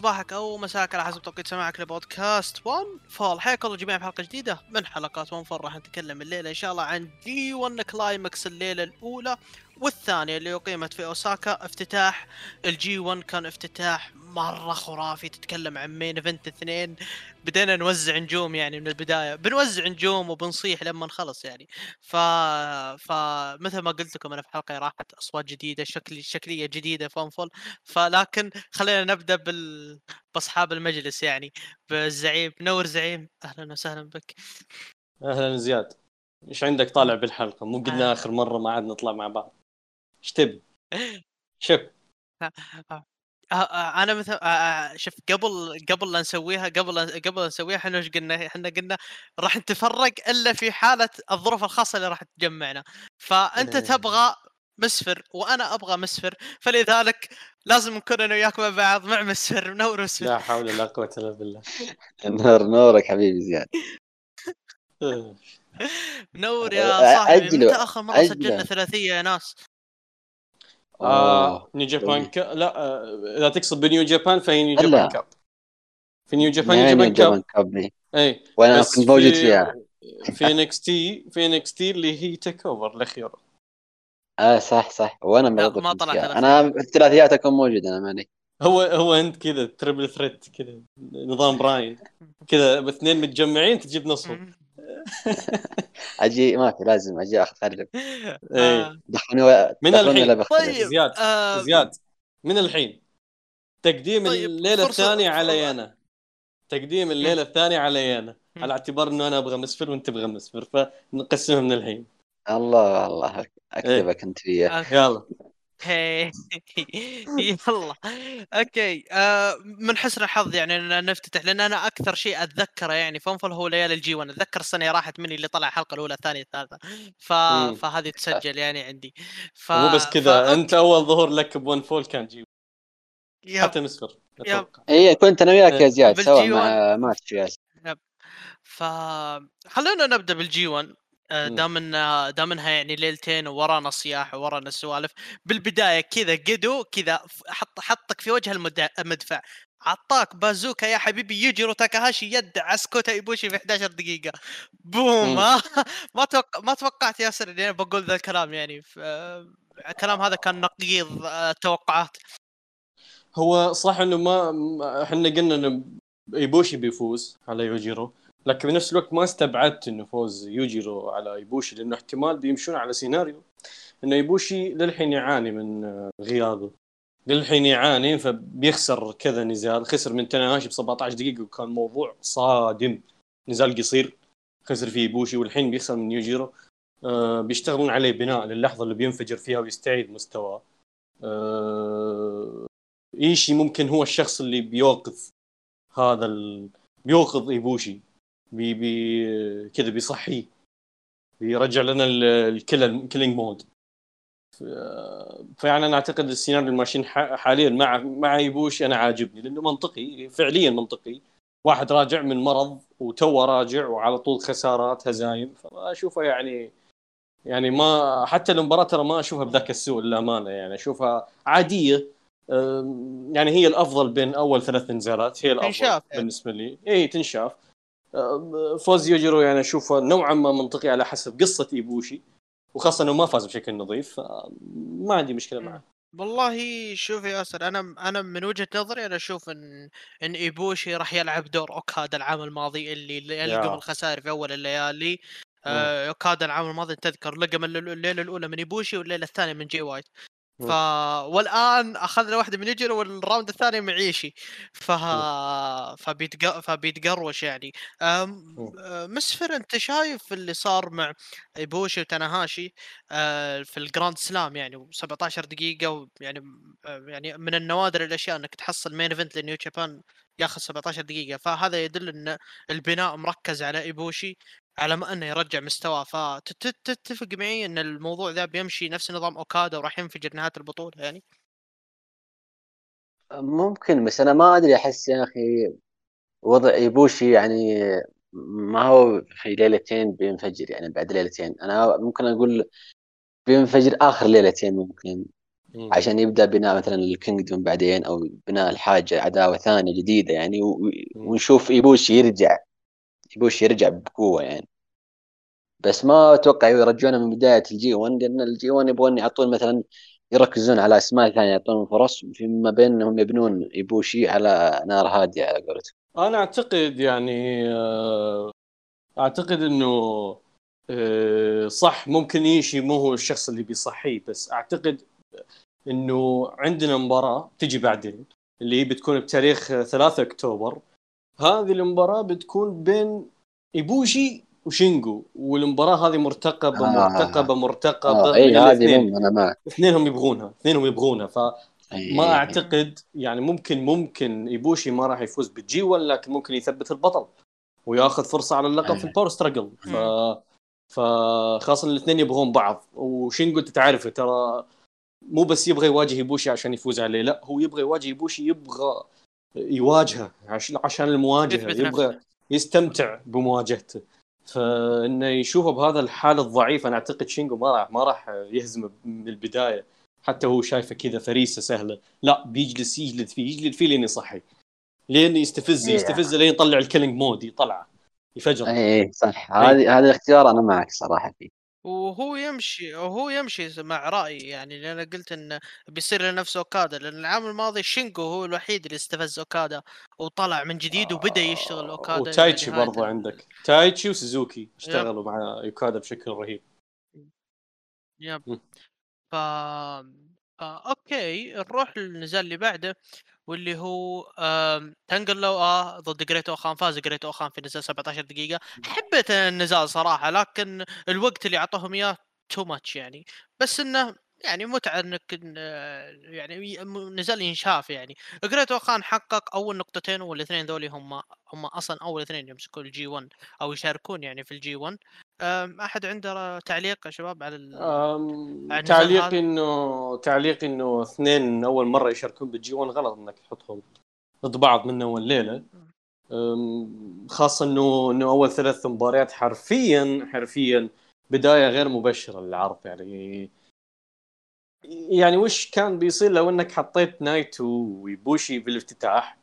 صباحك أو مساك على حسب توقيت سماعك لبودكاست One Fall. حياكم الله جميعا بحلقه جديدة من حلقات One Fall. راح نتكلم الليلة إن شاء الله عن G1 Climax الليلة الأولى والثانية اللي أقيمت في أوساكا. افتتاح ال G1 كان افتتاح مرة خرافي تتكلم عن مين event اثنين. بدينا نوزع نجوم يعني من البداية. بنوزع نجوم وبنصيح لما نخلص يعني. ف فمثل ما قلت لكم أنا في حلقة راحت أصوات جديدة شكل شكلية جديدة Fall فلكن خلينا نبدأ بال بأصحاب المجلس يعني. بالزعيم نور زعيم أهلا وسهلا بك. أهلا زياد. إيش عندك طالع بالحلقة؟ مو قلنا آه. آخر مرة ما عاد نطلع مع بعض. إيش تبي؟ شوف. آه، أنا مثل آه، آه، شوف قبل قبل لا نسويها قبل قبل لا نسويها إحنا إيش قلنا؟ إحنا قلنا راح نتفرق إلا في حالة الظروف الخاصة اللي راح تجمعنا فأنت إيه. تبغى مسفر وأنا أبغى مسفر فلذلك لازم نكون أنا وياك مع بعض مع مسفر منور مسفر لا حول ولا قوة إلا بالله نور نورك حبيبي زياد. منور يا صاحبي متى آخر مرة. سجلنا ثلاثية يا ناس؟ آه أوه. New Japan Cup. لا آه، إذا تقصد ب New Japan فهي New. Japan Cup. في New Japan New Japan Cup. Cup. اي وأنا كنت موجود في- فيها. في NXT في NXT اللي هي TakeOver الأخيرة. آه صح صح. وأنا ما كنت طلع فيها. ثلاثية. أنا في الثلاثيات أكون موجود أنا ماني. هو هو أنت كذا triple threat كذا. نظام براين كذا باثنين متجمعين تجيب نصهم. أجي ما في لازم أجي اخرب إيه آه. دخلوني. من دخلوني الحين. طيب زياد آه، زياد من الحين تقديم طيب، الليلة الثانية علي أنا تقديم الليلة الثانية علي أنا. على اعتبار إنه أنا أبغى مسفر وأنت تبغى مسفر فنقسمها من الحين الله الله أكتبك أنت فيها okay. يلا يلا. okay آه من حسن الحظ يعني إن نفتتح لأن أنا أكثر شيء أتذكره يعني ف One Fall هو ليالي ال G1 أتذكر السنة راحت مني اللي طلع الحلقة الأولى الثانية الثالثة. ف... مم. فهذه تسجل يعني عندي. ف... مو بس كذا ف... أنت أول ظهور لك ب One Fall كان G yep... حتى مسفر أتوقع. اي كنت أنا وياك يا زياد بال G سوا. مع ماتش ياس ف خلونا نبدأ بال G1 آه، مم. دام ان دام إنها يعني ليلتين ورانا صياح ورانا سوالف بالبداية كذا قدو كذا حط حطك في وجه المدفع. عطاك بازوكا يا حبيبي يجرو تاكاهاشي يدع سكوتا إيبوشي في 11 دقيقة. boom. ما توقع ما توقعت ياسر إني أنا بقول ذا الكلام يعني. ف... الكلام هذا كان نقيض آه، التوقعات هو صح إنه ما ما- إحنا قلنا إنه إيبوشي بيفوز على يوجيرو. لكن بنفس الوقت ما استبعدت إنه فوز يوجيرو على إيبوشي لأنه احتمال بيمشون على سيناريو إنه إيبوشي للحين يعاني من آه، غيابه. للحين يعاني فبيخسر كذا نزال. خسر من تناهاشي ب 17 دقيقة وكان موضوع صادم. نزال قصير خسر فيه إيبوشي والحين بيخسر من يوجيرو. آه بيشتغلون عليه بناء للحظة اللي بينفجر فيها ويستعيد مستواه. آه إيشي ممكن هو الشخص اللي بيوقف هذا ال... بيوقظ إيبوشي. بي بي كذا بيصحيه بيرجع لنا ال killing mode فيعني أنا أعتقد السيناريو اللي ماشيين حاليا مع مع ايبوشي أنا عاجبني لأنه منطقي فعليا منطقي. واحد راجع من مرض وتوه راجع وعلى طول خسارات هزايم. فاشوفه يعني يعني ما حتى المباراة ترى ما أشوفها بذاك السوء للأمانة يعني. أشوفها عادية يعني هي الأفضل بين أول ثلاث نزالات هي الأفضل تنشاف يعني. بالنسبة لي. اي تنشاف. فوز يوجيرو يعني أشوفه نوعا ما منطقي على حسب قصة إيبوشي وخاصة إنه ما فاز بشكل نظيف ما عندي مشكلة معه. والله شوف يا ياسر أنا أنا من وجهة نظري أنا أشوف إن إن إيبوشي راح يلعب دور أوكادا العام الماضي اللي. لقم الخسائر في أول الليالي. آه، أوكادا العام الماضي تذكر لقم الل- الليلة الأولى من إيبوشي والليلة الثانية من جي وايت. ف والآن أخذنا واحدة من يوجيرو وال round الثاني مع إيشي ف فبيتق... فبيتقروش يعني. أم... آه، مسفر أنت شايف اللي صار مع إيبوشي وتناهاشي آه، في ال Grand Slam يعني 17 دقيقة يعني يعني من النوادر الأشياء إنك تحصل main event ل New Japan ياخذ 17 دقيقة. فهذا يدل إن البناء مركز على إيبوشي. على ما إنه يرجع مستواه. فتتفق معي إن الموضوع ذا بيمشي نفس نظام اوكادا وراح ينفجر نهاية البطولة يعني؟ ممكن بس أنا ما أدري أحس يا أخي وضع إيبوشي يعني ما هو في ليلتين بينفجر يعني بعد ليلتين. أنا ممكن أقول بينفجر آخر ليلتين ممكن مم. عشان يبدأ بناء مثلا ال Kingdom بعدين أو بناء الحاجة عداوة ثانية جديدة يعني ونشوف إيبوشي يرجع. ايبوشي يرجع بقوة يعني. بس ما أتوقع يرجعونه من بداية الجي 1 لأن الجي 1 يبغون يعطون مثلا يركزون على أسماء ثانية يعطون فرص فيما بينهم يبنون ايبوشي على نار هادية على قولتهم. أنا أعتقد يعني آه، أعتقد إنه آه، صح ممكن إيشي مو هو الشخص اللي بيصحيه بس أعتقد إنه عندنا مباراة تجي بعدين اللي هي بتكون بتاريخ 3 أكتوبر. هذه المباراة بتكون بين إيبوشي وشينجو والمباراة هذه مرتقبة آه. مرتقبة مرتقبة. من إي هذه أنا معك. اثنينهم يبغونها اثنينهم يبغونها. ف. ما أعتقد يعني ممكن ممكن إيبوشي ما راح يفوز بال G 1 لكن ممكن يثبت البطل وياخذ فرصة على اللقب في. ال Power Struggle ف فخاصه الاثنين يبغون بعض. وشينجو أنت تعرف ترى مو بس يبغى يواجه إيبوشي عشان يفوز عليه لا هو يبغى يواجه إيبوشي يبغى يواجهه عشان عشان المواجهة يبغى. يستمتع بمواجهته. فإنه يشوفه بهذا الحال الضعيف أنا أعتقد شينجو ما راح ما راح يهزمه من البداية. حتى هو شايفه كذا فريسة سهلة. لا بيجلس يجلد فيه يجلد فيه لين يصحي. لين يستفز إيه. يستفز لين يطلع ال killing mode يطلع يفجر. اي اي صح. هذه هذا الاختيار أنا معك صراحة فيه. وهو يمشي وهو يمشي مع رأيي يعني لأن أنا قلت انه بيصير له نفس أوكادا لأن العام الماضي شينجو هو الوحيد اللي استفز أوكادا وطلع من جديد وبدأ يشتغل أوكادا إلى وتايتشي ال- عندك. تايتشي وسوزوكي اشتغلوا مع أوكادا بشكل رهيب. yep. ف... فا okay نروح للنزال اللي بعده. واللي هو. تانقا لوا آه ضد Great O-Khan فاز Great O-Khan في نزال 17 دقيقة. حبيت النزال صراحة لكن الوقت اللي أعطوهم إياه too much يعني. بس إنه يعني متعة إنك يعني نزال ينشاف يعني. Great O-Khan حقق أول نقطتين والإثنين ذولي هم هم أصلا أول إثنين يمسكون ال G 1 أو يشاركون يعني في ال G 1 أم، أحد عنده تعليق يا شباب على ال... تعليق؟ انه تعليق إنه اثنين أول مرة يشاركون بال G 1 غلط إنك تحطهم ضد بعض من أول ليلة. خاصة انه إنه أول ثلاث مباريات حرفيا حرفيا بداية غير مبشرة للعرض يعني. يعني وش كان بيصير لو إنك حطيت نايتو وإيبوشي بالافتتاح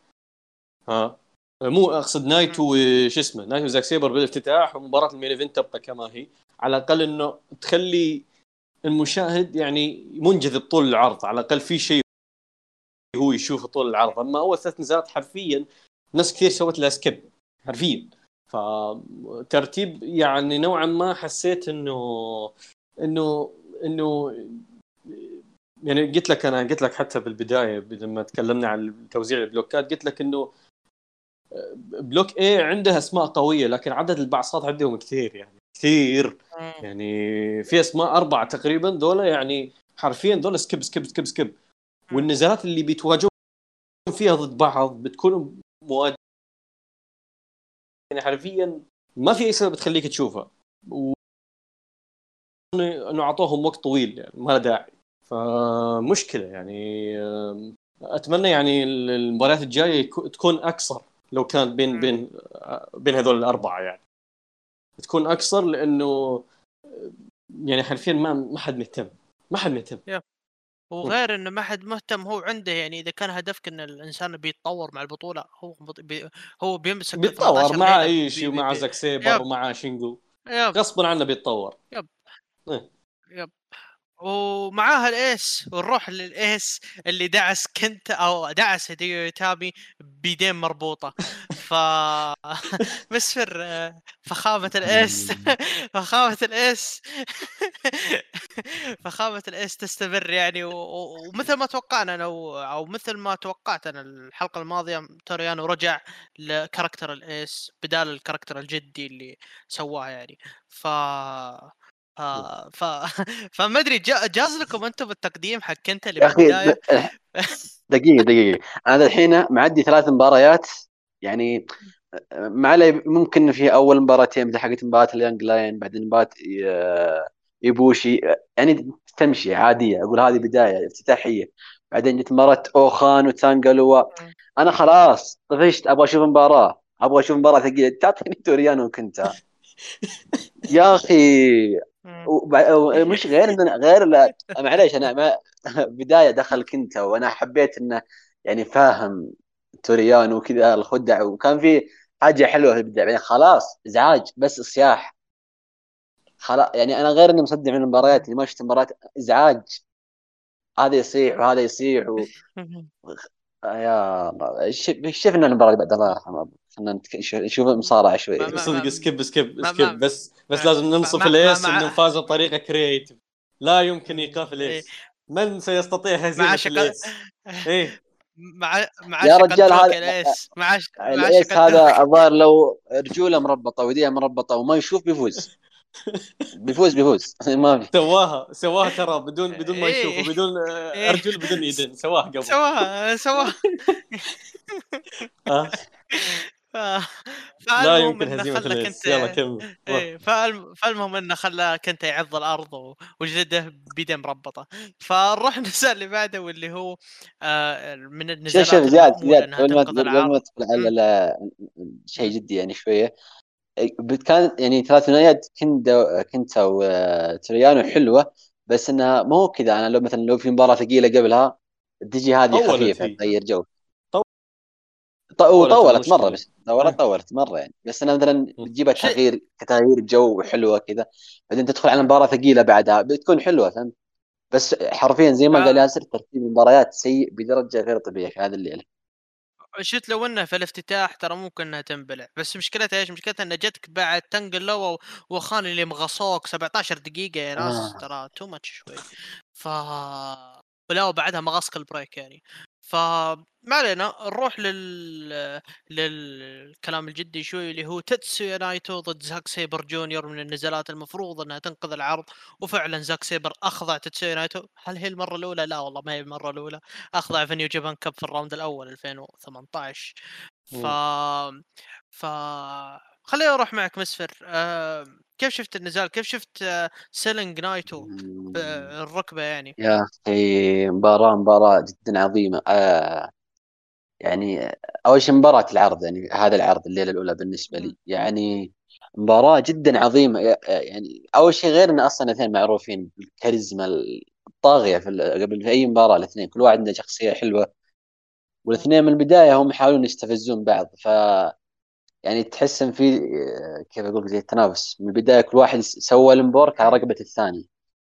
ها؟ مو أقصد نايتو وش اسمه نايتو زاك سيبر بالافتتاح ومباراة ال main event تبقى كما هي. على الأقل إنه تخلي المشاهد يعني منجذب طول العرض على الأقل في شيء هو يشوفه طول العرض. أما اول ثلاث نزالات حرفيا ناس كثير سوت لها skip حرفيا. فترتيب يعني نوعا ما حسيت إنه إنه إنه يعني قلت لك أنا قلت لك حتى بالبداية لما تكلمنا عن توزيع البلوكات قلت لك إنه block A عنده أسماء قوية لكن عدد البعصات عندهم كثير يعني كثير. يعني في أسماء أربعة تقريبا دول يعني حرفيا دول skip skip skip skip والنزالات اللي بيتواجهون فيها ضد بعض بتكون مواجهة. يعني حرفيا ما في أي سبب تخليك تشوفها. و... انه أعطوهم وقت طويل يعني ما له داعي. فمشكلة يعني أتمنى يعني المباريات الجاية تكون أكثر. لو كان بين. بين بين هذول الأربعة يعني. تكون أكثر لأنه يعني حرفيا ما ما حد مهتم. ما حد مهتم. وغير إنه ما حد مهتم هو عنده يعني إذا كان هدفك إن الإنسان بيتطور مع البطولة هو بي هو بيمسك بيتطور 18 مع ليلة أي شيء بي- بي- ومع زاك سيبر yep. ومع شينجو yep. غصبا عنه بيتطور. يب. ومعاها ال ace ونروح لل ace اللي دعس كنتا أو دعس هيديو إيتامي بيدين مربوطة. ف مسفر فخامة ال ace فخامة ال ace فخامة ال ace تستمر يعني ومثل ما توقعنا أنا أو مثل ما توقعت أنا الحلقة الماضية تورو يانو رجع ل character ال ace بدال ال character الجدي اللي سواه يعني. ف ف ف فما أدري جا- جاز لكم أنتم بالتقديم حق أنت اللي بالبداية؟ دقيقة دقيقة. أنا الحين معدي ثلاث مباريات يعني ما علي ممكن في أول مباراتين مثل حقت مباراة ال young lion بعدين مباراة آه، يبوشي يعني تمشي عادية أقول هذه بداية افتتاحية. بعدين جت مباراة أوخان وتانجا لوا أنا خلاص طفشت أبغى أشوف مباراة أبغى أشوف مباراة ثقيلة. تعطيني تورو يانو كنتا يا أخي مم. وبع- مش غير ان غير لا معليش أنا ما بداية دخل كنتا وأنا حبيت إنه يعني فاهم توريانو وكذا الخدع. وكان في حاجة حلوة في البداية بعدين خلاص إزعاج بس صياح خلاص يعني أنا غير إني مصدع من المباريات اللي ما شفت مباريات إزعاج. هذا يصيح وهذا يصيح و... يا الله شفنا المباراة اللي بعد الله يرحمه. خلينا نشوف مصارعة شوي. صدق skip skip skip بس بس لازم ننصف ال ace إنه فاز بطريقه creative لا يمكن ايقاف ال ace من سيستطيع هزيمة. ال ace إيه. مع مع يا رجال هذا- ال ace مع ش... ال ace هذا. الظاهر لو رجولة مربطة وايديه مربطة وما يشوف بيفوز. بيفوز بيفوز. ما في. سواها سواها ترى بدون بدون ما إيه. يشوف وبدون آه، إيه. أرجل بدون إيدين. سواها قبل. سواها سواها. آه. ف... لا فالمهم يمكن هزيمة كنت يلا كمل. إيه فالم... فالمهم إنه خلى كنت يعض الأرض و... وجلده بيده مربطه فنروح النزال اللي بعده واللي هو آه من شوف النزالات شوف زياد زياد قبل ما تدخل على شيء جدي يعني شوية. كان يعني ثلاث ثنائيات كندا كنتا وتريانو حلوة بس إنها مو كذا. أنا لو مثلا لو في مباراة ثقيلة قبلها تجي هذه خفيفة. تغير جو. وطولت. مرة بس طولت آه. طولت مرة يعني بس أنا مثلا بتجيبها تغيير كتغيير جو حلوة كذا بعدين تدخل على مباراة ثقيلة بعدها بتكون حلوة فهمت بس حرفيا زي ما آه. قال ياسر ترتيب المباريات سيء بدرجة غير طبيعيه في هذا الليلة شفت لو انها في الافتتاح ترى ممكن إنها تنبلع بس مشكلتها إيش؟ مشكلتها انها جتك بعد تانجا لوا وأوخان اللي مغصوك 17 دقيقة يا ناس آه. ترى too much شوي ف ولا وبعدها مغصك ال break يعني فما علينا نروح لل للكلام الجدي شوي اللي هو تيتسويا نايتو ضد زاك سيبر جونيور من النزالات المفروض إنها تنقذ العرض وفعلا زاك سيبر أخضع تيتسويا نايتو هل هي المرة الأولى؟ لا والله ما هي المرة الأولى. أخضع في New Japan Cup في ال round الأول 2018 ف ف خليني أروح معك مسفر آه... كيف شفت النزال؟ كيف شفت آه... selling نايتو بالركبه يعني؟ يا أخي مباراة مباراة جدا عظيمة. آه يعني أول شيء مباراة العرض يعني هذا العرض الليلة الأولى بالنسبة لي. يعني مباراة جدا عظيمة. يعني أول شيء غير إن أصلا الاثنين معروفين بالكاريزما الطاغية في قبل في أي مباراة الاثنين كل واحد عنده شخصية حلوة. والاثنين من البداية هم يحاولون يستفزون بعض. ف يعني تحس إن في كيف أقول زي التنافس. من البداية كل واحد سوى ال limb work على رقبة الثاني.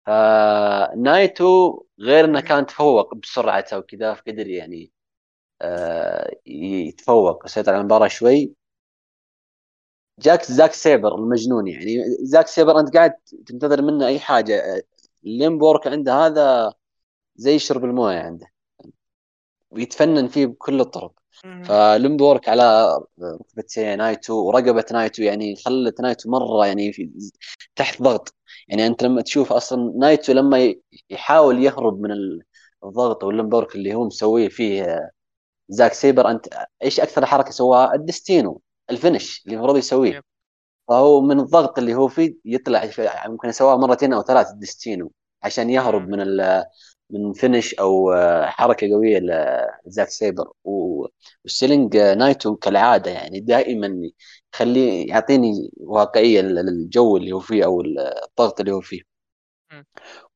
فنايتو غير إنه كان تفوق بسرعته وكذا فقدر يعني آه، يتفوق. يسيطر على المباراة شوي. جاك زاك سيبر المجنون يعني. زاك سيبر أنت قاعد تنتظر منه أي حاجة. ال limb work عنده هذا زي شرب الموية عنده. ويتفنن فيه بكل الطرق. ف limb work على ركبة نايتو ورقبة نايتو يعني خلت نايتو مرة يعني في تحت ضغط يعني أنت لما تشوف أصلا نايتو لما يحاول يهرب من ال- الضغط وال limb work اللي هو مسويه فيه زاك سيبر أنت إيش أكثر حركة سواها ال Destino ال finish اللي المفروض يسويه. فهو من الضغط اللي هو فيه يطلع في- ممكن يسواه مرتين أو ثلاث ال Destino عشان يهرب. من من finish أو آه، حركة قوية لزاك سيبر. وال selling آه، نايتو كالعادة يعني دائما يخليه يعطيني واقعية لل- للجو اللي هو فيه أو الضغط اللي هو فيه.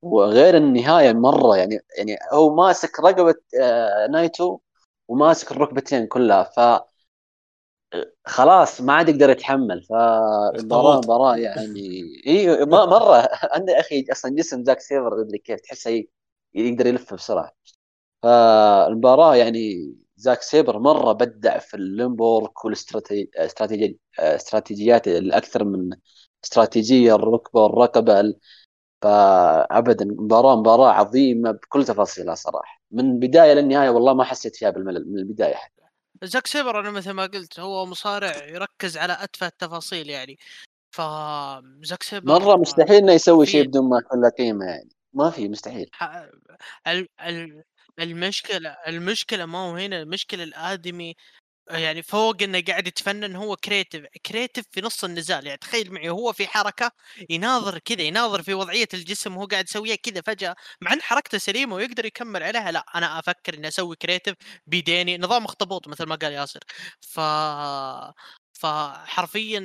وغير النهاية مرة يعني يعني هو ماسك رقبة آه، نايتو وماسك الركبتين كلها ف خلاص ما عاد يقدر يتحمل. فالمباراه اخطبوط. مباراة يعني اي مرة. عنده أخي أصلا جسم زاك سيبر أدري كيف تحسه ي- يقدر يلف بسرعة. فالمباراة يعني زاك سيبر مرة بدع في ال limb work والاستراتيجي استراتيجيات الأكثر من استراتيجية الركبة والرقبه ال- فابدا مباراه مباراة عظيمة بكل تفاصيلها صراحة. من البدايه للنهاية والله ما حسيت فيها بالملل من البداية حتى. زاك سيبر أنا مثل ما قلت هو مصارع يركز على اتفه التفاصيل يعني. ف زاك سيبر مرة مستحيل إنه يسوي شيء. بدون ما يكون له قيمة يعني. ما في مستحيل. ح- ال- ال- المشكلة المشكلة ما هو هنا المشكلة الآدمي يعني فوق إنه قاعد يتفنن هو creative creative في نص النزال يعني تخيل معي هو في حركة يناظر كذا يناظر في وضعية الجسم وهو قاعد يسويها كذا فجأة مع إن حركته سليمة ويقدر يكمل عليها لا أنا أفكر إني أسوي creative بيديني نظام اخطبوط مثل ما قال ياسر. ف فحرفيا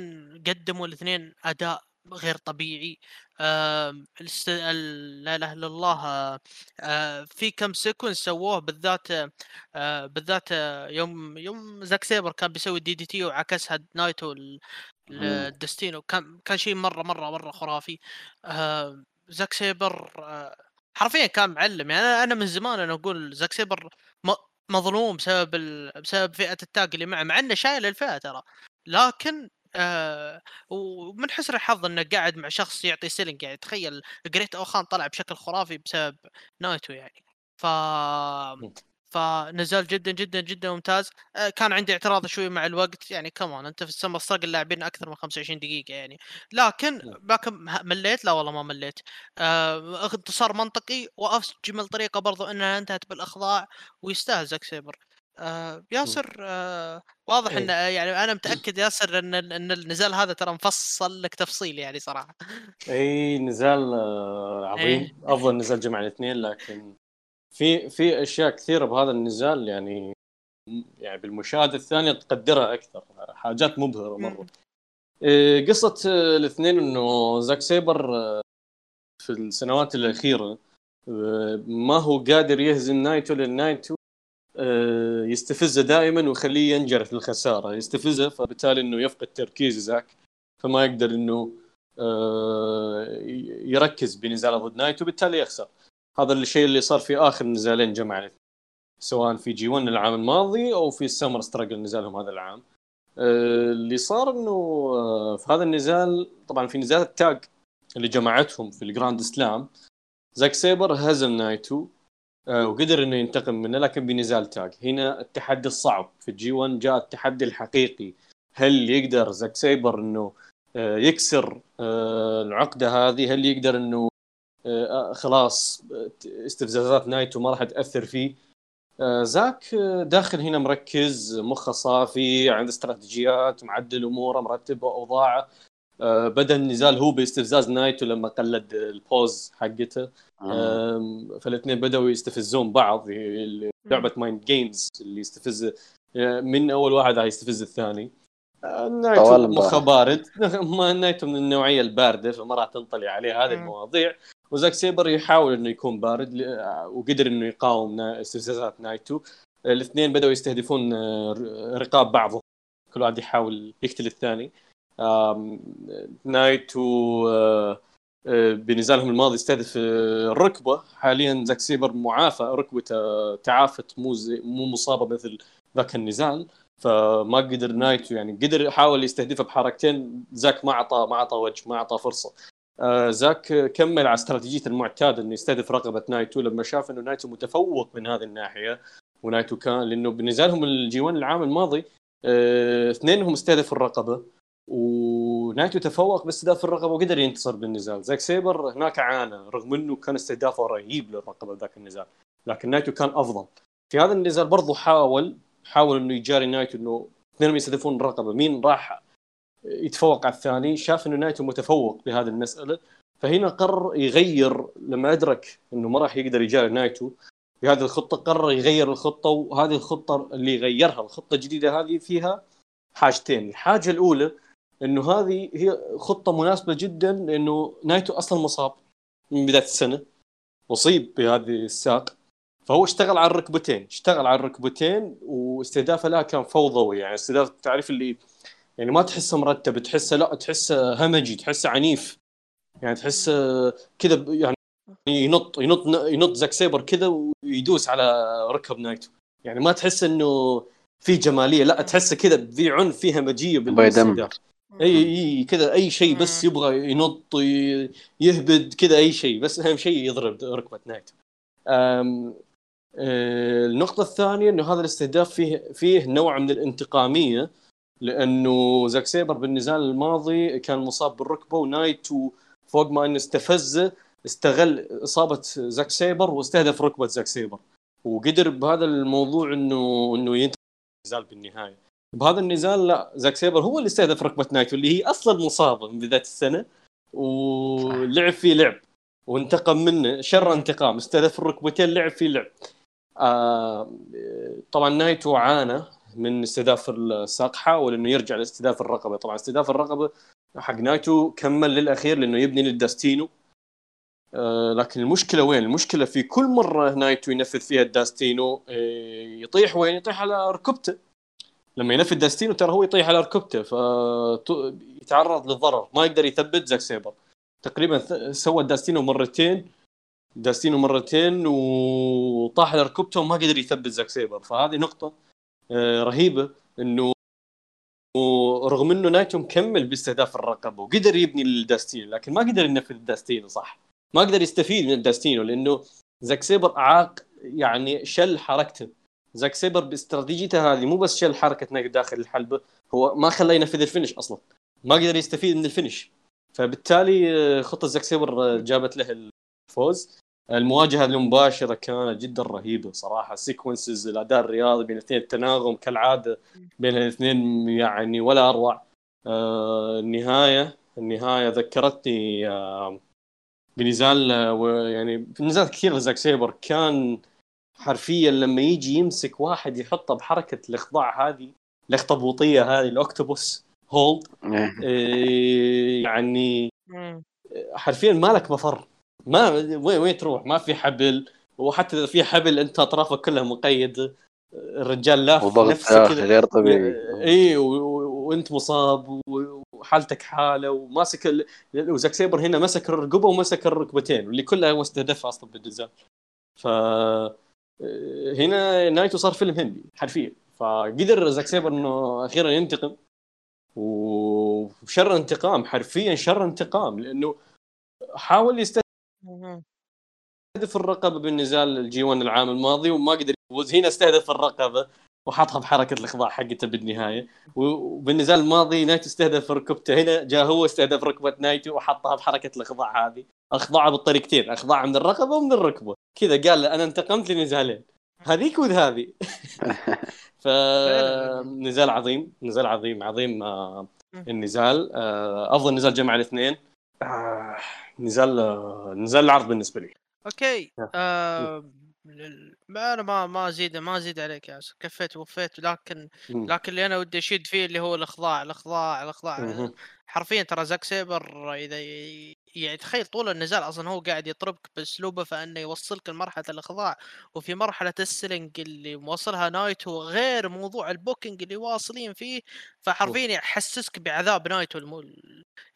قدموا الاثنين أداء غير طبيعي. لا إله إلا الله آه، في كم sequence سووه بالذات آه، بالذات آه، يوم يوم زاك سيبر كان بيسوي DDT وعكسها نايتو. ال Destino. كان كان شيء مرة مرة مرة خرافي. زاك سيبر حرفيا كان معلم. يعني أنا من زمان أنا أقول زاك سيبر مظلوم بسبب ال... بسبب فئة التاج اللي معه مع إنه شايل الفئة ترى. لكن آه ومن حسن الحظ إنه قاعد مع شخص يعطي selling يعني تخيل Great O-Khan طلع بشكل خرافي بسبب نايتو يعني. ف فنزال جدا جدا جدا ممتاز. آه، كان عندي اعتراض شوي مع الوقت يعني كمان أنت في ال Summer Struggle لاعبين أكثر من 25 دقيقة يعني. لكن نعم. باكم مليت؟ لا والله ما مليت. آه انتصار منطقي واجمل طريقة برضو إنها انتهت بالأخضاع ويستاهل زاك سيبر. آه ياسر آه واضح إن إيه. يعني أنا متأكد ياسر إن إن النزال هذا ترى مفصل لك تفصيل يعني صراحة. اي نزال آه، عظيم. إيه. أفضل نزال جمع الاثنين لكن في في أشياء كثيرة بهذا النزال يعني يعني بالمشاهدة الثانية تقدرها أكثر حاجات مبهرة مرة. إيه، قصة آه، الاثنين إنه زاك سيبر آه، في السنوات الأخيرة آه، ما هو قادر يهزم نايتو لأن نايتو آه، يستفزه دائما ويخليه ينجرف للخساره يستفزه فبالتالي إنه يفقد تركيز زاك فما يقدر إنه آه، يركز بنزاله ضد نايتو وبالتالي يخسر. هذا الشيء اللي صار في آخر نزالين جمع الاثنين سواء في G1 العام الماضي أو في ال Summer Struggle نزالهم هذا العام. آه، اللي صار إنه آه، في هذا النزال طبعا في نزال التاج اللي جمعتهم في ال Grand Slam زاك سيبر هزم نايتو آه، وقدر إنه ينتقم منه لكن بنزال تاج. هنا التحدي الصعب. في ال G1 جاء التحدي الحقيقي. هل يقدر زاك سيبر إنه آه، يكسر آه، العقدة هذه؟ هل يقدر إنه آه، خلاص آه، استفزازات نايتو ما راح تأثر فيه؟ آه، زاك آه، داخل هنا مركز مخه صافي عنده استراتيجيات معدل أموره مرتب أوضاعه. آه، بدا النزال هو باستفزاز نايتو لما قلد ال pose حقته. آه. فالاثنين بدأوا يستفزون بعض هي لعبة mind games اللي يستفز آه، من أول واحد راح يستفز الثاني. آه، طوال نايتو. مخه بارد ما نايتو من النوعية الباردة فما راح تنطلي عليه هذه. المواضيع. وزاك سيبر يحاول إنه يكون بارد آه، وقدر إنه يقاوم استفزازات نايتو. الاثنين بدأوا يستهدفون آه، رقاب بعضهم. كل واحد يحاول يقتل الثاني. نايتو آه، آه، بنزالهم الماضي استهدف آه، الركبه حاليا زاك سيبر معافى ركبته تعافت مو مو مصابة مثل ذاك النزال. فما قدر نايتو يعني قدر يحاول يستهدفه بحركتين. زاك ما اعطى ما اعطى وجه ما اعطى فرصة. آه، زاك كمل على استراتيجيته المعتاده إنه يستهدف رقبة نايتو لما شاف إنه نايتو متفوق من هذه الناحية ونايتو كان لأنه بنزالهم ال G1 العام الماضي آه، اثنينهم استهدفوا الرقبة. ونايتو تفوق باستهداف الرقبه وقدر ينتصر بالنزال. زاك سيبر هناك عانى رغم إنه كان استهدافه رهيب للرقبه ذاك النزال لكن نايتو كان أفضل. في هذا النزال برضو حاول حاول إنه يجاري نايتو إنه اثنينهم يستهدفون الرقبه مين راح يتفوق على الثاني؟ شاف إنه نايتو متفوق بهذه المسألة فهنا قرر يغير لما أدرك إنه ما راح يقدر يجاري نايتو بهذه الخطة قرر يغير الخطة وهذه الخطة اللي غيرها الخطة الجديدة هذه فيها حاجتين. الحاجة الأولى إنه هذه هي خطة مناسبة جدا لإنه نايتو أصلا مصاب من بداية السنة اصيب بهذه الساق. فهو اشتغل على الركبتين اشتغل على الركبتين واستهدافه لها كان فوضوي يعني استهداف تعرف اللي يعني ما تحسه مرتب تحسه لا تحسه همجي تحسه عنيف. يعني تحسه كذا يعني ينط ينط ينط زاك سيبر كذا ويدوس على ركب نايتو. يعني ما تحس إنه في جمالية لا تحسه كذا في عنف في همجية بالاستهداف. اي أي كذا أي شيء بس. يبغى ينط يهبد كذا أي شيء بس أهم شيء يضرب ركبة نايتو أم آه، النقطة الثانية إنه هذا الاستهداف فيه فيه نوع من الانتقامية لأنه زاك سيبر بالنزال الماضي كان مصاب بالركبة ونايتو فوق ما إنه استفزه استغل إصابة زاك سيبر واستهدف ركبة زاك سيبر. وقدر بهذا الموضوع إنه إنه ينتهي النزال بالنهاية. بهذا النزال لا زاك سيبر هو اللي استهدف ركبة نايتو اللي هي أصلا مصابة من بداية السنة ولعب فيه لعب وانتقم منه شر انتقام استهدف الركبتين لعب فيه لعب آه طبعا نايتو عانى من استهداف الساق حاول انه يرجع لاستهداف الرقبة طبعا استهداف الرقبة حق نايتو كمل للأخير لأنه يبني لل Destino آه لكن المشكلة وين؟ المشكلة في كل مرة نايتو ينفذ فيها ال Destino آه يطيح وين؟ يطيح على ركبته لما ينفذ Destino ترى هو يطيح على ركبته فيتعرض للضرر. ما يقدر يثبت زاك سيبر. تقريبا سوى Destino مرتين. Destino مرتين وطاح على ركبته وما قدر يثبت زاك سيبر. فهذه نقطة آه رهيبة إنه ورغم إنه نايتو مكمل باستهداف الرقبه وقدر يبني ال Destino لكن ما قدر ينفذ ال Destino صح. ما قدر يستفيد من ال Destino لأنه زاك سيبر أعاق يعني شل حركته. زاك سيبر باستراتيجيته هذه مو بس شل نايتو داخل الحلبه هو ما خلاه ينفذ ال finish أصلا. ما قدر يستفيد من ال finish. فبالتالي آه، خطة زاك سيبر آه، جابت له الفوز. المواجهة المباشرة كانت جدا رهيبة صراحة. sequences الأداء الرياضي بين الاثنين التناغم كالعادة بين الاثنين يعني ولا أروع. آه النهاية النهاية ذكرتني آه بنزال آه يعني في نزالات كثير لزاك سيبر. كان حرفيا لما يجي يمسك واحد يحطه بحركة الإخضاع هذه الإخطبوطية هذه ال octopus hold إيه. إيه، يعني. حرفيا ما لك مفر. ما وين وين تروح؟ ما في حبل وحتى إذا في حبل أنت أطرافك كلها مقيده الرجال لاف وضغط غير طبيعي. اي و- و- وأنت مصاب و- وحالتك حالة وماسك ال... وزاك سيبر هنا مسك الرقبة ومسك الركبتين واللي كلها هو استهدفها أصلا بالنزال ف هنا نايتو صار فيلم هندي حرفيا. فقدر زاك سيبر إنه أخيرا ينتقم. وشر انتقام حرفيا شر انتقام. لأنه حاول يستهدف. الرقبة بالنزال ال G 1 العام الماضي وما قدر يفوز. هنا استهدف الرقبة وحطها بحركة الإخضاع حقته بالنهاية. وبالنزال الماضي نايتو استهدف ركبته. هنا جاء هو استهدف ركبة نايتو وحطها بحركة الإخضاع هذه. اخضعها بالطريقتين اخضاع من الرقبه ومن الركبة. كذا قال أنا انتقمت لنزالين. هذيك وهذه ف نزال عظيم نزال عظيم عظيم آه، النزال آه، أفضل نزال جمع الاثنين. آه، نزال نزال العرض بالنسبة لي. أوكي ما أنا ما ما أزيد ما أزيد عليك يا ياسر كفيت ووفيت لكن مم. لكن اللي أنا ودي أشيد فيه اللي هو الإخضاع الإخضاع الإخضاع. حرفيا ترى زاك سيبر إذا يعني تخيل طول النزال أصلا هو قاعد يطربك بأسلوبه فانه يوصلك لمرحلة الإخضاع وفي مرحلة ال selling اللي موصلها نايتو غير موضوع ال booking اللي واصلين فيه فحرفيا يحسسك بعذاب نايتو.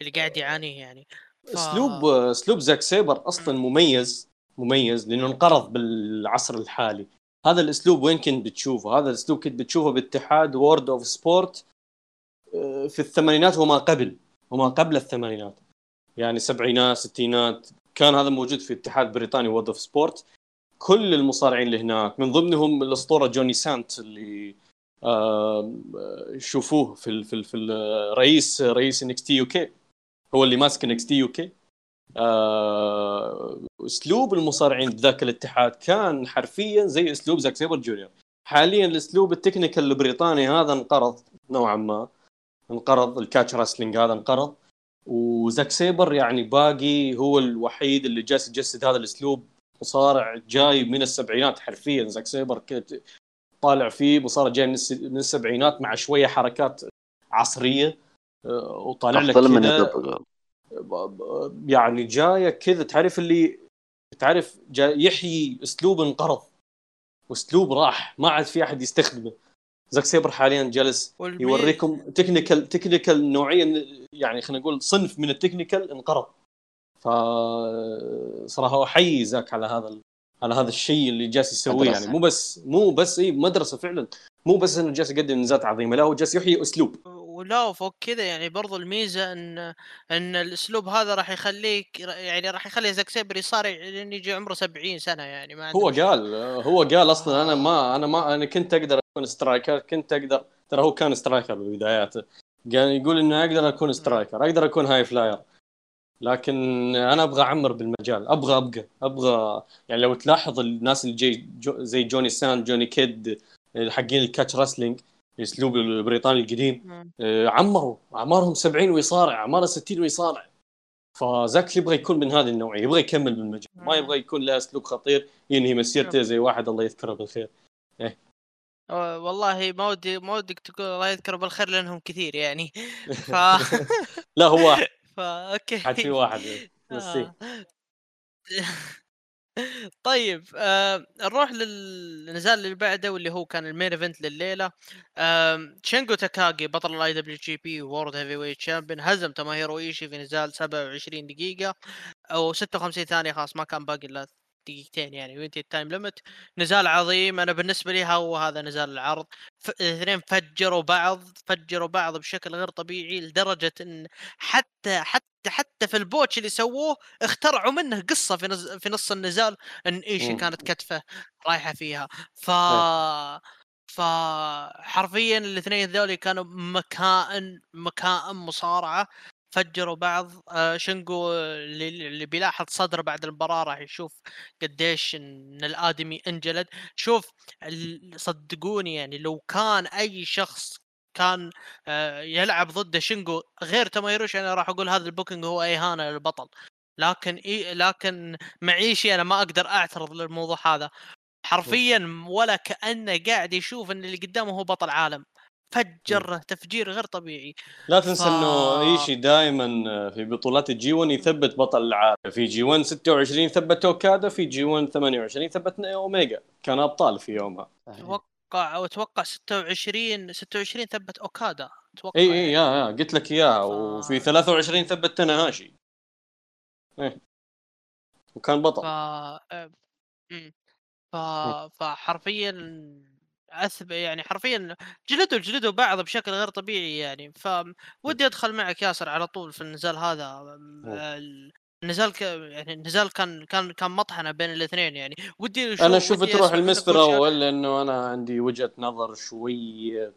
اللي قاعد يعانيه يعني. ف... أسلوب أسلوب زاك سيبر أصلا مميز مميز لأنه انقرض بالعصر الحالي. هذا الأسلوب وين كنت بتشوفه؟ هذا الأسلوب كنت بتشوفه باتحاد World of Sport آه، في الثمانينات وما قبل وما قبل الثمانينات. يعني سبعينات ستينات. كان هذا موجود في اتحاد بريطاني World of Sport كل المصارعين اللي هناك من ضمنهم الأسطورة جوني سانت اللي آه، شوفوه في ال في ال في ال- رئيس رئيس NXT UK. هو اللي ماسك NXT UK. آه، أسلوب المصارعين بذاك الاتحاد كان حرفيا زي أسلوب زاك سيبر جونيور. حاليا الأسلوب ال technical البريطاني هذا انقرض نوعا ما. انقرض ال catch wrestling هذا انقرض. وزاك سيبر يعني باقي هو الوحيد اللي جالس يجسد هذا الأسلوب. مصارع جاي من السبعينات حرفيا. زاك سيبر كنت طالع فيه مصارع جاي من الس- من السبعينات مع شوية حركات عصرية. آه، وطالع لك أفضل من كذا الدب- يعني جاية كذا. تعرف اللي تعرف جاي يحيي أسلوب انقرض. وأسلوب راح. ما عاد في أحد يستخدمه. زاك سيبر حاليا جالس يوريكم technical technical نوعيه من- يعني خلينا نقول صنف من ال technical انقرض. ف صراحة أحيي زاك على هذا ال- على هذا الشيء اللي جالس يسويه. يعني مو بس مو بس إي مدرسة فعلا. مو بس إنه جالس يقدم نزالات عظيمة لا هو جالس يحيي أسلوب. ولا وفوق كذا يعني برضو الميزة إن إن الأسلوب هذا راح يخليك يعني راح يخلي زاك سيبر يصارع لين يجي عمره 70 سنة يعني ما هو. قال هو قال أصلا أنا ما أنا ما أنا كنت أقدر أكون striker كنت أقدر ترى هو كان striker ببداياته قال يقول إنه أقدر أكون striker أقدر أكون high flyer لكن أنا أبغى أعمر بالمجال أبغى أبقى أبغى يعني لو تلاحظ الناس اللي جاي جو زي جوني سانت جوني كيد حقين ال catch wrestling الاسلوب البريطاني القديم. مم. آه، عمروا اعمارهم 70 ويصارع اعماره 60 ويصارع. فزاك يبغى يكون من هذه النوعية يبغى يكمل بالمجال. ما مم. يبغى يكون له أسلوب خطير ينهي مسيرته زي واحد الله يذكره بالخير. آه، والله ما ودي ما ودك تقول الله يذكره بالخير لأنهم كثير يعني. ف لا هو واحد. فا okay. حد في واحد. نسيه. آه. طيب آه نروح للنزال اللي بعده واللي هو كان ال main event لليلة. آه شينجو تاكاغي بطل ال IWGP World Heavyweight Champion هزم توموهيرو إيشي في نزال 27 دقيقة و 56 ثانية خلاص ما كان باقي إلا دقيقتين يعني وينتهي ال time limit نزال عظيم أنا بالنسبة لي هو هذا نزال العرض. الاثنين فجروا بعض فجروا بعض بشكل غير طبيعي لدرجة إن حتى حتى حتى في ال botch اللي سووه اخترعوا منه قصة في نز... في نص النزال إن ايشي كانت كتفه رايحة فيها. ف فحرفيا الاثنين ذولي كانوا مكائن مكائن مصارعة. فجروا بعض آه شنقو اللي, اللي بيلاحظ صدره بعد المباراة راح يشوف قديش إن الآدمي أنجلد. شوف صدقوني يعني لو كان أي شخص كان آه يلعب ضد شينجو غير تامايروش أنا راح أقول هذا ال booking هو اهانه للبطل لكن إيه لكن مع إيشي أنا ما أقدر أعترض للموضوع هذا. حرفيا ولا كأنه قاعد يشوف إن اللي قدامه هو بطل عالم. فجر تفجير غير طبيعي. لا تنسى ف... إنه إيشي دائما في بطولات ال G 1 يثبت بطل العالم. في G 1 26 ثبت اوكادا في G 1 28 ثبت أوميجا. كان أبطال في يومها. أتوقع أو أتوقع 26 26 ثبت أوكادا أتوقع إي إي يعني. يا يا قلت لك إياها ف... وفي 23 ثبت تناهاشي إيه. وكان بطل. ف... ف... فحرفيا اثب يعني حرفيا جلدوا جلدوا بعض بشكل غير طبيعي يعني. فودي أدخل معك ياسر على طول في النزال هذا النزال ك... يعني النزال كان كان كان مطحنة بين الاثنين يعني. ودي أنا أشوف تروح المسفر أول لأنه أنا عندي وجهة نظر شوي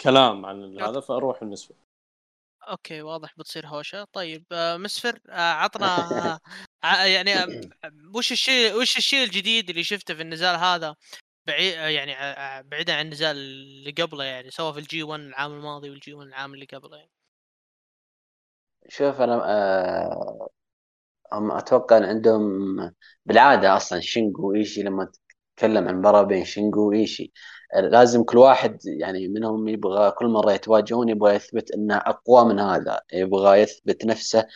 كلام عن هذا فأروح المسفر okay واضح بتصير هوشة. طيب آه، مسفر آه، عطنا يعني وش الشيء وش الشيء الجديد اللي شفته في النزال هذا؟ بعيد يعني بعيدا عن النزال اللي قبله يعني سواء في ال G 1 العام الماضي وال G 1 العام اللي قبله يعني. شوف أنا آه هم أتوقع إن عندهم بالعادة أصلا شينجو وإيشي لما تتكلم عن مباراة بين شينجو وإيشي لازم كل واحد يعني منهم يبغى كل مرة يتواجهون يبغى يثبت إنه أقوى من هذا يبغى يثبت نفسه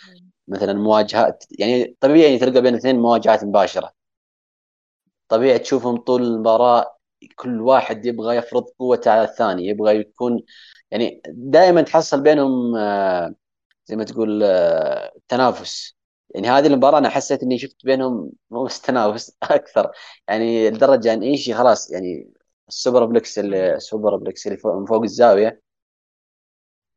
مثلا مواجهات يعني طبيعي تلقى بين اثنين مواجهات مباشرة. طبيعي تشوفهم طول المباراة كل واحد يبغى يفرض قوته على الثاني يبغى يكون يعني دائما تحصل بينهم آه، زي ما تقول آه، تنافس. يعني هذه المباراة أنا حسيت إني شفت بينهم مو بس تنافس أكثر. يعني لدرجة إن إيشي خلاص يعني ال superplex ال superplex اللي فوق من فوق الزاوية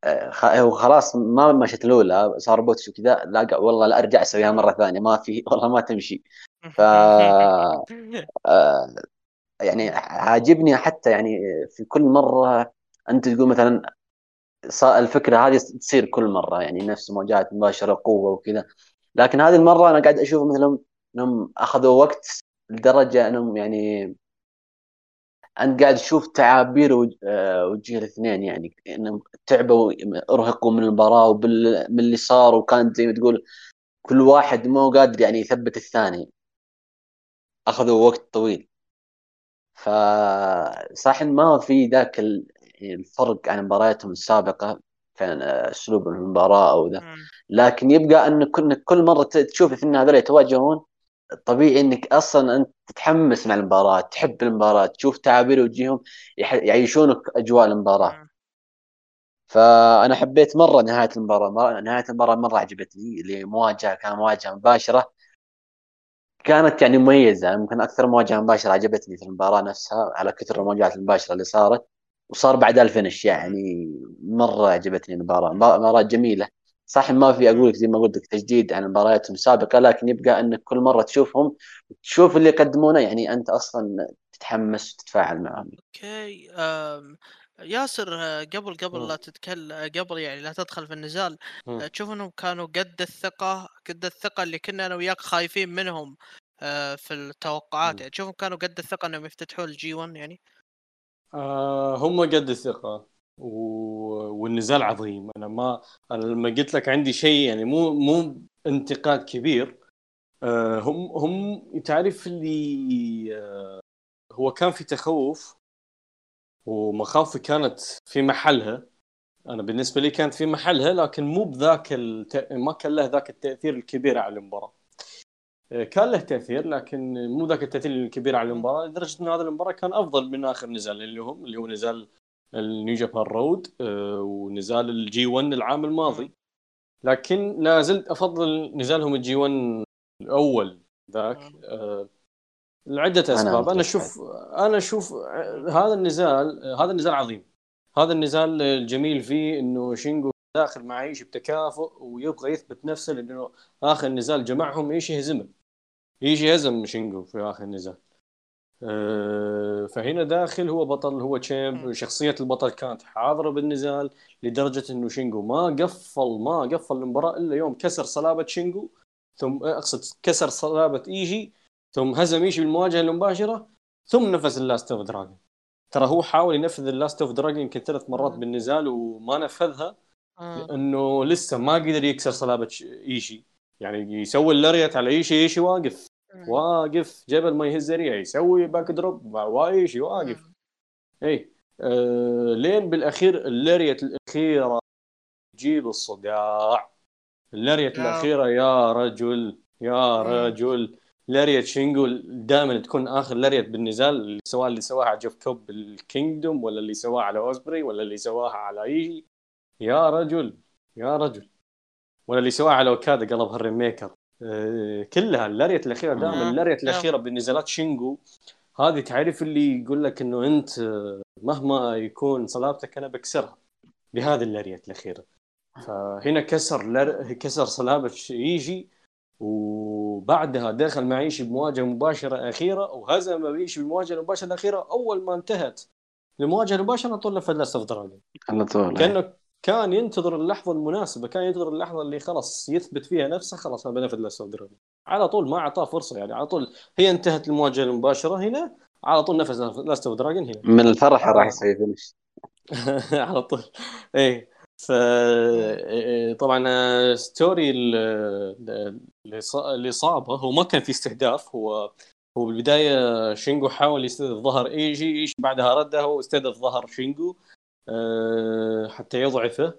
آه، هو خلاص ما مشت الأولى صار botch وكذا لا والله لا أرجع أسويها مرة ثانية ما في والله ما تمشي. ف آه، يعني عاجبني حتى يعني في كل مرة أنت تقول مثلا الفكرة هذه تصير كل مرة يعني نفس مواجهات مباشرة قوة وكذا. لكن هذه المرة أنا قاعد أشوف مثلا إنهم أخذوا وقت لدرجة إنهم يعني انت قاعد تشوف تعابير آه، وجه الاثنين يعني إنهم تعبوا ارهقوا من المباراة ومن اللي صار وكانت زي ما تقول كل واحد مو قادر يعني يثبت الثاني. أخذوا وقت طويل. فصح ما في ذاك الفرق عن مبارياتهم السابقة كان أسلوب المباراة أو ذا. لكن يبقى إن كل مرة تشوف الاثنين هذول يتواجهون طبيعي إنك أصلا أنت تتحمس مع المباراة تحب المباراة تشوف تعابير وجيههم يعيشونك أجواء المباراة. فأنا حبيت مرة نهاية المباراة نهاية المباراة مرة عجبتني اللي مواجهة كان مواجهة مباشرة. كانت يعني مميزة ممكن أكثر مواجهة مباشرة عجبتني في المباراة نفسها على كثر المواجهات المباشرة اللي صارت. وصار بعد ال finish يعني مرة عجبتني المباراة مباراة جميلة. صح ما في أقول لك زي ما قلت لك تجديد عن مبارياتهم السابقة لكن يبقى إنك كل مرة تشوفهم تشوف اللي يقدمونه يعني أنت أصلا تتحمس وتتفاعل معهم. okay ياسر قبل قبل لا تتكلم قبل يعني لا تدخل في النزال تشوف إنهم كانوا قد الثقة قد الثقة اللي كنا أنا وياك خايفين منهم آه، في التوقعات. يعني تشوفهم كانوا قد الثقة إنهم يفتتحون ال G 1 يعني؟ آه هم قد الثقة. والنزال عظيم. أنا ما أنا لما قلت لك عندي شيء يعني مو مو انتقاد كبير آه هم هم تعرف اللي آه هو كان في تخوف ومخاوفي كانت في محلها. أنا بالنسبة لي كانت في محلها لكن مو بذاك الت... ما كان له ذاك التأثير الكبير على المباراة. آه، كان له تأثير لكن مو ذاك التأثير الكبير على المباراة لدرجة إن هذا المباراة كان أفضل من آخر نزال اللي هم اللي هو نزال ال New Japan Road آه، ونزال ال G 1 العام الماضي. لكن لا زلت أفضل نزالهم ال G 1 الأول ذاك. آه، لعدة أنا أسباب. أنا. أشوف أنا أشوف آه، هذا النزال هذا النزال عظيم. هذا النزال الجميل فيه إنه شينجو داخل مع ايشي بتكافؤ ويبغى يثبت نفسه لأنه آخر نزال جمعهم ايشي هزمه. ايشي هزم شينجو في آخر نزال. آه، فهنا داخل هو بطل هو champ مم. شخصية البطل كانت حاضرة بالنزال لدرجة إنه شينجو ما قفل ما قفل المباراة إلا يوم كسر صلابة شينجو ثم أقصد كسر صلابة إيشي ثم هزم ايشي بالمواجهة المباشرة ثم نفذ ال Last of Dragon ترى هو حاول ينفذ ال Last of Dragon يمكن ثلاث مرات. بالنزال وما نفذها. لأنه لسه ما قدر يكسر صلابة ش- ايشي يعني يسوي ال lariat على ايشي ايشي واقف واقف جبل ما يهزه ريح يسوي back drop وايشي واقف إي آه لين بالأخير ال lariat الأخيرة تجيب الصداع ال lariat آه. الأخيرة يا رجل يا. رجل. lariat شينجو دائما تكون آخر lariat بالنزال اللي سواء اللي سواها على جيف كوب بال Kingdom ولا اللي سواها على اوسبري ولا اللي سواها على ايشي يا رجل يا رجل. ولا اللي سواها على أوكادا قلب هال Rainmaker آه، كلها ال lariat الأخيرة دائما مم. ال lariat نعم. الأخيرة بالنزالات شينجو. هذه تعرف اللي يقول لك إنه أنت آه، مهما يكون صلابتك أنا بكسرها بهذه ال lariat الأخيرة. فهنا كسر لر... كسر صلابة ايشي وبعدها دخل مع ايشي بمواجهة مباشرة أخيرة وهزم ايشي بالمواجهه المباشره الاخيره أول ما انتهت المواجهه المباشره طول Last of Dragon على طول. كأنه كان ينتظر اللحظة المناسبة كان ينتظر اللحظة اللي خلاص يثبت فيها نفسه خلاص أنا بنفذ of Dragon على طول ما أعطاه فرصة يعني على طول هي انتهت المواجهة المباشرة هنا على طول نفذ Last of Dragon هنا. من الفرح راح يسوي finish. على طول. إيه ف إيه، طبعا آه، story الاصابه هو ما كان في استهداف هو هو بالبداية شينجو حاول يستهدف ظهر إيشي إيش بعدها رده واستهدف ظهر شينجو. حتى يضعفه.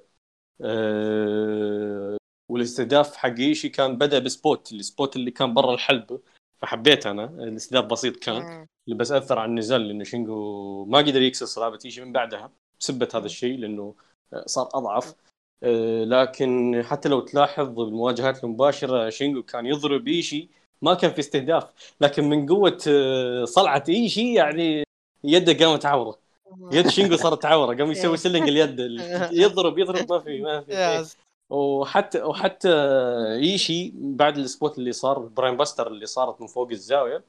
آه، والاستهداف حق إيشي كان بدأ ب spot ال spot اللي كان برا الحلبه فحبيت أنا الاستهداف بسيط كان. اللي بس أثر على النزال لأنه شينجو ما قدر يكسر صلابة إيشي من بعدها بسبه هذا الشيء لأنه صار أضعف. آه، لكن حتى لو تلاحظ بالمواجهات المباشرة شينجو كان يضرب إيشي ما كان في استهداف لكن من قوة آه، صلعة إيشي يعني يده قامت عورة. يد شينجو صارت عوره قام يسوي selling اليد يضرب يضرب ما في ما في. وحتى وحتى إيشي بعد ال spot اللي صار brainbuster اللي صارت من فوق الزاوية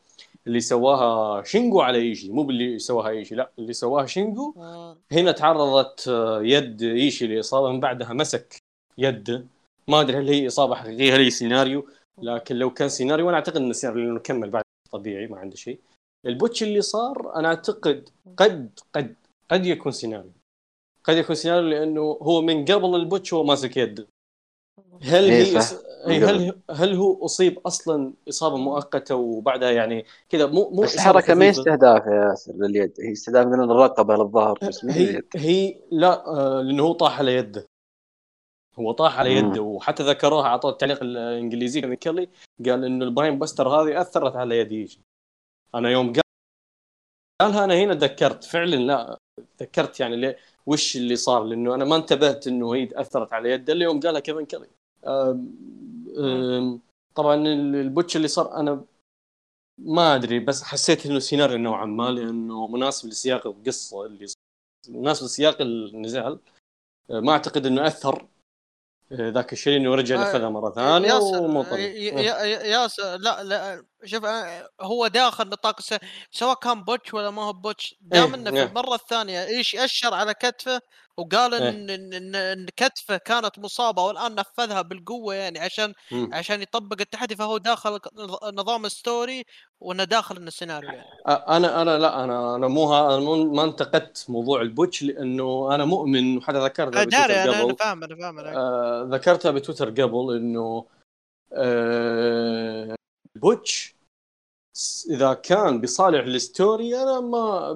اللي سواها شينجو على إيشي مو باللي سواها إيشي لا اللي سواها شينجو. مم. هنا تعرضت آه، يد إيشي لإصابة من بعدها مسك يده ما أدري هل هي إصابة حقيقية هل هي سيناريو لكن لو كان سيناريو أنا أعتقد إنه سيناريو لأنه كمل بعد طبيعي ما عنده شيء. ال botch اللي صار أنا أعتقد قد قد قد يكون سيناريو. قد يكون سيناريو لأنه هو من قبل ال botch هو ماسك يده. هل إيه هي. هي هل هل هو أصيب أصلا إصابة مؤقتة وبعدها يعني كذا؟ مو مو بس الحركة ما هي. استهداف يا ياسر لليد. هي استهداف من الرقبة للظهر بس هي هي لا آه، لأنه هو طاح على يده. هو طاح على. يده وحتى ذكروها أعطوه التعليق الإنجليزي. كيلي قال إنه ال brainbuster هذه أثرت على يد إيشي أنا يوم قال قالها أنا هنا تذكرت فعلا لا تذكرت يعني ليه وش اللي صار لأنه أنا ما انتبهت إنه هي أثرت على يده إلا يوم قالها كيفن كيلي طبعا ال botch اللي صار أنا ما أدري بس حسيت إنه سيناريو نوعا ما لأنه مناسب لسياق القصة اللي صار. مناسب لسياق النزال آه، ما أعتقد إنه أثر آه، ذاك الشيء انه رجع آه، نفذها مرة ثانية ياسر ي- ياسر لا لا شوف هو داخل نطاق. سواء كان botch ولا ما هو botch دام إنه في إيه. المرة الثانية إيش أشر على كتفه وقال إيه. إن إن, إن, كتفه كانت مصابة والآن نفذها بالقوة يعني عشان مم. عشان يطبق التحدي فهو داخل نظ- نظام story وإنه داخل إنه سيناريو يعني أنا أنا لا أنا أنا مو ها أنا مو- ما انتقدت موضوع ال botch لأنه أنا مؤمن وحتى ذكرتها بتويتر أنا أنا قبل فاهم أنا فاهم. آه، ذكرتها بتويتر قبل إنه آه، botch إذا كان بصالح ال story أنا ما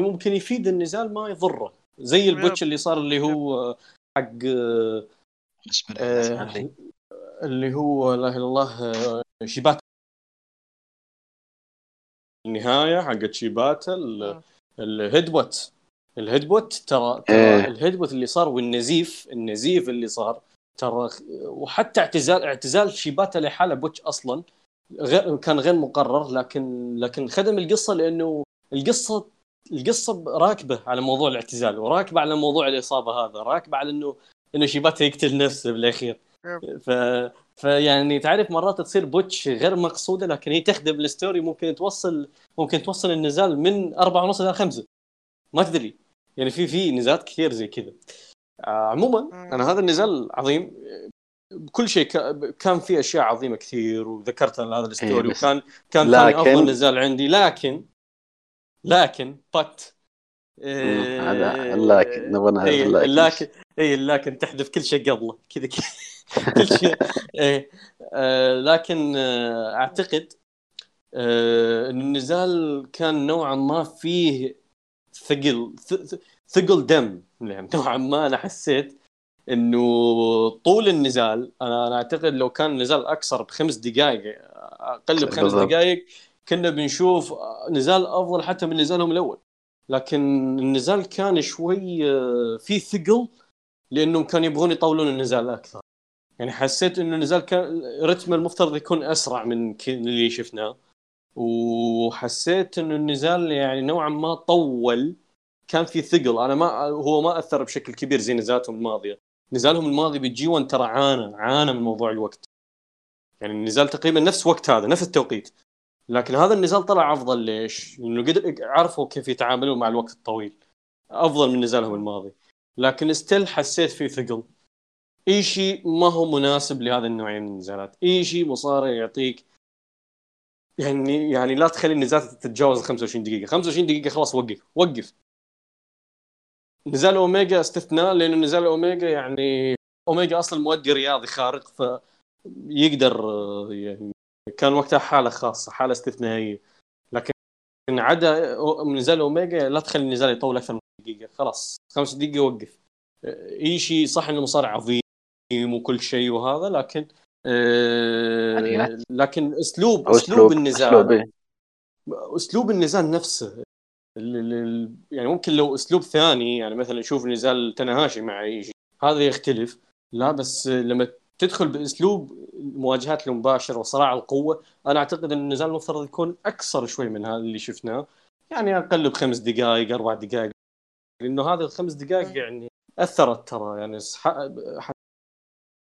ممكن يفيد النزال ما يضره زي ال botch اللي صار اللي هو حق آه،. اللي هو لا إله إلا الله آه، شيباتا النهاية حقت شيباتا ال- آه. ال headbutt ال headbutt ترى ترى. ال headbutt اللي صار والنزيف النزيف اللي صار ترى وحتى اعتزال اعتزال شيباتا لحاله botch أصلا غير كان غير مقرر لكن لكن خدم القصة لأنه القصة القصة راكبة على موضوع الاعتزال وراكبة على موضوع الاصابه هذا راكبة على إنه إنه شيباتا يقتل نفسه بالأخير. ف فيعني تعرف مرات تصير botch غير مقصودة لكن هي تخدم ال story ممكن توصل ممكن توصل النزال من أربعة ونص إلى خمسة. ما تدري. يعني في في نزالات كثير زي كذا. آه، عموما أنا هذا النزال عظيم. كل شيء كان فيه أشياء عظيمة كثير وذكرت أنا هذا الستوري إيه، وكان كان ثاني لكن- أفضل نزال عندي. لكن لكن بت مم، هذا لكن نبغى اي اللكن. لكن. اي لكن تحذف كل شيء قبله كذا كل شيء. إيه آه لكن آه أعتقد آه إن النزال كان نوعا ما فيه ثقل ثقل دم يعني نوعا ما أنا حسيت. إنه طول النزال أنا أنا أعتقد لو كان النزال أكثر بخمس دقائق أقل بخمس. دقائق كنا بنشوف نزال أفضل حتى من نزالهم الأول. لكن النزال كان شوي آه، فيه ثقل لأنهم كانوا يبغون يطولون النزال أكثر. يعني حسيت إنه النزال كان رتم المفترض يكون أسرع من اللي شفناه. وحسيت إنه النزال يعني نوعا ما طول كان في ثقل. أنا ما هو ما أثر بشكل كبير زي نزالاتهم الماضية. نزالهم الماضي بال G 1 ترى عانى عانى من موضوع الوقت. يعني النزال تقريبا نفس وقت هذا نفس التوقيت. لكن هذا النزال طلع أفضل ليش؟ لأنه قدر عرفوا كيف يتعاملون مع الوقت الطويل. أفضل من نزالهم الماضي. لكن still حسيت في ثقل. اي شيء ما هو مناسب لهذا النوعيه من النزالات. اي شيء مصارع يعطيك يعني يعني لا تخلي النزالات تتجاوز 25 دقيقة. 25 دقيقة خلاص وقف. وقف. نزال أوميجا استثناء لأنه نزال أوميجا يعني أوميجا أصلا مؤدي رياضي خارق فيقدر آه، يعني كان وقتها حالة خاصة حالة استثنائية. لكن عدا أو- نزال أوميجا لا تخلي النزال يطول أكثر من دقيقة. خلاص خمس دقيقة وقف. إي شيء صح إنه مصارع عظيم وكل شيء وهذا لكن آه، لكن أسلوب اسلوب النزال أسلوب إيه. أسلوب النزال نفسه يعني ممكن لو أسلوب ثاني يعني مثلا نشوف نزال تناهاشي مع إيجي. هذا يختلف. لا بس لما تدخل بأسلوب المواجهات المباشرة وصراع القوة أنا أعتقد إن النزال المفترض يكون أكثر شوي من هذا اللي شفناه. يعني أقل بخمس دقائق أربع دقائق. لأنه هذه الخمس دقائق يعني أثرت ترى. يعني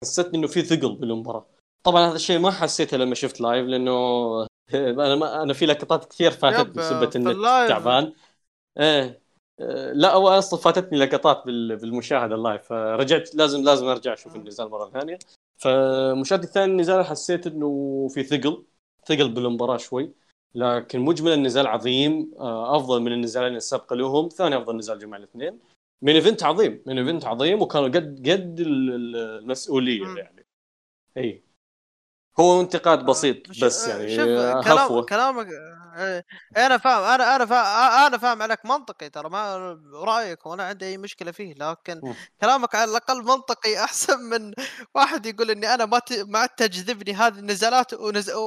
حسيت إنه في ثقل بالمباراة. طبعا هذا الشيء ما حسيته لما شفت live لأنه أنا ما أنا في لقطات كثير yep، فاتتني سبه في النت ال live. تعبان. إيه آه، لا هو أصلا فاتتني لقطات بال- بالمشاهدة ال live فرجعت لازم لازم أرجع أشوف النزال مرة ثانية. فمشاهدتي الثاني النزال حسيت إنه في ثقل ثقل بالمباراة شوي لكن مجملا النزال عظيم. آه، أفضل من النزالين السابقة لهم ثاني أفضل نزال جمع الاثنين. من event عظيم من event عظيم وكانوا قد قد ال- ال- المسؤولية. يعني. اي هو انتقاد بسيط ش- بس يعني شوف آه، كلام كلامك آه، أنا فاهم أنا أنا فاهم أنا فاهم عليك منطقي ترى ما رأيك وأنا عندي أي مشكلة فيه لكن. كلامك على الأقل منطقي أحسن من واحد يقول إني أنا ما ت... ما عاد تجذبني هذه النزالات ونز... و...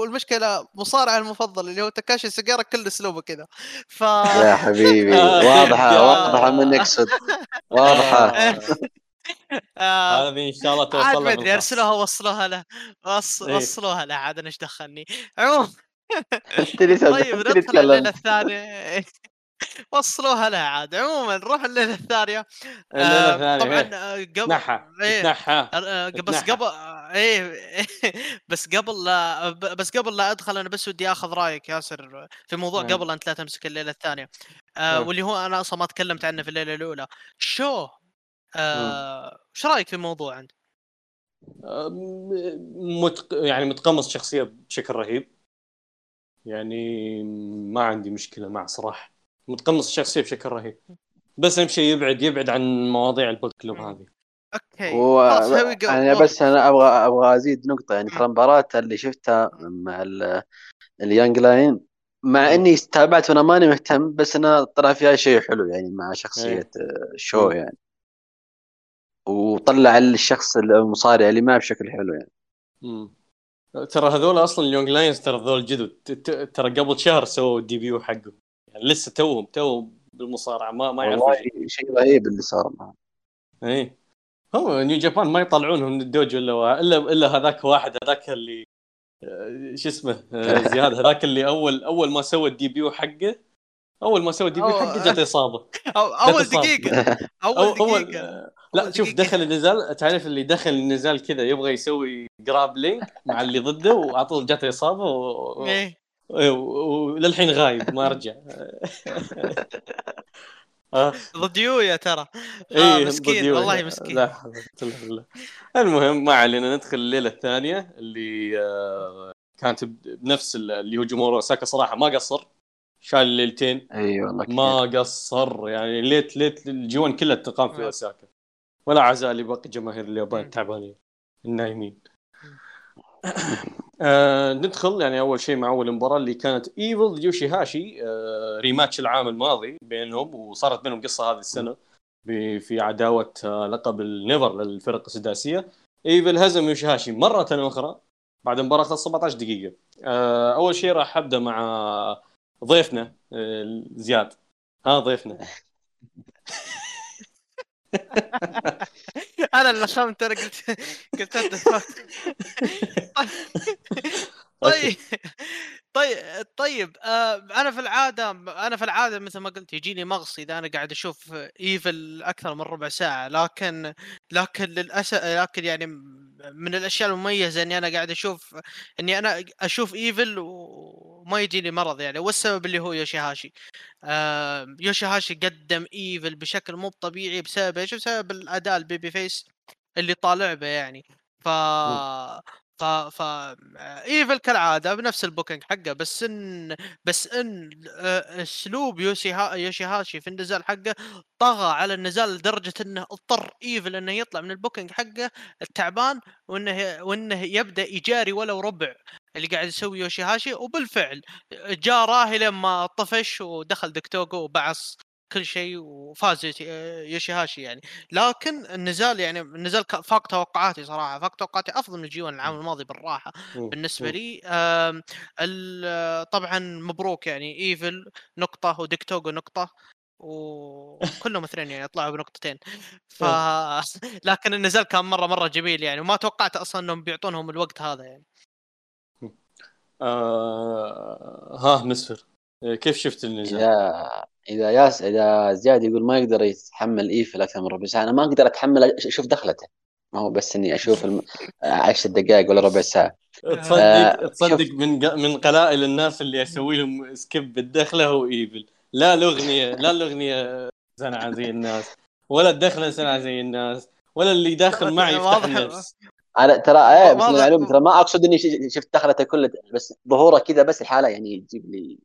والمشكلة مصارع المفضل اللي هو تكاشي سوجيورا كل أسلوبه كذا ف يا حبيبي آه. واضحه واضحة من يقصد واضحة آه، هذه إن شاء الله توصل ما لها ادري. أرسلوها وصلوها له. إيه. وصلوها له عاد أنا إيش دخلني عموما طيب ندخل الليلة الثانية وصلوها لها عاد عموما نروح الليلة الثانية آه، طبعا إيه. قبل إيه. تنحى آه، بس. قبل إيه بس قبل لا بس قبل لا أدخل أنا بس ودي آخذ رأيك ياسر في موضوع نعم. قبل أنت لا تمسك الليلة الثانية آه نعم. واللي هو أنا أصلا ما تكلمت عنه في الليلة الأولى شو إيش رأيك في الموضوع انت؟ مت... يعني متقمص شخصية بشكل رهيب يعني ما عندي مشكلة معه صراحة متقمص الشخصية بشكل رهيب بس أهم شيء يبعد يبعد عن مواضيع ال Bullet Club. هذه okay و... أنا. بس أنا أبغى أبغى أزيد نقطة يعني ترى المباراة اللي شفتها مع ال... ال young lion مع مم. إني تابعت وأنا ماني مهتم بس أنا طلع فيها شيء حلو يعني مع شخصية إيه. آه، شو. يعني وطلع الشخص المصارع اللي معه بشكل حلو يعني. مم. ترى هذول أصلا ال young lions ترى هذول جدد. ت- ت- ترى قبل شهر سووا ال debut حقهم يعني لسه توهم توهم بالمصارعة. ما ما يعرفوا والله شيء. رهيب اللي صار معه. اي هو New Japan ما يطلعونهم من الدوجو الا الا إلا هذاك واحد هذاك اللي آه، شو اسمه آه، زياد هذاك اللي اول أول ما سوى ال debut حقه أول ما سوى ال debut أو- حقه جت إصابة. أو أول. دقيقة. أول دقيقة. آه، لا شوف. دخل النزال تعرف اللي دخل النزال كذا يبغى يسوي grappling مع اللي ضده وعلى طول جته إصابة و... إيه إيه، و- وللحين غايب ما رجع آه، ضد يويا ترى إيه آه مسكين. والله مسكين لا حول. المهم ما علينا ندخل الليلة الثانية اللي آه، كانت بنفس ال- اللي هو جمهور أوساكا صراحة ما قصر شال الليلتين إي والله كثير. ما قصر يعني ليت ليت ال G1 كلها تقام في آه. أوساكا ولا عزاء لباقي جماهير اليابان. التعبانين النايمين. آه ندخل يعني أول شيء مع أول مباراة اللي كانت ايفل يوشي هاشي آه rematch العام الماضي بينهم وصارت بينهم قصة هذه السنة في عداوة آه لقب ال NEVER للفرق السداسية. ايفل هزم يوشي هاشي مرة أخرى بعد مباراة خلص 17 دقيقة. آه أول شيء راح أبدأ مع ضيفنا آه زياد. ها ضيفنا. أنا اللي خمت أنا قلت قلت. طيب طيب طيب آه أنا في العادة أنا في العادة مثل ما قلت يجيني مغص إذا أنا قاعد أشوف ايفل أكثر من ربع ساعة لكن لكن للاسف لكن يعني من الأشياء المميزة إني أنا قاعد أشوف إني أنا أشوف ايفل وما يجيني مرض يعني والسبب اللي هو يوشيهاشي آه يوشيهاشي قدم ايفل بشكل مو طبيعي بسبب إيش؟ بسبب الاداء ال babyface اللي طالع به يعني ف ف ف إيفل كالعادة بنفس ال booking حقه بس إن بس إن آه، أسلوب يوشي ها يوشي هاشي في النزال حقه طغى على النزال لدرجة إنه اضطر إيفل إنه يطلع من ال booking حقه التعبان وإنه وإنه يبدأ يجاري ولو ربع اللي قاعد يسوي يوشي هاشي وبالفعل جاء راهي لما طفش ودخل دكتوغو وبعص. كل شيء وفاز يوشي- يوشي هاشي يعني. لكن النزال يعني النزال فاق توقعاتي صراحة. فاق توقعاتي أفضل من الجي 1 العام الماضي بالراحة بالنسبة لي. طبعا مبروك يعني. إيفل نقطة وديكتوغو نقطة وكلهم اثنين يعني طلعوا بنقطتين. ف لكن النزال كان مرة مرة جميل يعني. وما توقعت أصلا إنهم بيعطونهم الوقت هذا يعني. آه ها مسفر. آه، كيف شفت النزال؟ اذا إذا ياس إذا زياد يقول ما يقدر يتحمل إيفل أكثر من ربع ساعة أنا ما أقدر أتحمل أشوف دخلته. ما هو بس إني أشوف الم... عشر دقائق ولا ربع ساعة. تصدق آه، تصدق من من قلائل الناس اللي أسوي لهم skip بالدخلة هو إيفل. لا الاغنيه لا الأغنية سنعه زي الناس ولا الدخلة سنعه زي الناس ولا اللي داخل معي يفتح واضح- النفس أنا ترى إيه بس المعلومه ترى ما أقصد إني ش- شفت دخلته كله بس ظهوره كذا بس الحالة يعني تجيب لي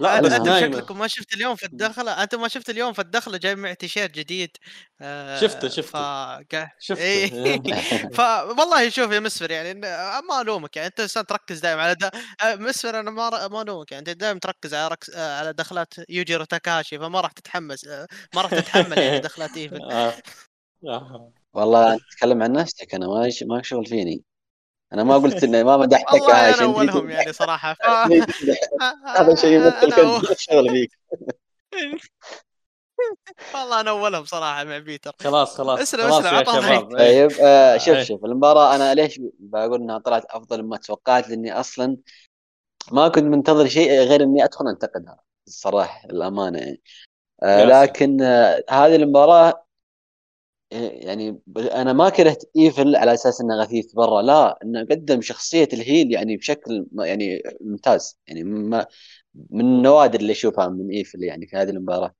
لا أنت دائما شكلكم ما شفت اليوم في الدخلة أنت ما شفت اليوم في الدخلة جاي معي تيشيرت جديد آه، شفته- شفته. فقا- شفته. إيه. فوالله شوف يا مسفر يعني إن- ما ألومك يعني أنت إنسان تركز دائما على دا... آه، مسفر أنا ما ما ألومك يعني أنت دائما تركز على ركز... آه، على دخلات يوجيرو تاكاشي فما راح تتحمس آه، ما راح تتحمل يعني دخلات. آه. والله انت تتكلم عن نفسك أنا ما ما شغل فيني أنا ما قلت إني ما مدحتك والله أنا عشان اولهم يعني صراحة. ف... هذا شيء يمثل أنا أول- كنت شغل فيك. والله أنا اولهم صراحة مع بيتر. خلاص خلاص. اسلم، خلاص اسلم، شباب. إيه. طيب آه إيه. شوف شوف المباراة أنا ليش بقول إنها طلعت أفضل مما توقعت؟ لأني أصلا ما كنت منتظر شيء غير إني أدخل أنتقدها الصراحة الأمانة يعني. آه. لكن آه هذه المباراة آه، يعني ب- أنا ما كرهت إيفل على أساس إنه غثيث برا لا إنه قدم شخصية ال heel يعني بشكل يعني ممتاز يعني ما من النوادر اللي أشوفها من إيفل يعني في هذه المباراة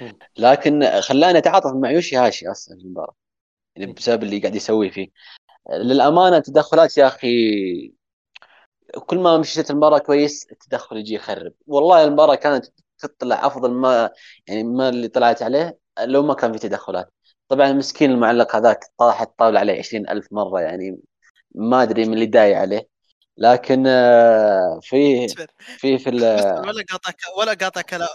مم. لكن خلاني أتعاطف مع يوشي هاشي أصلا في المباراة يعني. بسبب اللي قاعد يسويه فيه للأمانة تدخلات يا أخي كل ما مشيت المباراة كويس التدخل يجي يخرب والله المباراة كانت تطلع أفضل ما يعني ما اللي طلعت عليه لو ما كان في تدخلات طبعا مسكين المعلق هذاك طاحت طاوله عليه عشرين ألف مرة يعني ما أدري من اللي داعي عليه. لكن آه، في في في ال- ولا قاطع ولا قاطع كلام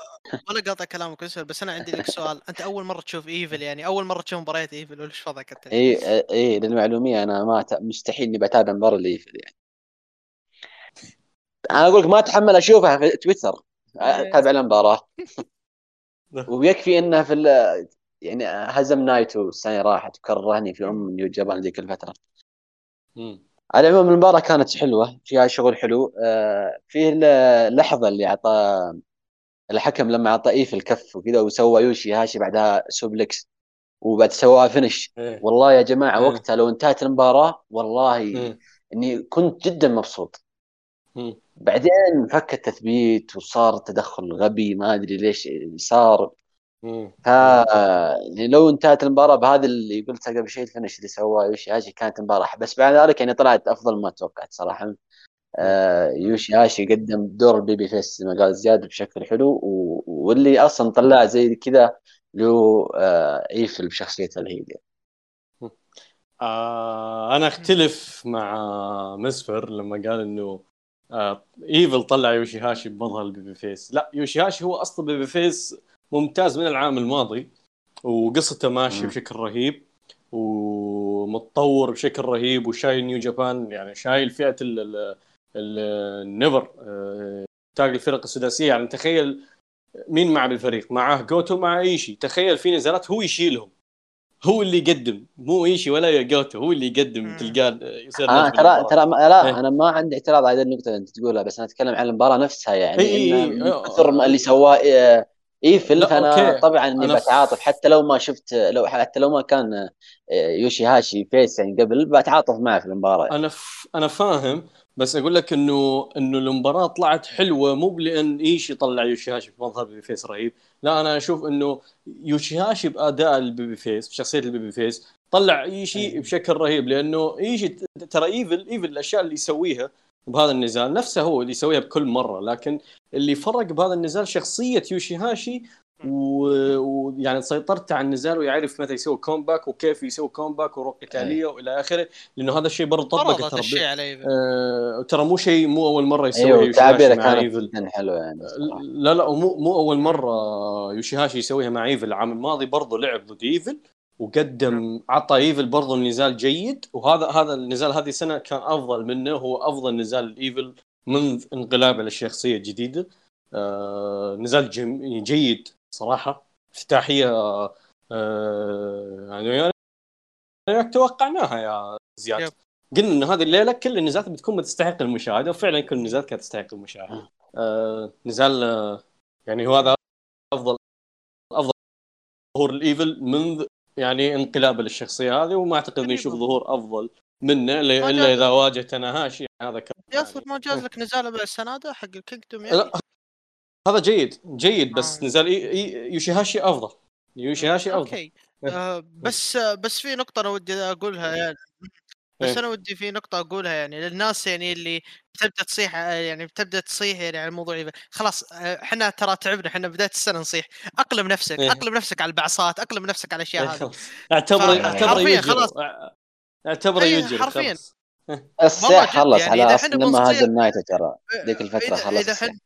ولا قاطع كلامك بس أنا عندي لك سؤال. أنت أول مرة تشوف إيفل يعني؟ أول مرة تشوف مباريات إيفل ولا إيش وضعك أنت؟ إي إي للمعلوميه أنا ما ت- مستحيل إني بتابع مباراة الايفل يعني. أنا أقول لك ما أتحمل أشوفها في تويتر. أتابع المباراة. ويكفي إنها في يعني هزم نايتو السنة راحت وكرهني في أم نيو جابان ذيك الفترة مم. على العموم المباراة كانت حلوة فيها شغل حلو آه، فيه اللحظة اللي أعطى الحكم لما أعطى إيه في الكف وكذا وسوى يوشي هاشي بعدها suplex وبعد سواها finish إيه. والله يا جماعة إيه. وقتها لو انتهت المباراة والله مم. إني كنت جدا مبسوط مم. بعدين فك التثبيت وصار تدخل غبي ما أدري ليش صار مم. يعني لو انتهت المباراة بهذا اللي قلته قبل شيء ال finish اللي سواه يوشي هاشي كانت المباراه بس بعد ذلك يعني طلعت أفضل ما توقعت صراحة. آه يوشي هاشي قدم دور ال babyface ما قال زياد بشكل حلو و... واللي أصلا طلع زي كذا له آه إيفل بشخصيته ال heel آه أنا أختلف مع مسفر لما قال إنه آه إيفل طلع يوشي هاشي بمظهر ال babyface. لا يوشي هاشي هو أصلا babyface ممتاز من العام الماضي وقصته ماشيه مم. بشكل رهيب ومتطور بشكل رهيب وشايل نيو جابان يعني شايل فئة ال- ال- ال- النيفر آه، تاج الفرق السداسية يعني تخيل مين معه بالفريق معاه جوتو مع إيشي تخيل في نزالات هو يشيلهم هو اللي يقدم مو إيشي ولا جوتو هو اللي يقدم. تلقاه يصير آه ترى. ترى ما- لا إيه. أنا ما عندي اعتراض على هذه النقطة اللي أنت تقولها بس أنا أتكلم عن المباراة نفسها يعني إي إي إن إي. من كثر ما اللي سواه ايفل لا، فانا okay. طبعا إني بتعاطف. حتى لو ما شفت لو حتى لو ما كان آه، يوشي هاشي face يعني قبل بتعاطف معه في المباراة. أنا ف... أنا فاهم. بس أقول لك إنه إنه المباراة طلعت حلوة مو لأن ايفل طلع يوشيهاشي بمظهر babyface رهيب. لا أنا أشوف إنه يوشيهاشي بأداء ال babyface بشخصية ال babyface طلع إيفل بشكل رهيب. لأنه إيفل ترى إيفل إيفل الأشياء اللي يسويها بهذا النزال نفسه هو اللي يسويها بكل مرة لكن اللي فرق بهذا النزال شخصية يوشيهاشي ويعني و... يعني سيطرته على النزال ويعرف متى يسوي comeback وكيف يسوي comeback وروح قتاليه وإلى آخره لأنه هذا الشيء برضه طبق ترى الشيء على ايفل آه ترى مو شيء مو أول مرة يسويه أيوه يوشيهاشي تعبيره مع كانت إيفل. جدا حلوة يعني صراحة. لا لا مو مو أول مرة يوشيهاشي يسويها مع إيفل. العام الماضي برضه لعب ضد إيفل. وقدم عطى إيفل برضه نزال جيد وهذا هذا النزال هذه السنة كان أفضل منه هو أفضل نزال ايفل منذ انقلابه للشخصيه الجديده آه نزال. جيد صراحة افتتاحية آه يعني يعني توقعناها يا زياد yep. قلنا إن هذه الليلة كل النزالات بتكون تستحق المشاهدة وفعلا كل النزالات كانت تستحق المشاهدة آه نزال آه يعني هو هذا افضل أفضل ظهور الايفل منذ يعني انقلابه للشخصية هذه وما أعتقد إنه يشوف ظهور أفضل منه إلا إذا واجه تناهاشي هذا كان ياسر ما جاز لك نزال السنة هذا حق الكينجدوم يعني؟ لا هذا جيد جيد بس آه. نزال. يوشيهاشي أفضل يوشيهاشي أفضل. okay. آه بس آه بس في نقطة أنا ودي أقولها يعني. بس إيه. أنا ودي في نقطة أقولها يعني للناس يعني اللي بتبدأ تصيح آه، يعني بتبدأ تصيح يعني على الموضوع. خلاص آه، إحنا ترى تعبنا إحنا بداية السنة نصيح أقلم نفسك إيه. أقلم نفسك على البعصات أقلم نفسك على الأشياء هذه اعتبره اعتبره خلاص. اعتبره إيه، يجري حرفياً. والله جد خلص يعني على اصل لما هزم نايتو ترى ذيك الفترة إذا- خلص الصيح. حن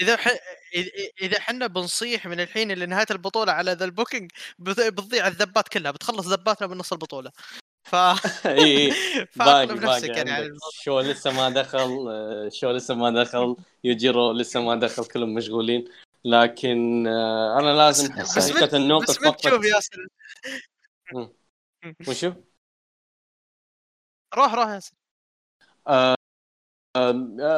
إذا ح... إذا- إذا إحنا بنصيح من الحين لنهاية البطولة على ذا ال booking بت- بتضيع الذبات كلها بتخلص ذباتنا من نص البطولة ف إي إي. باقي فاقلم نفسك باقي يعني على. شو لسه ما دخل آه، شو لسه ما دخل. يوجيرو لسه ما دخل كلهم مشغولين. لكن آه، أنا لازم من النقطة بس من تشوف ياسر. وشو؟ روح روح ياسر. آه،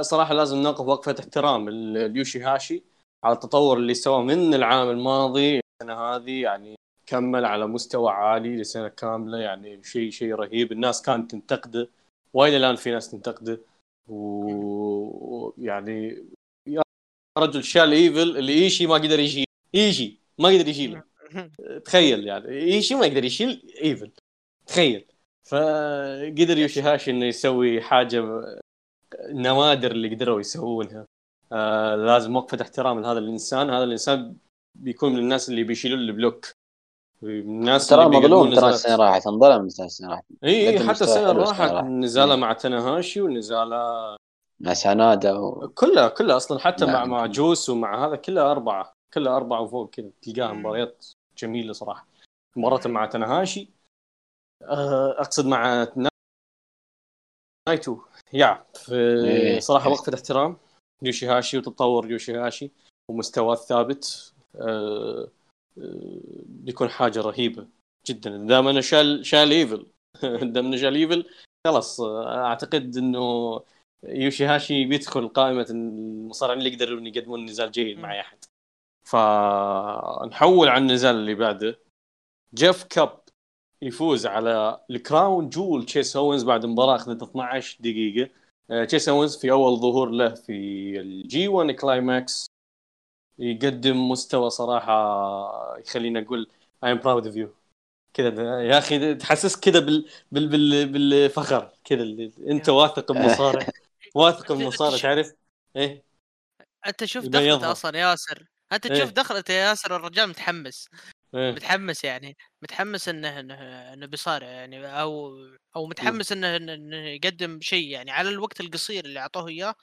صراحة لازم نقف وقفة احترام ال- اليوشي هاشي على التطور اللي سواه من العام الماضي السنة هذه يعني كمل على مستوى عالي لسنة كاملة يعني شيء شيء رهيب. الناس كانت تنتقده والى الآن في ناس تنتقده. ويعني يا رجل شال إيفل اللي إيشي ما قدر يشيل. إيشي ما قدر يشيله. تخيل يعني إيشي ما يقدر يشيل إيفل. تخيل. فقدر يوشيهاشي إنه يسوي حاجة نوادر اللي قدروا يسوونها. آه لازم وقفة احترام لهذا الإنسان. هذا الإنسان بيكون من الناس اللي بيشيلوا البلوك. الناس ترى مظلوم ترى. السنة راحت انظلم السنة راحت إي إي حتى السنة راحت. نزاله. مع تناهاشي ونزاله مع سانادا و... كلها كلها أصلا حتى لا، مع. جوس ومع هذا كلها أربعة كلها أربعة وفوق كذا تلقاها. مباريات جميلة صراحة مباراة مع تناهاشي آه، أقصد مع نا- نايتو يا في إيه. صراحة وقفه احترام يوشيهاشي وتطور يوشيهاشي ومستواه الثابت آه، بيكون حاجة رهيبة جدا. دام إنه شال شال إيفل. دام إنه شال إيفل خلاص أعتقد إنه يوشيهاشي بيدخل قائمة المصارعين اللي يقدرون يقدمون نزال جيد مع أي أحد. فنحول على النزال اللي بعده. جيف كوب يفوز على ال crown jewel تشيس اونز بعد مباراة أخذت 12 دقيقة. آه، تشيس اونز في أول ظهور له في ال G 1 Climax يقدم مستوى صراحة يخليني أقول I am proud of you كذا يا أخي تحسس كذا بال... بال... بال... بالفخر كذا اللي- أنت واثق بمصارع واثق بمصارع تعرف؟ إيه. أنت شوف دخلته. أصلا ياسر. أنت إيه. تشوف دخلته يا ياسر الرجال متحمس. إيه. متحمس يعني. متحمس إنه إنه, إنه بيصارع يعني أو أو متحمس إنه إنه إنه يقدم شيء يعني. على الوقت القصير اللي أعطوه إياه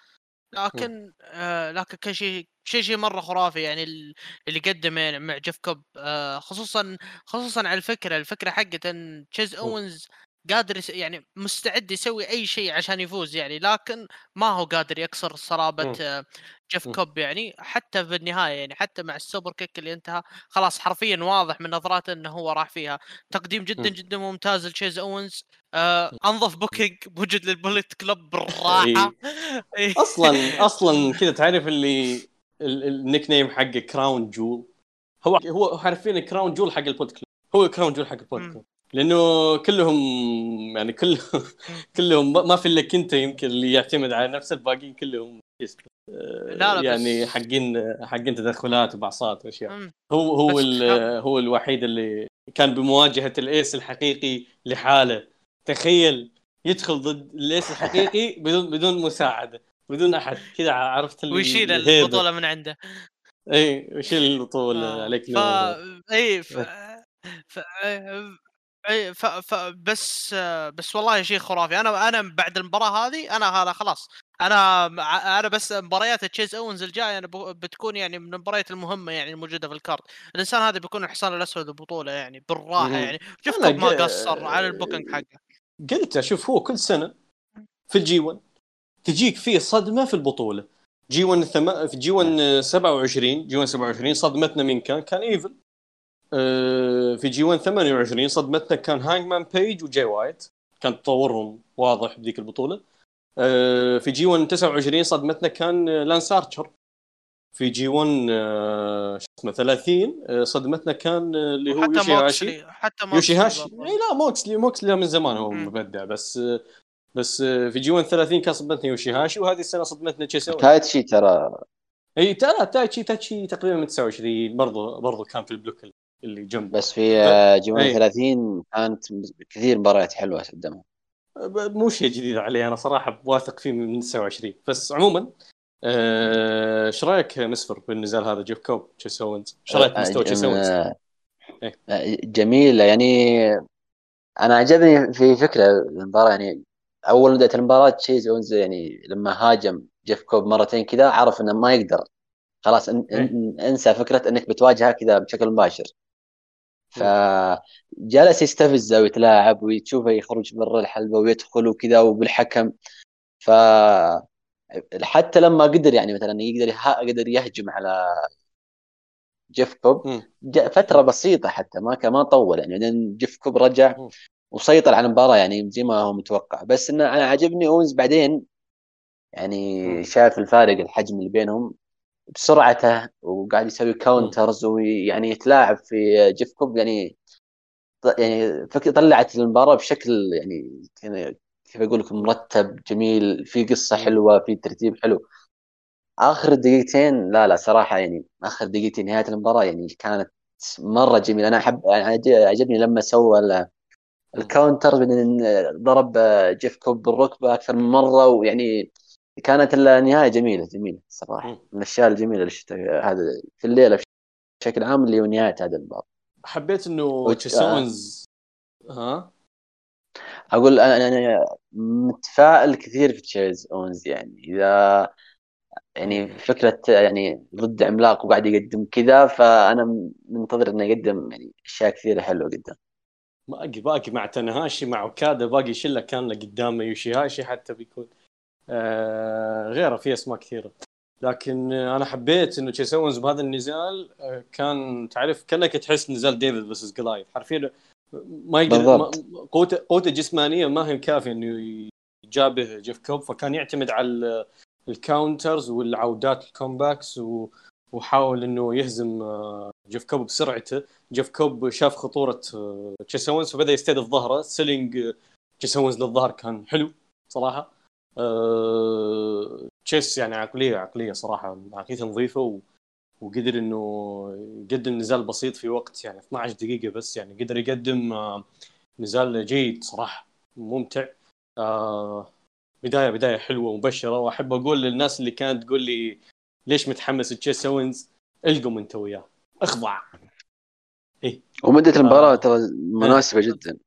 لكن آه لكن كان شيء شيء شيء مرة خرافي يعني ال- اللي قدمه مع جيف كوب آه خصوصا خصوصا على الفكرة الفكرة حقت إن تشيز اونز قادر يعني مستعد يسوي أي شيء عشان يفوز يعني لكن ما هو قادر يكسر صلابة. آه، جيف. كوب يعني حتى في النهاية يعني حتى مع ال superkick اللي انتهى خلاص حرفيا واضح من نظراته إنه هو راح فيها تقديم جدا مم. جدا ممتاز لتشيز اونز آه أنظف booking بوجود لل Bullet Club. بالراحة. أصلا أصلا كذا تعرف اللي ال- ال nickname حقه crown jewel هو هو حرفيا crown jewel حق ال Bullet Club هو crown jewel حق ال Bullet مم. Club لأنه كلهم يعني كلهم كلهم ما في إلا انت يمكن اللي يعتمد على نفسه الباقيين كلهم. لا لا يعني بس- حقين حقين تدخلات وبعصات وأشياء. هو هو هو الوحيد اللي كان بمواجهة الايس الحقيقي لحاله. تخيل يدخل ضد الايس الحقيقي بدون بدون مساعدة. بدون أحد كذا عرفت ال- ويشيل. البطولة من عنده. إي ويشيل البطولة آه، عليك ف. إي ف... ف... إي ف... ف... بس بس والله شيء خرافي. أنا أنا بعد المباراة هذه أنا هذا خلاص. أنا أنا بس مباريات تشيز اونز الجاية أنا ب- بتكون يعني من المباريات المهمة يعني الموجودة في ال card. الإنسان هذا بيكون الحصان الأسود البطولة يعني بالراحة. يعني. شوف كوب ما قصر على ال booking حقه. قلت شوف هو كل سنة في ال G 1 تجيك فيه صدمة في البطولة. G 1 ثم... في G 1 27 G 1 27 صدمتنا مين كان؟ كان إيفل. آه، في G 1 28 صدمتنا كان هانجمان بيج وجاي وايت. كان تطورهم واضح بذيك البطولة. آه، في G 1 29 صدمتنا كان لانس ارشر في G 1 آه، شو اسمه 30 آه، صدمتنا كان اللي هو يوشي هاشي حتى موكسلي يوشي هاشي. إي لا موكسلي موكسلي من زمان هو. مبدع بس بس في G 1 30 كان صدمتنا يوشي هاشي وهذه السنة صدمتنا تشيس أوينز. تايتشي ترى إي ترى تايتشي تايتشي تقريبا من 29 برضو برضو كان في ال block اللي جنب بس في آه، إيه. G 1 30 كانت كثير مباريات حلوة قدمها ب- مو شيء جديد علي أنا صراحة واثق فيه من 29 بس عموما آه، إيش رأيك مسفر بالنزال هذا جيف كوب تشيس إيش رأيك بمستوى تشيس؟ آه، إيه. آه، جميلة يعني أنا عجبني في فكرة المباراة يعني أول بدأت المباراة تشيز أونز يعني لما هاجم جيف كوب مرتين كذا عرف إنه ما يقدر خلاص ان إيه. ان انسى فكرة إنك بتواجهها كذا بشكل مباشر فجلس يستفزه ويتلاعب وتشوفه يخرج برا الحلبة ويدخل وكذا وبالحكم ف حتى لما قدر يعني مثلا يقدر قدر يهجم على جيف كوب فترة بسيطة حتى ما كان ما طول يعني بعدين جيف كوب رجع. وسيطر على المباراة يعني زي ما هو متوقع بس إنه أنا عجبني أونز بعدين يعني. شاف الفارق الحجم اللي بينهم بسرعته وقاعد يسوي counters ويعني يتلاعب في جيف كوب يعني يعني طلعت المباراة بشكل يعني كيف أقول لكم مرتب جميل في قصة. حلوة في ترتيب حلو آخر دقيقتين لا لا صراحة يعني آخر دقيقتين نهاية المباراة يعني كانت مرة جميلة أنا احب يعني عج- عجبني لما سوى ال counter ضرب جيف كوب بالركبة أكثر من مرة ويعني كانت النهاية جميلة جميلة صراحة. من الأشياء الجميله اللي شفتها هذا في الليلة بشكل عام اللي هو نهاية هذا المباراة. حبيت إنه تشيس اونز ها؟ أقول أنا أنا متفائل كثير في تشيس اونز يعني إذا يعني فكرة يعني ضد عملاق وقاعد يقدم كذا فأنا منتظر إنه يقدم يعني أشياء كثيرة حلوة قدام. باقي باقي مع تاناهاشي مع اوكادا باقي شله كامله قدامه يوشيهاشي حتى بيكون آه غيره في اسماء كثيرة. لكن أنا حبيت إنه تشيس أونز بهذا النزال آه كان تعرف كانك تحس نزال David versus Goliath حرفيا ما يقدر قوته قوته الجسمانيه ما هي كافية إنه يجابه جيف كوب. فكان يعتمد على ال- ال counters والعودات ال comebacks و... وحاول إنه يهزم آه، جيف كوب بسرعته. جيف كوب شاف خطورة آه، تشيس اونز فبدأ يستهدف ظهره. selling آه، تشيس اونز للظهر كان حلو صراحة. تشيس يعني عقلية عقلية صراحة عقليته نظيفة و... وقدر إنه يقدم نزال بسيط في وقت يعني 12 دقيقة بس يعني قدر يقدم نزال جيد صراحة ممتع. بداية بداية حلوة ومبشرة. وأحب أقول للناس اللي كانت تقول لي ليش متحمس تشيس اوينز القم انت وياه. اخضع. ومدة المباراة آه. ترى مناسبة جدا.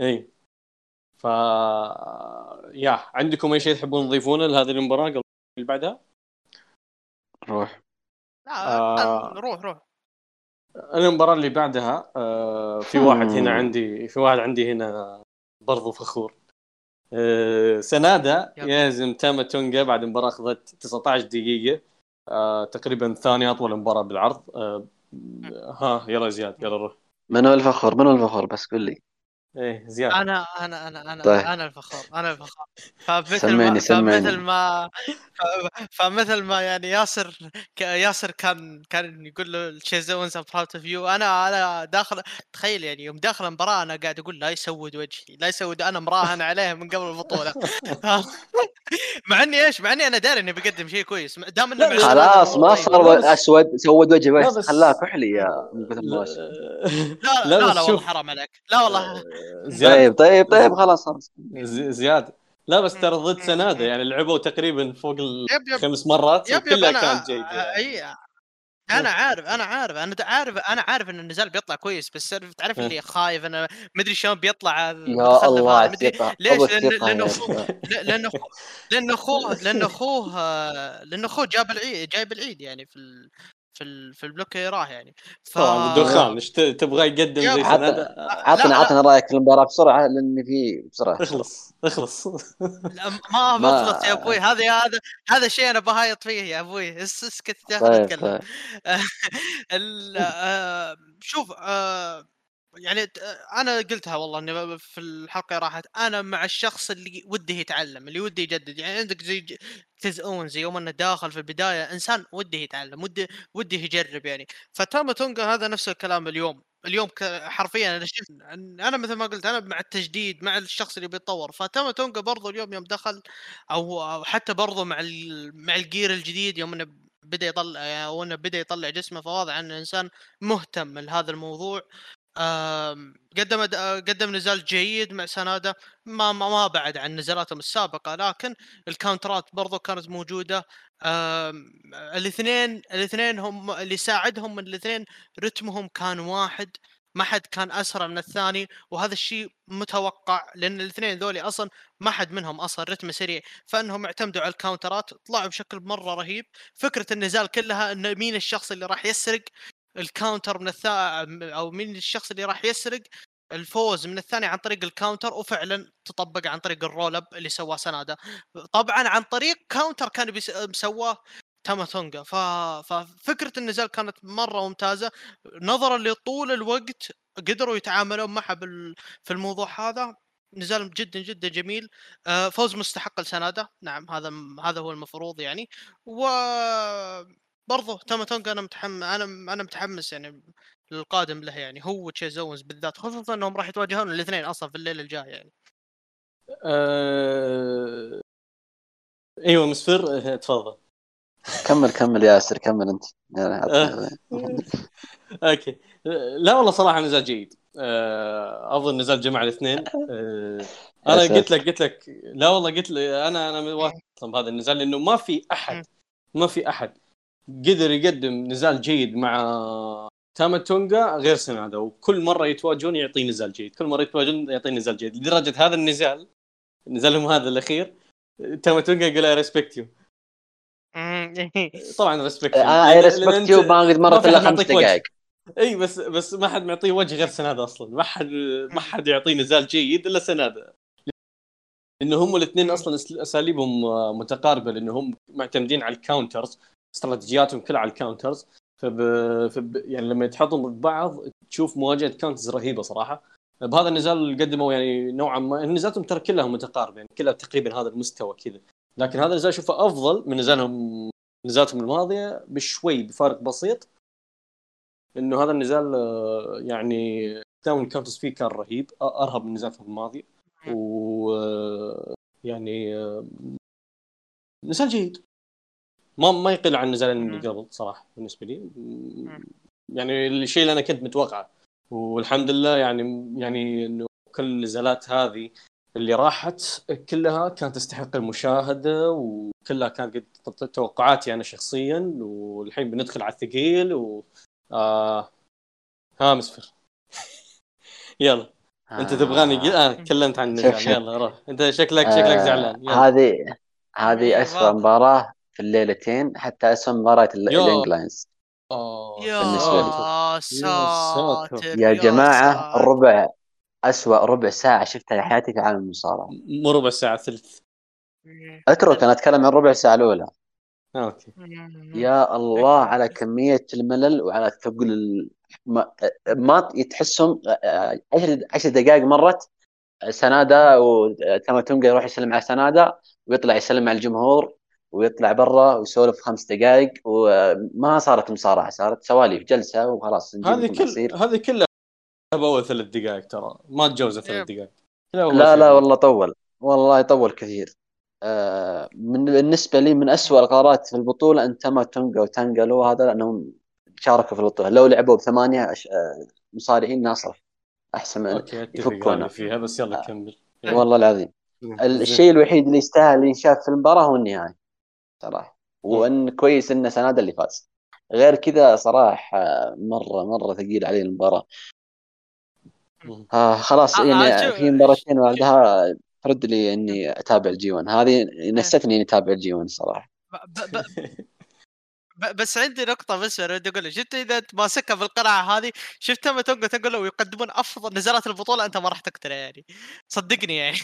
اي ف يا عندكم أي شيء تحبون تضيفونه لهذه المباراة قبل اللي بعدها؟ روح. لا آه. روح روح. المباراة اللي بعدها آه، في واحد هنا عندي في واحد عندي هنا برضو فخور. سنادا. يلا. يهزم تاما تونجا بعد مباراة أخذت 19 دقيقة. آه، تقريبا ثاني أطول مباراة بالعرض. آه، ها يلا زياد يلا روح. من هو الفخور من هو الفخور بس قل لي. إيه زياد. أنا أنا أنا أنا طيب. أنا الفخور أنا الفخور فمثل سمعني- ما سمعني. فمثل ما فمثل ما يعني ياسر ك- ياسر كان كان يقول له تشيس اونز I'm proud of you أنا أنا داخل تخيل يعني يوم داخل المباراة أنا قاعد أقول لا يسود وجهي لا يسود أنا مراهن عليه من قبل البطولة. مع إني إيش مع إني أنا داري إني بقدم شيء كويس. دام إنه لا، لا، خلاص ما صار طيب. بس- أسود سود وجه لا، بس بس- خلاه كحلي يا. لا لا لا, بس لا والله حرام عليك. لا والله. آه، زياد طيب طيب طيب خلاص خلاص ز- زياد لا بس ترى ضد سنادة يعني لعبوا تقريبا فوق الخمس مرات يب يب كلها أنا كانت جيدة يعني. أي أنا عارف أنا عارف أنا عارف أنا عارف إن النزال بيطلع كويس بس تعرف-. اللي خايف أنا مدري شلون بيطلع يا الله مدري ليش؟ أبو لأن- الثقة لأنه يا أخوه- شباب. ل- لأن أخوه لأن أخوه لأن أخوه آه، لأن أخوه جاب العيد جايب العيد يعني في. في ال... في ال block يراه يعني. ف طبعا بالدخان إيش ت- تبغاه يقدم زي عطنا لا. عطنا رايك في المباراة بسرعة لأن في بسرعة. اخلص اخلص. لا، ما ما- بخلص يا أبوي. هذا هذا هذا شيء أنا بهايط فيه يا أبوي. اس- اسكت تاخذ طيب أتكلم؟ طيب. ال- آه، شوف آه، يعني أنا قلتها والله إني في الحلقة راحت أنا مع الشخص اللي وده يتعلم اللي وده يجدد يعني عندك زي تشيس اونز يوم إنه داخل في البداية إنسان وده يتعلم وده وده يجرب يعني. فتاما تونجا هذا نفس الكلام اليوم اليوم حرفيا أنا شفت أنا مثل ما قلت أنا مع التجديد مع الشخص اللي بيتطور. فتاما تونجا برضو اليوم يوم دخل أو أو حتى برضو مع مع ال gear الجديد يوم إنه بدأ يطلع أو إنه بدأ يطلع جسمه فواضح إنه إنسان مهتم لهذا الموضوع. قدم آه، قدم نزال جيد مع سناده ما ما, بعد عن نزالاتهم السابقة لكن الكاونترات برضو كانت موجودة. الاثنين الاثنين هم اللي ساعدهم من الاثنين رتمهم كان واحد. ما حد كان أسرع من الثاني وهذا الشيء متوقع لأن الاثنين ذولي أصلا ما حد منهم أصلا رتمه سريع. فإنهم اعتمدوا على الكاونترات طلعوا بشكل مرة رهيب. فكرة النزال كلها ان مين الشخص اللي راح يسرق؟ ال counter من الثا أو مين الشخص اللي راح يسرق الفوز من الثاني عن طريق الكاونتر وفعلا تطبق عن طريق ال roll up اللي سواه سنادا. طبعا عن طريق counter كان مسواه تاما تونجا ف... ففكره النزال كانت مرة ممتازة. نظرا لطول الوقت قدروا يتعاملون معها بال... في الموضوع هذا. نزال جدا جدا جميل. آه، فوز مستحق لسنادا. نعم هذا هذا هو المفروض يعني. و برضه تاما تونجا أنا متحمس أنا أنا متحمس يعني للقادم له يعني هو وتشيز اونز بالذات خصوصا إنهم راح يتواجهون الاثنين أصلا في الليلة الجايه يعني. آه، أيوه مسفر آه، تفضل. كمل كمل يا ياسر كمل أنت. يعني عطنا- okay. لا والله صراحة نزال جيد. آه، افضل نزال جمع الاثنين. آه، أنا قلت لك قلت لك لا والله قلت لك أنا أنا واثق بهذا النزال لأنه ما في أحد ما في أحد قدر يقدم نزال جيد مع تاما تونجا غير سنادا وكل مرة يتواجهون يعطي نزال جيد كل مرة يتواجهون يعطي نزال جيد لدرجة هذا النزال نزالهم هذا الأخير تاما تونجا يقول I respect you طبعا respect I respect you ما قد مرت الا خمس دقائق. إي بس بس ما حد معطيه وجه غير سنادا أصلا. ما حد ما حد يعطيه نزال جيد إلا سنادا لأنه هم الاثنين أصلا أساليبهم آه، متقاربة لأنهم معتمدين على ال counters استراتيجياتهم كلها على ال counters. فب... فب... يعني لما يتحطوا ببعض تشوف مواجهة counters رهيبة صراحة. بهذا النزال اللي قدموا يعني نوعا ما نزالاتهم ترى كلها متقاربه يعني كلها تقريبا هذا المستوى كذا. لكن هذا النزال اشوفه أفضل من نزالهم نزالاتهم الماضية بشوي بفارق بسيط. إنه هذا النزال يعني داون ال counters فيه كان رهيب أرهب من نزالاتهم الماضية. و آه، يعني نزال جيد. ما ما يقل عن النزالين اللي قبل صراحة بالنسبة لي. يعني الشيء اللي أنا كنت متوقعه. والحمد لله يعني يعني إنه كل النزالات هذه اللي راحت كلها كانت تستحق المشاهدة وكلها كانت قد توقعاتي أنا شخصيا والحين بندخل على الثقيل و آه ها مسفر. يلا. أنت تبغاني قل... آه تكلمت عن النزال. يلا روح. أنت شكلك آه، شكلك زعلان. يلا. هذه إيه، هذه اسوء واضح. في الليلتين حتى اسوء مباراة ال- يا. ال Young Lions. آه، يا بالنسبة لي. ساتر ساتر. يا جماعة ساتر. الربع اسوء ربع ساعة شفتها في حياتي في عالم المصارعة. مو ربع ساعة ثلث. اترك أنا أتكلم عن الربع ساعة الأولى. آه، okay. يا الله على كمية الملل وعلى الثقل ال- ما, ما تحسهم عشر عشر دقائق مرت سنادا وتاماتونجا يروح يسلم على سنادا ويطلع يسلم على الجمهور. ويطلع برا ويسولف خمس دقائق وما صارت مصارعة صارت سواليف جلسة وخلاص هذه كل. هذه كلها باول ثلاث دقائق ترى ما تجاوز ثلاث yep. دقائق لا لا. والله طول والله يطول كثير آه، من بالنسبة لي من أسوأ القرارات في البطولة أن تاما تونجا وتانجلو هذا لأنهم شاركوا في البطولة لو لعبوا بثمانية أش- آه، مصارعين ناصر أحسن من يفكونا. فيها بس يلا كمل والله العظيم الشيء الوحيد اللي يستاهل ينشاف في المباراة هو النهاية صراحة. وأن كويس إن سنادا اللي فاز. غير كذا صراحة مرة مرة ثقيل علي المباراة. مم. آه خلاص آه، يعني آه، في مباراتين بعدها ترد لي إني أتابع ال G 1 هذه نستني إني أتابع ال G 1 صراحة. بس عندي نقطة بس أقول لك شفت إذا أنت ماسكها بالقرعة هذه شفت لما تنقل تنقل ويقدمون أفضل نزالات البطولة أنت ما راح تقتنع يعني. صدقني يعني.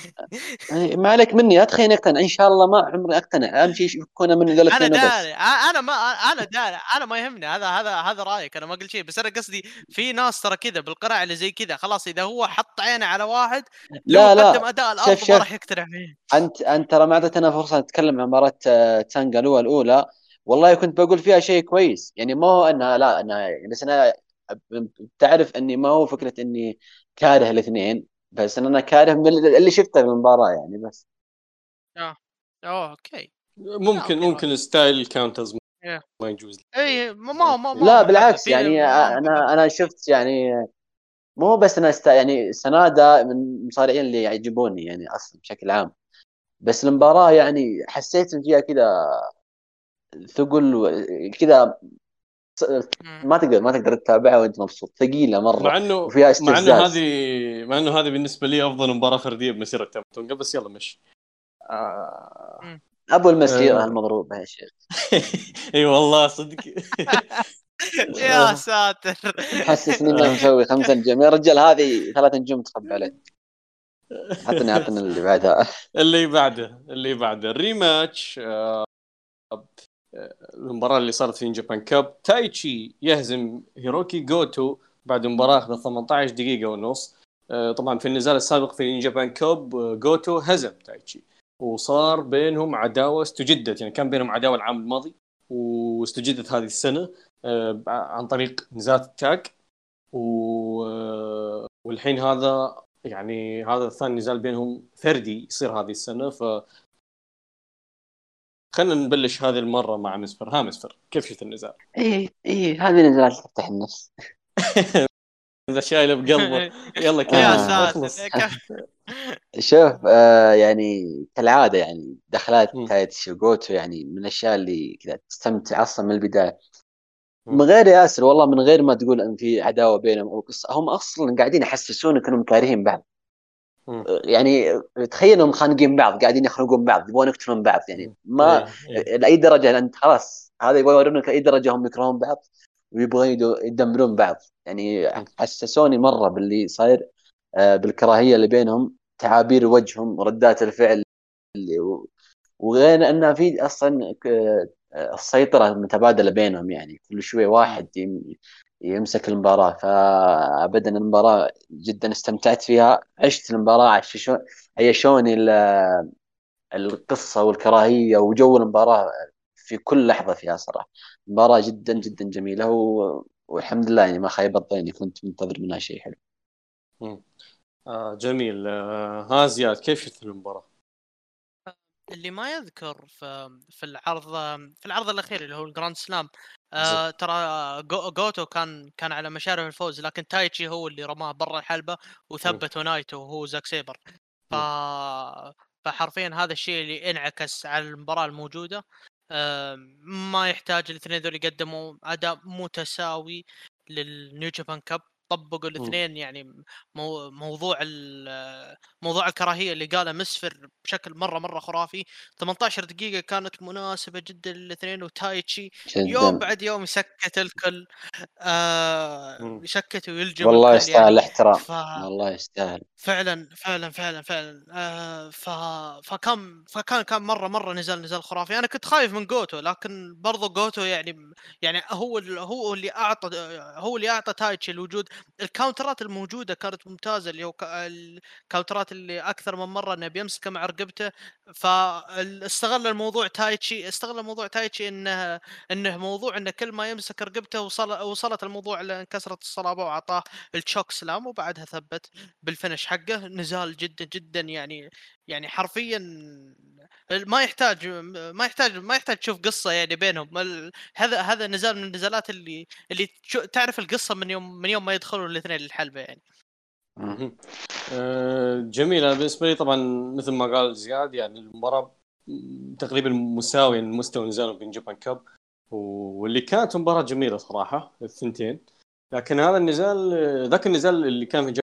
ما عليك مني لا تخليني أقتنع. إن شاء الله ما عمري أقتنع. أهم شيء يكون من أنا داري. أنا ما أنا داري. أنا ما يهمني. هذا هذا هذا رأيك. أنا ما قلت شيء. بس أنا قصدي في ناس ترى كذا بالقرع اللي زي كذا خلاص إذا هو حط عينه على واحد لو لا. لا قدم أداء الأفضل. ما راح يقتنع فيه. أنت أنت ترى ما اعطيتنا فرصة نتكلم عن مباراة آه، تانجالوا الأولى. والله كنت بقول فيها شيء كويس يعني ما هو إنها لا إنها بس أنا تعرف إني ما هو فكرة إني كاره الاثنين بس إن أنا كاره من اللي شفته في المباراة يعني بس oh okay ممكن okay. ممكن style ال counters إيه. ما يجوز اي ما ما لا. بالعكس يعني أنا أنا شفت يعني مو بس أنا است... يعني سنادا من المصارعين اللي يعجبوني يعني أصلا بشكل عام بس المباراة يعني حسيت إن فيها كذا ثقل كذا. ما تقدر ما تقدر تتابعها وانت مبسوط. ثقيلة مع مره انه وفيها مع استفزاز. انه هذه مع إنه هذه بالنسبة لي أفضل مباراة فردية بمسيرة تامتونجا بس يلا مشي. آه... أبو المسيرة آه. المضروبه يا شيخ. إي والله صدق. يا ساتر. محسسني انه مسوي خمسة نجوم. يا رجال هذه ثلاث نجوم تخبى عليه عطني عطني اللي بعدها. اللي بعده اللي بعده. الريماتش. آه، المباراة اللي صارت في Japan Cup تايتشي يهزم هيروكي. جوتو بعد مباراة اخذت 18 دقيقة ونص. آه، طبعا في النزال السابق في Japan Cup آه، جوتو هزم تايتشي. وصار بينهم عداوة استجدت يعني كان بينهم عداوة العام الماضي واستجدت هذه السنة آه، عن طريق نزالات التاج و... والحين هذا يعني هذا ثاني نزال بينهم فردي يصير هذه السنة. ف خلينا نبلش هذه المرة مع مسفر ها مسفر كيف شفت النزال؟ اي اي هذه نزالات تفتح النفس إذا شايله بقلبه. يلا كمل. يا آه، ساتر كيف- شوف آه يعني كالعادة يعني دخلات. تايتشي وجوتو يعني من الأشياء اللي كذا تستمتع أصلا من البداية. من غير ياسر والله من غير ما تقول إن في عداوة بينهم أو قصة هم أصلا قاعدين يحسسونك إنهم كارهين بعض. يعني تخيل انهم خانقين بعض قاعدين يخنقون بعض يبغون يقتلون بعض يعني ما إيه، إيه. لأي درجة أنت خلاص هذا يبغى يورونك لأي درجة هم يكرهون بعض ويبغون يدمرون بعض. يعني حسسوني مرة باللي صاير آه، بالكراهية اللي بينهم تعابير وجههم ردات الفعل اللي وغير انها في أصلا آه، السيطرة متبادله بينهم يعني كل شوي واحد يمسك المباراة. فابدا المباراة جدا استمتعت فيها. عشت المباراة عشت شو- عيشوني ال- القصة والكراهية وجو المباراة في كل لحظة فيها صراحة. مباراه جدا جدا جميلة و... والحمد لله يعني ما خيبت ظني كنت منتظر منها شيء حلو. آه جميل. آه ها زياد كيف شفت المباراة؟ اللي ما يذكر في في العرض في العرض الأخير اللي هو ال Grand Slam آه ترى جو- جوتو كان كان على مشارف الفوز لكن تايتشي هو اللي رماه برا الحلبة وثبت نايتو وهو زاك سيبر. ف فحرفيا هذا الشيء اللي انعكس على المباراة الموجودة. آه ما يحتاج الاثنين ذول يقدموا أداء متساوي لل New Japan Cup طبقوا الاثنين يعني مو موضوع موضوع الكراهية اللي قاله مسفر بشكل مرة مرة خرافي. 18 دقيقة كانت مناسبة جدا للاثنين وتايتشي يوم بعد يوم يسكت الكل آه. يسكت ويلجم والله الكل يستاهل يعني الاحترام. ف... والله يستاهل. فعلا فعلا فعلا فعلا. آه ف... فكان فكان كان مرة مرة نزال نزال خرافي. أنا كنت خايف من جوتو لكن برضو جوتو يعني يعني هو هو اللي أعطى هو اللي أعطى تايتشي الوجود. الكاونترات الموجودة كانت ممتازة اللي هو الكاونترات اللي أكثر من مرة انه بيمسكه مع رقبته. فاستغل الموضوع تايتشي استغل الموضوع تايتشي إنه إنه موضوع إنه كل ما يمسك رقبته وصل وصلت الموضوع لانكسرت الصلابة وأعطاه التشوك سلام وبعدها ثبت بالفنش حقه. نزال جدا جدا يعني يعني حرفيا ما يحتاج ما يحتاج ما يحتاج تشوف قصة يعني بينهم. هذا هذا نزال من النزالات اللي اللي تعرف القصة من يوم من يوم ما يدخلوا الاثنين للحلبة يعني. آه، جميل. أنا بالنسبة لي طبعا مثل ما قال زياد يعني المباراة تقريبا مساوية لمستوى نزالهم بين Japan Cup واللي كانت مباراة جميلة صراحة الثنتين. لكن هذا النزال آه، ذاك النزال اللي كان في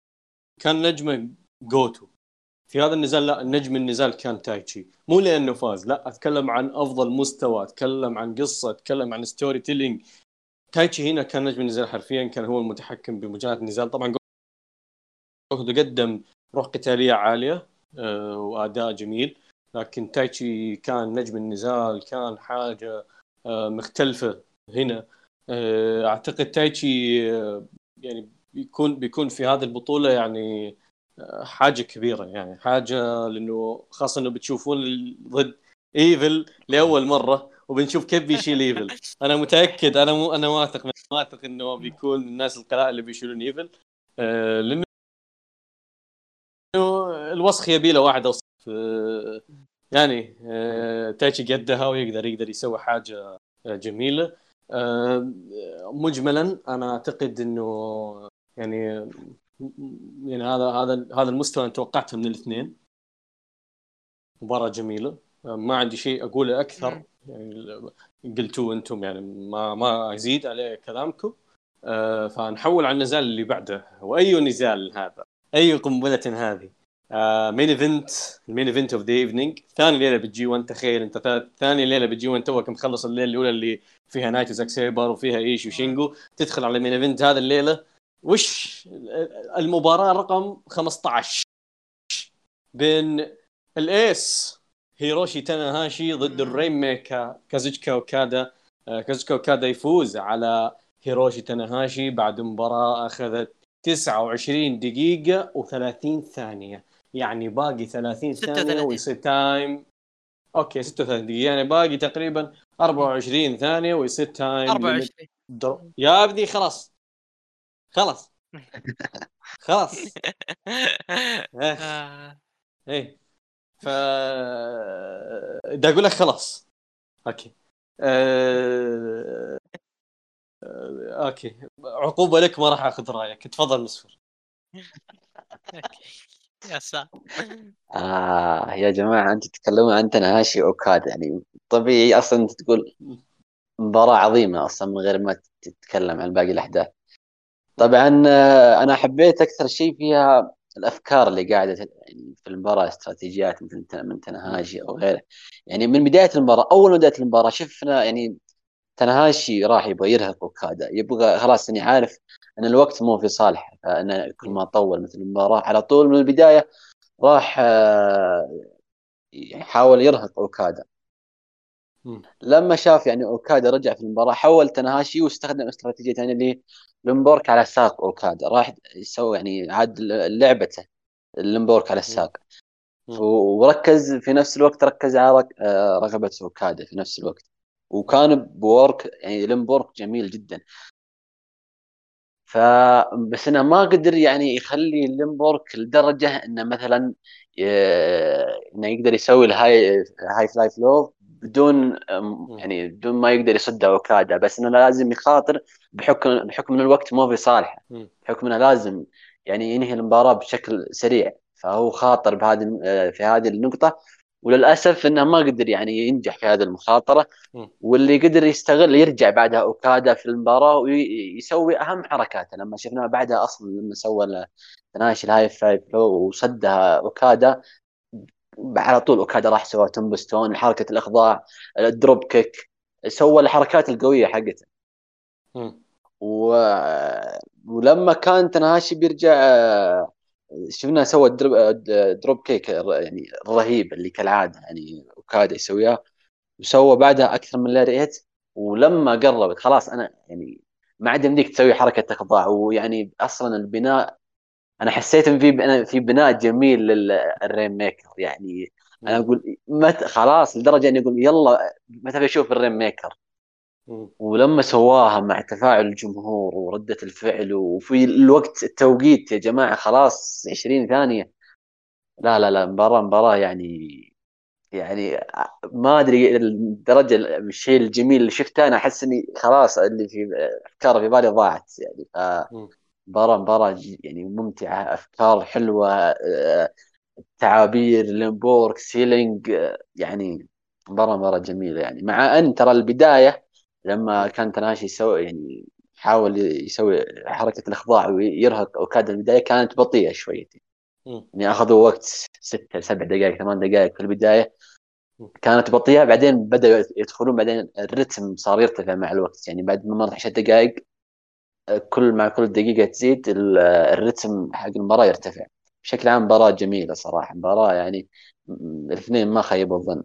كان نجمه جوتو. في هذا النزال لا نجم النزال كان تايتشي. مو لأنه فاز لا أتكلم عن أفضل مستوى أتكلم عن قصة أتكلم عن storytelling تايتشي هنا كان نجم النزال حرفيا كان هو المتحكم بمجريات النزال. طبعا جوتو قدم روح قتالية عالية آه، وأداء جميل. لكن تايتشي كان نجم النزال كان حاجة آه، مختلفة هنا. آه، أعتقد تايتشي يعني بيكون بيكون في هذه البطولة يعني حاجة كبيرة يعني حاجة لأنه خاصة إنه بتشوفون ضد إيفل لأول مرة. وبنشوف كيف بيشيل إيفل. أنا متأكد أنا مو أنا واثق واثق إنه بيكون الناس القلائل اللي بيشيلون إيفل. آه، لأنه الوسخ يبي له واحد أوسخ. آه، يعني آه، تايتشي قدها ويقدر يقدر يسوي حاجة آه، جميلة. آه، مجملا أنا أعتقد إنه يعني يعني هذا هذا هذا المستوى أنا توقعته من الاثنين. مباراة جميلة. ما عندي شيء أقوله أكثر. مم. يعني قلتوه أنتم يعني ما ما أزيد عليه كلامكم. آه، فنحول على النزال اللي بعده. وأي نزال هذا؟ أي قنبلة هذه؟ main event ال main event of the evening ثاني ليلة بال G 1 تخيل أنت. ثا- ثاني ليلة بال G 1 توك مخلص الليلة الأولى اللي فيها نايتو وزاك سيبر وفيها إيش وشينجو تدخل على ال main event هذا الليلة. وش المباراة رقم 15 بين ال Ace هيروشي تاناهاشي ضد ال Rainmaker كازوتشكا اوكادا آه، كازوتشكا اوكادا يفوز على هيروشي تاناهاشي بعد مباراة أخذت 29 دقيقة و30 ثانية. يعني باقي 30 ثانية 36. ويصير time okay 36 دقيقة. يعني باقي تقريبا 24 ثانية ويصير time 24 draw... يا ابني خلاص. خلاص. خلاص. إيه. آه، إيه. ف بدي أقول لك خلاص. okay. أه... أه... okay. عقوبة لك ما راح أخذ رأيك. تفضل مسفر. يا ساتر آه يا جماعة أنتم تتكلمون عن تنهاشي أوكادا. يعني طبيعي أصلا أنت تقول مباراة عظيمة أصلا من غير ما تتكلم عن باقي الأحداث. طبعا آه، أنا حبيت أكثر شيء فيها الأفكار اللي قاعدة يعني في المباراة استراتيجيات مثل من تنهاجي أو غيره. يعني من بداية المباراة أول ما بدأت المباراة شفنا يعني تنهاشي راح يبغى يرهق أوكادا. يبغى خلاص إني عارف إن الوقت مو في صالحه فانا كل ما طول مثل المباراة على طول من البداية راح آه، يحاول يرهق أوكادا. لما شاف يعني أوكادا رجع في المباراة حول تنهاشي واستخدم استراتيجية ثانية اللي limb work على ساق اوكادا راح يسوي يعني عاد لعبته limb work على الساق وركز في نفس الوقت ركز على آه، رغبه اوكادا في نفس الوقت وكان work يعني limb work جميل جدا فبس انه ما قدر يعني يخلي ال limb work لدرجه انه مثلا انه يقدر يسوي ال high high fly flow بدون يعني بدون ما يقدر يصد اوكادا بس إنه لازم يخاطر بحكم بحكم ان الوقت مو في صالحه. بحكم إنه لازم يعني ينهي المباراة بشكل سريع فهو خاطر بهذه في هذه النقطة. وللأسف إنه ما قدر يعني ينجح في هذه المخاطرة. واللي قدر يستغل يرجع بعدها اوكادا في المباراة ويسوي أهم حركاته. لما شفناه بعدها أصلا لما سوى تناهاشي ال high fly وصدها اوكادا على طول اوكادا راح سوى tombstone حركه الإخضاع ال dropkick سوى الحركات القوية حقته. و... ولما كان تناهاشي بيرجع شفنا سوى drop, dropkick يعني رهيب اللي كالعادة يعني اوكادا يسويها. وسوى بعدها أكثر من lariat ولما قربت خلاص أنا يعني ما عاد يمديك تسوي حركة إخضاع. ويعني أصلا البناء أنا حسيت إن في في بناء جميل للرين ميكر. يعني أنا أقول مت خلاص لدرجة إني أقول يلا متى بشوف الرين ميكر. ولما سواها مع تفاعل الجمهور وردة الفعل وفي الوقت التوقيت يا جماعة خلاص 20 ثانية. لا لا لا مباراة مباراة يعني يعني ما أدري الدرجة الشيء الجميل اللي شفته أنا أحس إني خلاص اللي في أفكار في بالي ضاعت يعني. ف مباراة مباراة يعني ممتعة أفكار حلوة آه، تعابير limb work selling آه، يعني مباراة مباراة جميلة يعني. مع أن ترى البداية لما كان تناهاشي يسوي يعني يحاول يسوي حركة الإخضاع ويرهق أوكادا البداية كانت بطيئة شويتين يعني أخذوا وقت ستة سبع دقائق ثمان دقائق في البداية. كانت بطيئة. بعدين بدأوا يدخلون بعدين الرتم صار يرتفع مع الوقت. يعني بعد ما مرت عشر دقائق كل مع كل دقيقة تزيد الرتم حق المباراة يرتفع. بشكل عام مباراة جميلة صراحة. مباراة يعني الاثنين ما خيبوا الظن.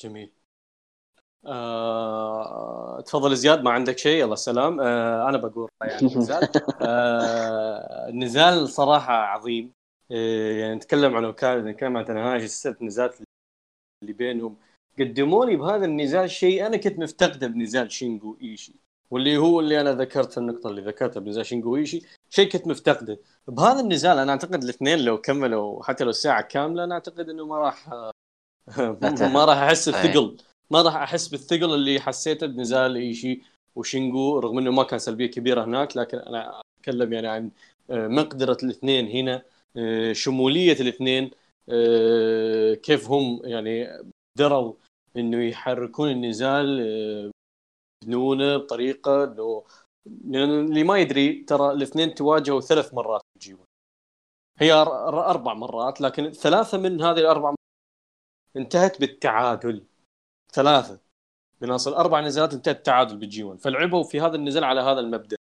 جميل. آه، تفضل زياد ما عندك شيء؟ الله سلام. آه، أنا بقول يعني النزال آه، النزال صراحة عظيم. آه، يعني نتكلم عن وكالة نتكلم عن تنهاج الست نزالات اللي بينهم. قدموا لي بهذا النزال شيء أنا كنت مفتقده بنزال شينجو إيشي واللي هو اللي أنا ذكرت النقطة اللي ذكرتها بنزال شينجو إيشي شيء كنت مفتقده. بهذا النزال أنا أعتقد الاثنين لو كملوا حتى لو ساعة كاملة أنا أعتقد إنه ما راح ما راح أحس بثقل ما راح أحس بالثقل اللي حسيته بنزال إيشي وشينجو رغم إنه ما كان سلبية كبيرة هناك لكن أنا أتكلم يعني عن آه، مقدرة الاثنين هنا آه، شمولية الاثنين آه، كيف هم يعني قدروا إنه يحركون النزال بنونه بطريقة إنه اللي ما يدري ترى الاثنين تواجهوا ثلاث مرات الجي هي أربع مرات لكن ثلاثة من هذه الأربع انتهت بالتعادل. ثلاثة. من اصل أربع نزالات انتهت تعادل بالجي 1 فلعبوا في هذا النزال على هذا المبدأ.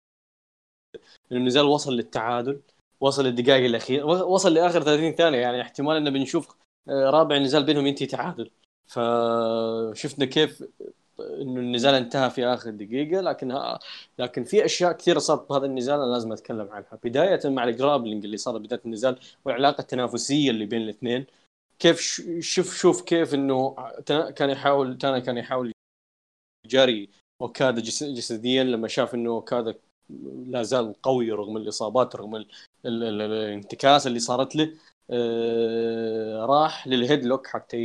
النزال وصل للتعادل وصل للدقائق الأخيرة وصل لآخر 30 ثانية. يعني احتمال إنه بنشوف آه، رابع نزال بينهم ينتهي تعادل. فشفنا كيف إنه النزال انتهى في آخر دقيقة لكن ها لكن في أشياء كثيرة صارت بهذا النزال أنا لازم أتكلم عنها. بداية مع الجرابلينج اللي صار بداية النزال والعلاقة التنافسية اللي بين الاثنين كيف شوف شوف كيف إنه كان يحاول تانا كان يحاول يجاري أوكادا جسديا لما شاف إنه أوكادا لا زال قوي رغم الإصابات رغم الانتكاس اللي صارت له آه راح لل headlock حتى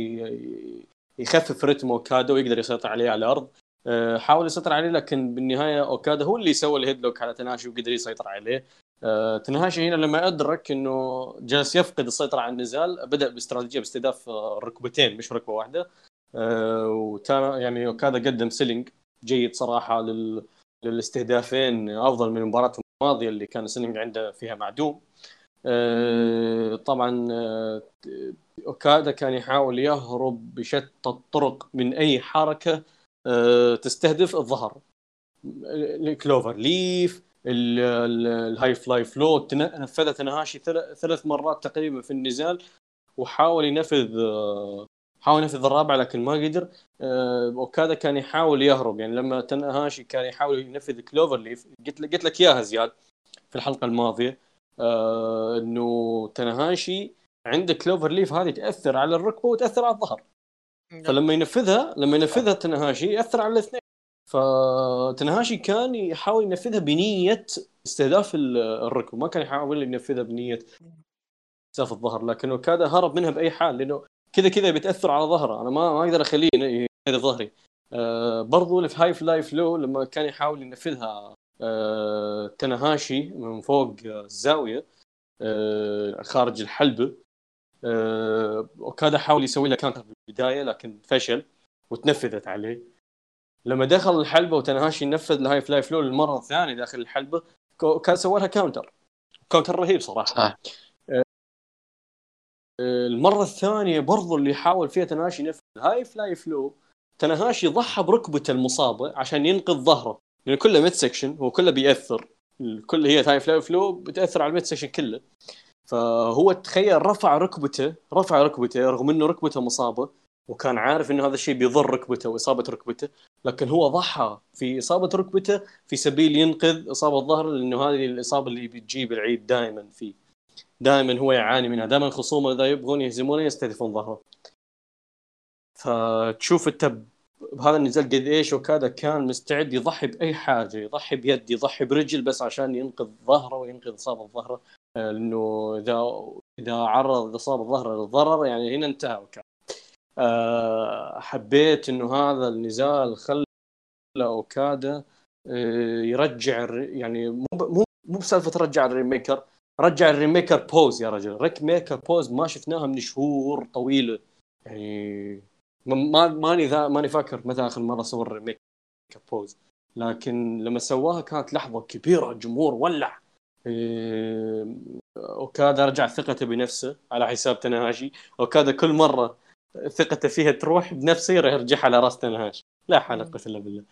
يخفف رتم أوكادا ويقدر يسيطر عليه على الأرض. آه حاول يسيطر عليه لكن بالنهاية أوكادا هو اللي سوى ال headlock على تناهاشي وقدر يسيطر عليه. آه، تناهاشي هنا لما أدرك إنه جالس يفقد السيطرة على النزال بدأ باستراتيجية باستهداف الركبتين مش ركبة واحدة. آه، وتانا يعني أوكادا قدم selling جيد صراحة لل... للاستهدافين أفضل من المباراة الماضية اللي كان selling عنده فيها معدوم. آه، طبعا آه، اوكادا كان يحاول يهرب بشتى الطرق من أي حركة آه، تستهدف الظهر. ال cloverleaf ال- ال- ال high fly flow تناهاشي ثل- ثلاث مرات تقريبا في النزال وحاول ينفذ آه، حاول ينفذ الرابع لكن ما قدر آه، اوكادا كان يحاول يهرب. يعني لما تنهاشي كان يحاول ينفذ كلوفر ليف قلت لك قلت لك إياها زياد في الحلقة الماضية آه، إنه تنهاشي عنده كلوفر ليف هذه تأثر على الركبة وتأثر على الظهر. فلما ينفذها لما ينفذها تنهاشي يأثر على الاثنين. فتنهاشي كان يحاول ينفذها بنية استهداف ال- الركب ما كان يحاول ينفذها بنية استهداف الظهر لكن أوكادا هرب منها بأي حال لأنه كذا كذا بتأثر على ظهره. أنا ما ما أقدر أخليه يستهدف ظهري. آه برضو في high fly flow لما كان يحاول ينفذها آه تناهاشي من فوق الزاوية آه خارج الحلبه آه أوكادا حاول يسوي لها counter في البداية لكن فشل وتنفذت عليه. لما دخل الحلبة وتناهاشي نفذ ال high fly flow للمرة الثانية داخل الحلبة كان سوى لها counter counter رهيب صراحة. صح المرة الثانية برضو اللي حاول فيها تناهاشي ينفذ ال high fly flow تناهاشي ضحى بركبته المصابة عشان ينقذ ظهره. لأن كله mid section هو كله بيأثر. كل هي high fly flow بتأثر على ال mid section كله. فهو تخيل رفع ركبته رفع ركبته رغم إنه ركبته مصابة وكان عارف إنه هذا الشيء بيضر ركبته وإصابة ركبته لكن هو ضحى في إصابة ركبته في سبيل ينقذ إصابة ظهره لأنه هذه الإصابة اللي بتجيب العيد دائما فيه. دائما هو يعاني منها دائما خصومه إذا يبغون يهزمونه يستهدفون ظهره. فتشوف أنت بهذا النزال قد إيش وكذا كان مستعد يضحي بأي حاجة يضحي بيد يضحي برجل بس عشان ينقذ ظهره وينقذ إصابة ظهره لأنه إذا إذا عرض اصابه ظهره للضرر يعني هنا انتهى وكان. آه، حبيت إنه هذا النزال خلى أوكادا آه، يرجع يعني مو مو بسالفة رجع ال Rainmaker رجع ال Rainmaker pose يا رجل. Rainmaker pose ما شفناها من شهور طويلة. يعني ما ما- ماني ماني فاكر متى آخر مرة سوى ال Rainmaker pose. لكن لما سواها كانت لحظة كبيرة الجمهور ولع. أوكادا رجع ثقته بنفسه على حساب تناهاشي أوكادا كل مرة ثقته فيها تروح بنفسه يرجعها على راس تناهاشي لا قوة إلا بالله.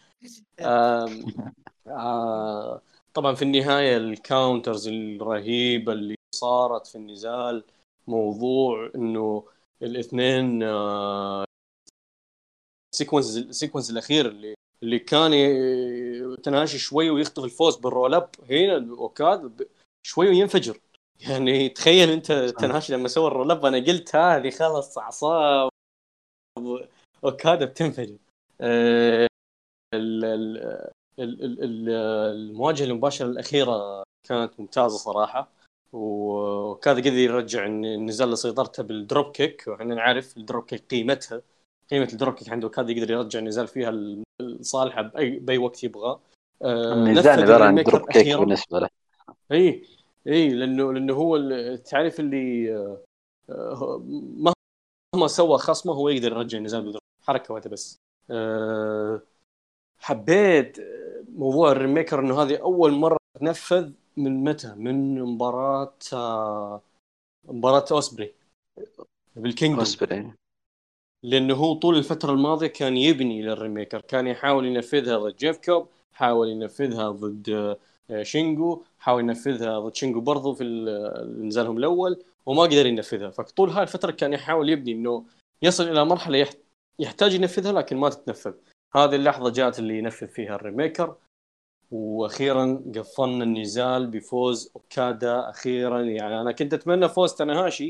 آه، طبعا في النهاية ال counters الرهيبة اللي صارت في النزال موضوع إنه الاثنين آه، sequence ال sequence الأخير اللي اللي كان تناهاشي شوي ويخطف الفوز بال roll up هنا أوكادا شوي وينفجر. يعني تخيل أنت تناهاشي لما سوى ال roll up أنا قلت هذه خلاص اعصاب اوكادا بتنفجر. آه، ال- ال- ال- ال- ال- المواجهة المباشرة الأخيرة كانت ممتازة صراحة. وكذا قدر يرجع النزال لسيطرته بال dropkick وإحنا نعرف ال dropkick قيمتها. قيمة ال dropkick عنده كذا يقدر يرجع النزال فيها لصالحه باي بأي وقت آه، النزال نفذ عبارة عن dropkick. بالنسبة له. إي إي لأنه لأنه هو تعرف اللي آه، آه، مهما سوى خصمه هو يقدر يرجع النزال حركة واحدة بس. حبيت آه، موضوع ال Rainmaker إنه هذه أول مرة تنفذ من متى؟ من مباراة آه، مباراة أوسبري. بال Kingdom. أوسبري. لأنه هو طول الفترة الماضية كان يبني لل Rainmaker كان يحاول ينفذها ضد جيف كوب حاول ينفذها ضد آه، شينجو حاول ينفذها ضد شينجو برضو في ال- نزالهم الأول وما قدر ينفذها. فطول هاي الفترة كان يحاول يبني إنه يصل إلى مرحلة يح- يحتاج ينفذها لكن ما تتنفذ. هذه اللحظة جات اللي ينفذ فيها ال Rainmaker وأخيرا قفلنا النزال بفوز أوكادا أخيرا. يعني أنا كنت أتمنى فوز تناهاشي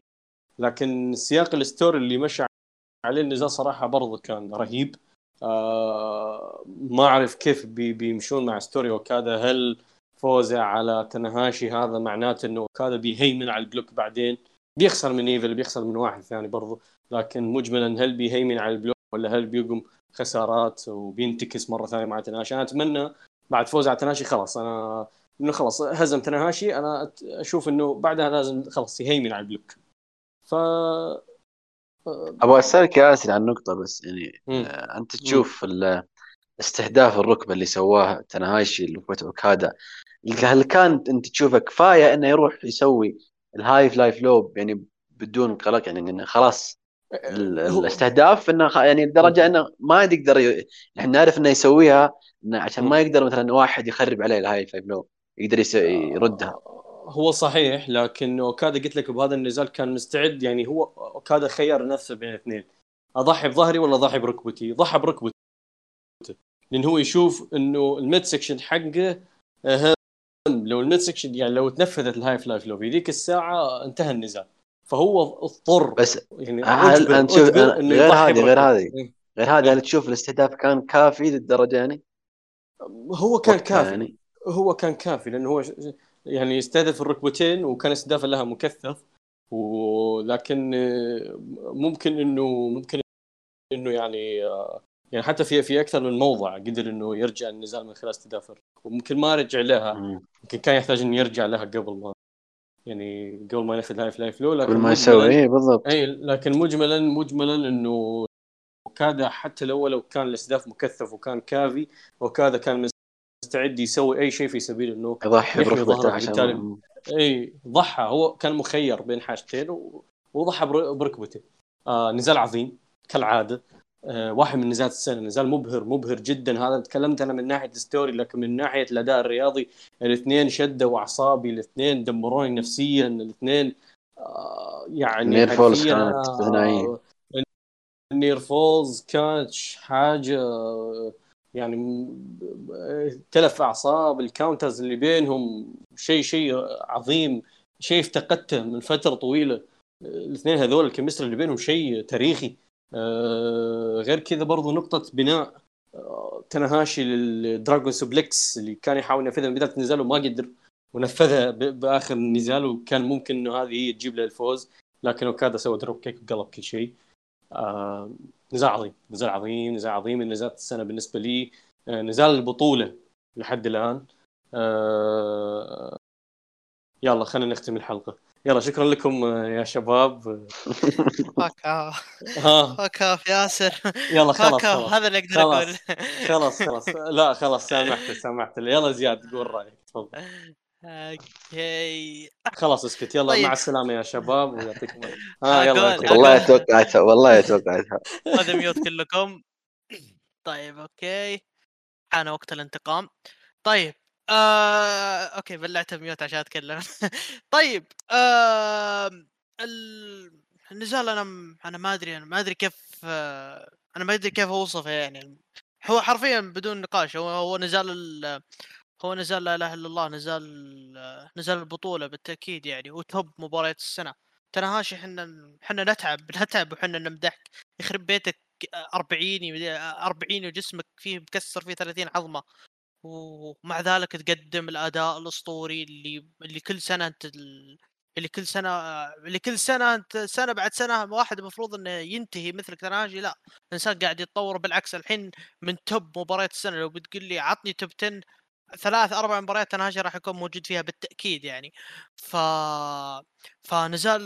لكن سياق ال story اللي مشى عليه النزال صراحة برضه كان رهيب. آه ما أعرف كيف بي بيمشون مع story أوكادا. هل فوزه على تنهاشي هذا معناته إنه أوكادا بيهيمن على ال block بعدين؟ بيخسر من إيفل بيخسر من واحد ثاني برضه لكن مجملا هل بيهيمن على ال block ولا هل بيقوم خسارات وبينتكس مرة ثانية مع تنهاشي؟ أنا أتمنى بعد فوز على تنهاشي خلاص. أنا إنه خلاص هزم تنهاشي. أنا أشوف إنه بعدها لازم خلاص يهيمن على ال block. ف أبغى أسألك يا ياسر عن نقطة بس يعني مم. آه، أنت تشوف ال- استهداف الركبة اللي سواه تنهاشي اللي فوت اوكادا هل كان أنت تشوفه كفاية إنه يروح يسوي ال High Fly Flow يعني بدون قلق يعني إنه خلاص هو- الاستهداف إنه يعني لدرجة إنه ما يقدر ي... نحن نعرف إنه يسويها إنه عشان ما يقدر مثلا واحد يخرب عليه ال High Fly Flow يقدر يس... يردها. هو صحيح لكن أوكادا قلت لك بهذا النزال كان مستعد يعني هو أوكادا خير نفسه بين اثنين. أضحي بظهري ولا أضحي بركبتي؟ ضحى بركبته لأن هو يشوف إنه ال mid section حقه أهم. لو ال mid section يعني لو تنفذت ال High Fly Flow في ذيك الساعة انتهى النزال. فهو اضطر بس يعني هل أجبر- تشوف أجبر إنه غير هذه غير. هذه. إيه. غير هذه هل تشوف الاستهداف كان كافي للدرجة يعني؟ هو كان كافي. يعني. هو كان كافي لأنه هو يعني استهدف الركبتين وكان استهدافه لها مكثف ولكن آه، ممكن إنه ممكن إنه يعني آه، يعني حتى في في أكثر من موضع قدر إنه يرجع النزال من خلال استهداف وممكن ما رجع لها. يمكن كان يحتاج إنه يرجع لها قبل ما يعني قبل ما ينفذ High Fly Flow لكن قبل ما يسوي اي بالضبط اي لكن مجملا مجملا إنه أوكادا حتى لو لو كان الاستهداف مكثف وكان كافي أوكادا كان مستعد يسوي أي شيء في سبيل إنه يضحي بركبته عشان. إي ضحى. هو كان مخير بين حاجتين و... وضحى بر- بركبته. آه نزال عظيم كالعادة. آه واحد من نزالات السنة. نزال مبهر مبهر جدا. هذا تكلمت أنا من ناحية ال story لكن من ناحية الأداء الرياضي الاثنين شدوا اعصابي الاثنين دمروني نفسيا الاثنين آه يعني near falls كانت استثنائية. ال near falls كانت حاجة آه، يعني تلف أعصاب ال counters اللي بينهم شيء شيء عظيم شيء افتقدته من فترة طويلة. الاثنين هذول ال chemistry اللي بينهم شيء تاريخي. آه، غير كذا برضو نقطة بناء آه، تنهاشي لل dragon suplex اللي كان يحاول ينفذها من بداية النزال وما قدر ونفذها بآخر النزال وكان ممكن إنه هذه هي تجيب له الفوز. لكن أوكادا سوى drop kick وقلب كل شيء. آه نزال عظيم نزال عظيم نزال عظيم من نزالات السنة بالنسبة لي آه نزال البطولة لحد الآن. آه يلا خلينا نختم الحلقة. يلا شكرا لكم آه، يا شباب. fuck off fuck off ياسر. يلا خلاص هذا اللي أقدر. أقول. خلاص خلاص. لا خلاص سامحت سامحت. يلا زياد قول رأيك تفضل. أوكي. خلاص اسكت. يلا طيب. مع السلامة يا شباب ويعطيكم ها يلا أقول- okay. والله توقعتها والله توقعتها هذا mute كلكم. طيب okay. حان وقت الانتقام. طيب آه... okay بلعت mute عشان أتكلم. طيب آه... ال... النزال أنا م- أنا ما أدري أنا ما أدري كيف آه... أنا ما أدري كيف أوصفه يعني. هو حرفيا بدون نقاش هو هو نزال ال... هو نزال لا إله إلا الله نزال نزال البطولة بالتأكيد يعني هو top مباريات السنة. تناهاشي إحنا إحنا نتعب نتعب وحنا نمدحك. يخرب بيتك 40 40 وجسمك فيه مكسر فيه 30 عظمة. ومع ذلك تقدم الأداء الأسطوري اللي اللي كل سنة أنت ال- اللي كل سنة اللي كل سنة أنت سنة بعد سنة واحد المفروض إنه ينتهي مثلك تناجي لا الانسان قاعد يتطور بالعكس. الحين من توب مباريات السنة. لو بتقول لي عطني توب 10 ثلاث أربع مباريات تناجي راح يكون موجود فيها بالتأكيد يعني. ف فنزال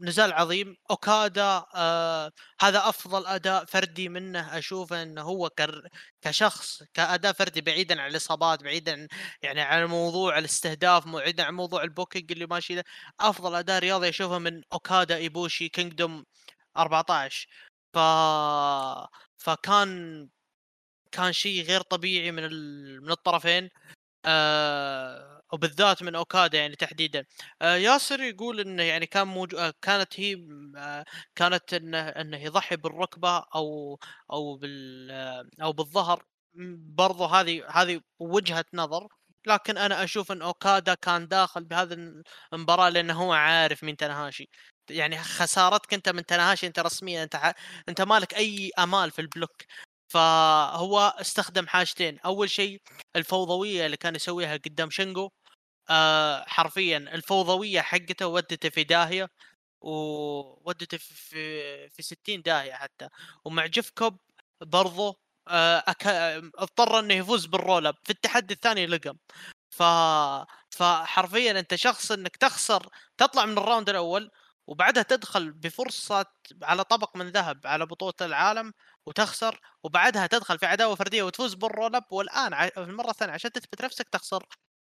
نزال عظيم. أوكادا آه هذا أفضل أداء فردي منه اشوفه إنه هو كر... كشخص كأداء فردي بعيدا عن الإصابات بعيدا عن يعني عن موضوع الاستهداف بعيدا عن موضوع ال booking اللي ماشي له أفضل أداء رياضي أشوفه من أوكادا إيبوشي Kingdom 14 ف فكان كان شيء غير طبيعي من. من الطرفين آه وبالذات من أوكادا يعني تحديدا. آه ياسر يقول إنه يعني كان موج... آه كانت هي آه كانت إنه إنه يضحي بالركبة أو أو بال آه أو بالظهر برضو هذه هذه وجهة نظر. لكن أنا أشوف إن أوكادا كان داخل بهذه المباراة لأنه هو عارف مين تنهاشي. يعني خسارتك أنت من تنهاشي أنت رسميا أنت ح... أنت مالك أي آمال في البلوك. فهو استخدم حاجتين. أول شيء الفوضوية اللي كان يسويها قدام شينجو آه حرفيا الفوضوية حقته ودته في داهية وودته في في, في 60 داهية حتى. ومع جيف برضو آه أك... اضطر إنه يفوز بال roll up. في التحدي الثاني لقم. ف فحرفيا أنت شخص إنك تخسر تطلع من ال round الأول وبعدها تدخل بفرصة على طبق من ذهب على بطولة العالم. وتخسر وبعدها تدخل في عداوة فردية وتفوز بال roll up والآن في المرة الثانية عشان تثبت نفسك تخسر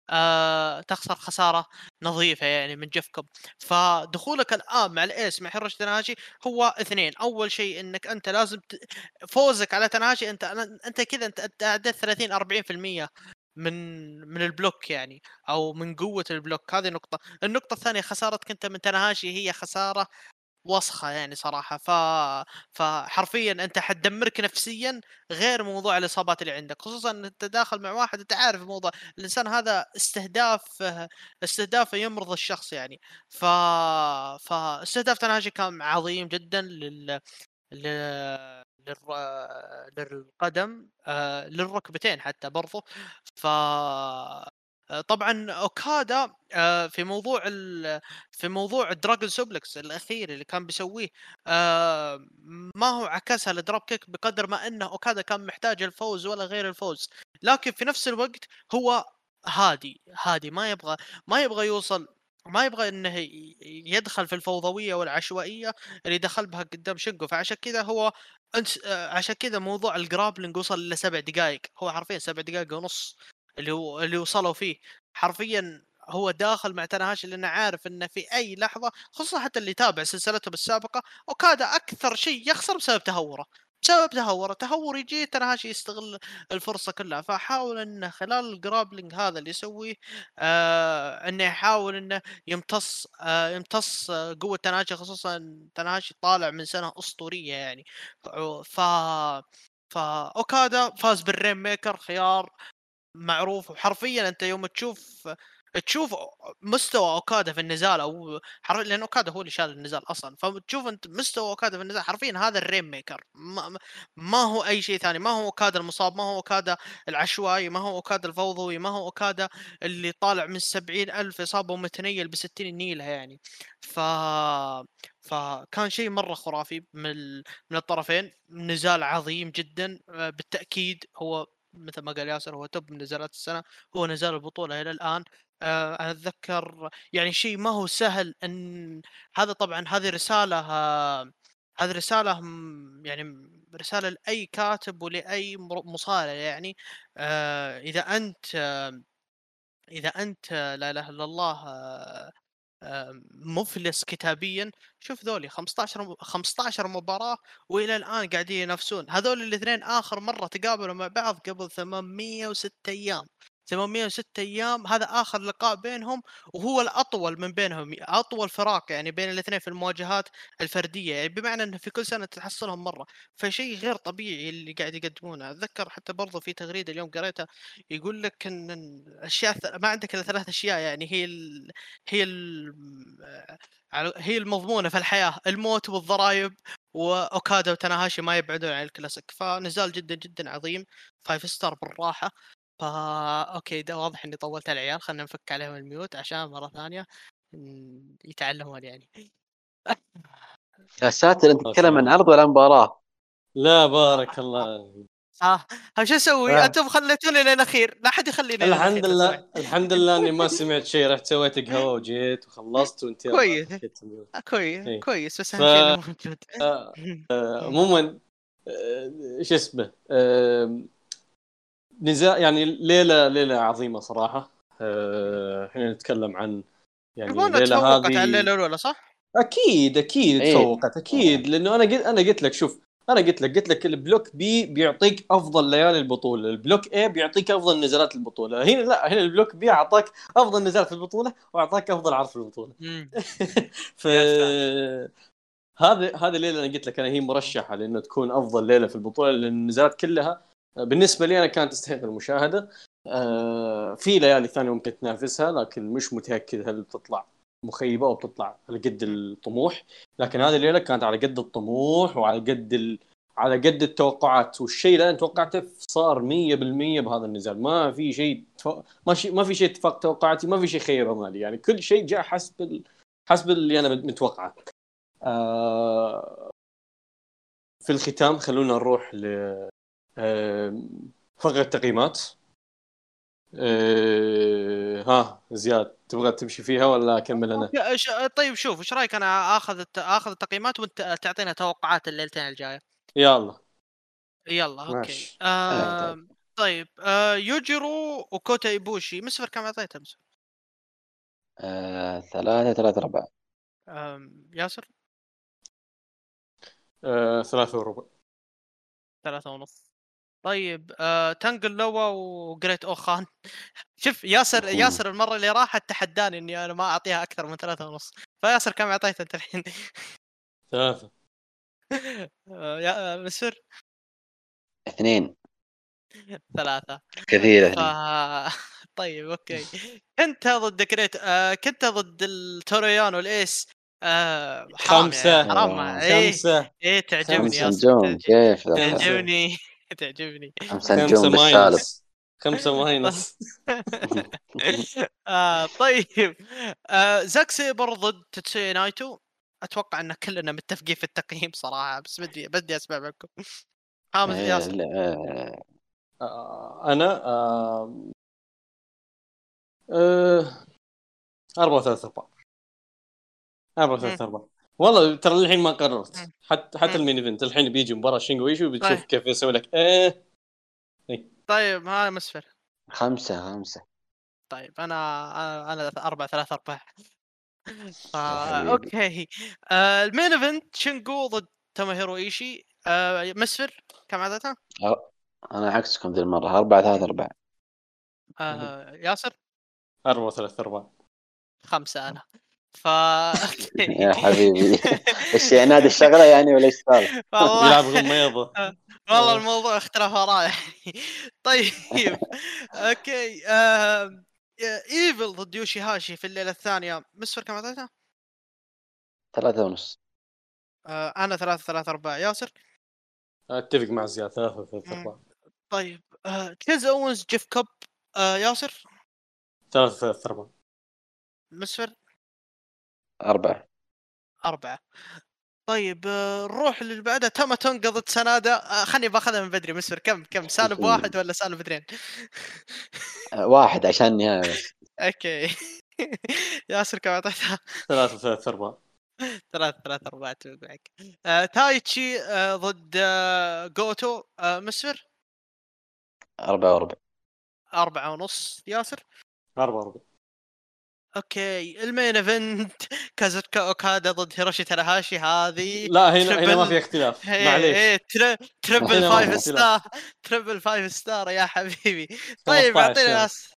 آه تخسر خسارة نظيفة يعني من جيف كوب فدخولك الآن مع ال Ace مع هيروشي تناهاشي هو اثنين. أول شيء إنك أنت لازم ت... فوزك على تناهاشي أنت أنت كذا أنت عديت 30 40% من من ال block يعني أو من قوة ال block. هذه نقطة. النقطة الثانية خسارتك أنت من تناهاشي هي خسارة وسخة يعني صراحة. ف فحرفيا أنت حتدمرك نفسيا غير موضوع الإصابات اللي عندك خصوصا إن أنت داخل مع واحد أنت عارف الموضوع الإنسان هذا استهداف استهدافه يمرض الشخص يعني. ف فاستهداف تناجي كان عظيم جدا لل لل... للقدم آه... للركبتين حتى برضو. ف طبعا أوكادا آه، في موضوع. في موضوع ال dragon suplex الأخير اللي كان بيسويه آه، ما هو عكسها ال dropkick بقدر ما إنه أوكادا كان محتاج الفوز ولا غير الفوز. لكن في نفس الوقت هو هادي هادي ما يبغى ما يبغى يوصل ما يبغى إنه يدخل في الفوضوية والعشوائية اللي دخل بها قدام شنجو فعشان كذا هو عشان كذا موضوع ال grappling وصل لسبع دقائق هو حرفيا سبع دقائق ونص. اللي هو اللي وصلوا فيه. حرفيا هو داخل مع تناهاشي لأنه عارف إنه في أي لحظة خصوصا حتى اللي تابع سلسلتهم السابقه أوكادا أكثر شيء يخسر بسبب تهوره. بسبب تهوره تهور يجي تناهاشي يستغل الفرصة كلها. فحاول إنه خلال الجرابلينج هذا اللي يسويه آه إنه يحاول إنه يمتص آه يمتص قوة تناهاشي خصوصا تناهاشي طالع من سنة أسطورية يعني. ف فاوكادا فاز بال Rainmaker خيار معروف وحرفيا أنت يوم تشوف تشوف مستوى أوكادا في النزال أو حرفيا لأن أوكادا هو اللي شال النزال أصلا فتشوف أنت مستوى أوكادا في النزال حرفيا هذا ال Rainmaker. ما, ما هو أي شيء ثاني ما هو أوكادا المصاب ما هو أوكادا العشوائي ما هو أوكادا الفوضوي ما هو أوكادا اللي طالع من سبعين ألف إصابة ومتنيل بستين نيلة يعني. ف فكان شيء مرة خرافي من من الطرفين. نزال عظيم جدا. بالتأكيد هو مثل ما قال ياسر هو توب من نزالات السنة هو نزال البطولة إلى الآن. آه أنا أتذكر يعني شيء ما هو سهل إن هذا طبعا هذه رسالة هذه رسالة يعني رسالة لأي كاتب ولأي مصارع يعني. آه إذا أنت آه إذا أنت لا إله إلا الله آه مفلس كتابيا. شوف ذولي 15 15 مباراة وإلى الآن قاعدين ينافسون. هذول الاثنين آخر مرة تقابلوا مع بعض قبل 806 أيام. 806 أيام هذا اخر لقاء بينهم وهو الأطول من بينهم أطول فراق يعني بين الاثنين في المواجهات الفردية يعني بمعنى إنه في كل سنة تحصلهم مرة. فشيء غير طبيعي اللي قاعد يقدمونه. أتذكر حتى برضو في تغريدة اليوم قريتها يقول لك إن الأشياء ما عندك إلا ثلاث أشياء يعني هي ال هي ال هي المضمونة في الحياة الموت والضرايب واوكادا وتناهاشي ما يبعدون عن الكلاسيك. فنزال جدا جدا عظيم five star بالراحة. فا okay ده واضح إني طولت على العيال خلينا نفك عليهم ال mute عشان مرة ثانية يتعلمون يعني يا ساتر أنت تتكلم عن عرض ولا مباراة؟ لا بارك الله ها ها شو أسوي؟ آه. أنتم خليتوني للاخير لا أحد يخليني الحمد لله الحمد لله إني ما سمعت شيء رحت سويت قهوة وجيت وخلصت وأنت كويس كويس إيه. كويس بس أهم شيء موجود آه، آه، عموما شو اسمه نزاع يعني ليله ليلة عظيمة صراحة أه هنا نتكلم عن يعني ليله هذه على الليلة الاولى صح؟ أكيد أكيد إيه. تفوقت أكيد لأنه أنا قلت أنا قلت لك شوف أنا قلت لك قلت لك ال block B بيعطيك أفضل ليالي البطولة، ال block A بيعطيك أفضل نزالات البطولة، هنا لا هنا ال block B أعطاك أفضل نزالات في البطولة وأعطاك أفضل عرض في البطوله. ف هذه هذه الليلة أنا قلت لك أنا هي مرشحة لأنه تكون أفضل ليلة في البطولة لأن النزالات كلها بالنسبة لي أنا كانت تستحق المشاهدة. آه في ليالي ثانية ممكن تنافسها لكن مش متأكد هل بتطلع مخيبة أو بتطلع على قد الطموح. لكن هذه الليلة كانت على قد الطموح وعلى قد ال... على قد التوقعات. والشيء اللي أنا توقعته صار 100% بهذا النزال. ما في شيء ما شيء ما في شيء اتفق توقعاتي ما في شيء خير امالي يعني كل شيء جاء حسب ال... حسب اللي أنا متوقعه. آه... في الختام خلونا نروح ل فقره تقييمات أه ها زياد تبغى تمشي فيها ولا أكمل أنا؟ طيب شوف إيش رأيك؟ أنا آخذ آخذ التقييمات وأنت تعطينا توقعات الليلتين الجاية؟ يلا. يلا okay. ماشي. آه طيب آه يوجيرو وكوتا إيبوشي مسفر كم أعطيته مسفر؟ آه ثلاثة ثلاثة أربعة. آم، ياسر؟ آه ثلاثة وربع. ثلاثة ونص. طيب آه تانجا لوا وجريت أوكان شوف ياسر مم. ياسر المرة اللي راحت تحداني إني أنا ما أعطيها أكثر من ثلاثة ونص. فياسر كم أعطيته أنت الحين؟ ثلاثة. آه يا آه، مسفر اثنين. ثلاثة. كثير ف... طيب أوكي. كنت ضد كريت آه كنت ضد التوريان والإيس. آه حرام خمسة. يعني حرام. إيه خمسة. إيه تعجبني خمسة نجوم كيف. تعجبني. تعجبني. خمسة نجوم بالسالب ماينس خمسة ماينس آه طيب. آه زاك سيبر ضد تتسويا نايتو. أتوقع إن كلنا متفقين في التقييم صراحة بس بدي بدي أسمع منكم. حامد آه، ياسر. لا، آه، آه أنا آه آه أربعة ثلاثة أربعة. أربعة ثلاثة أربعة. والله ترى الحين ما قررت. حتى حتى. ال main event الحين بيجي مباراة شينجو إيشي بتشوف طيب. كيف يسوي لك. إيه. طيب ها مسفر خمسة خمسة. طيب أنا أنا أربعة ثلاثة أربعة. آه. okay. آه ال main event شينجو ضد توموهيرو إيشي. آه مسفر كم عددها؟ أنا عكسكم ذي المرة. أربعة ثلاثة أربعة. آه ياسر؟ أربعة ثلاثة أربعة. خمسة أنا. ف يا حبيبي. إيش يعني؟ هذه الشغلة يعني ولا إيش يلعب غميضة. والله الموضوع اختلف وراي. يعني طيب. okay. إيفل ضد يوشي هاشي في الليلة الثانية. مسفر كم أعطيته؟ ثلاثة ونص. آه، أنا ثلاثة ثلاثة أربعة. ياسر؟ أتفق مع زياد. ثلاثة ثلاثة. أربعة. طيب. آه، تشيس اوينز جيف كوب آه، ياسر؟ ثلاثة ثلاثة أربعة. مسفر أربعة. أربعة. طيب آه، نروح اللي بعدها تاما تونغا ضد سنادا. آه، خلني باخذها من بدري مسفر كم كم؟ سالب واحد ولا سالب اثنين؟ آه، واحد عشان النهاية بس أوكي. ياسر كم أعطيتها؟ ثلاثة ثلاثة أربعة. ثلاثة ثلاثة أربعة أتفق معك تايتشي ضد جوتو. مسفر أربعة وأربعة أربعة ونص. ياسر؟ أربعة أربعة. okay ال main event كازوتشيكا أوكادا ضد هيروشي تاناهاشي هذه لا هنا هنا ما triple- في اختلاف معليش. تر... triple five. star triple five star يا حبيبي. طيب 15 اعطينا. ناس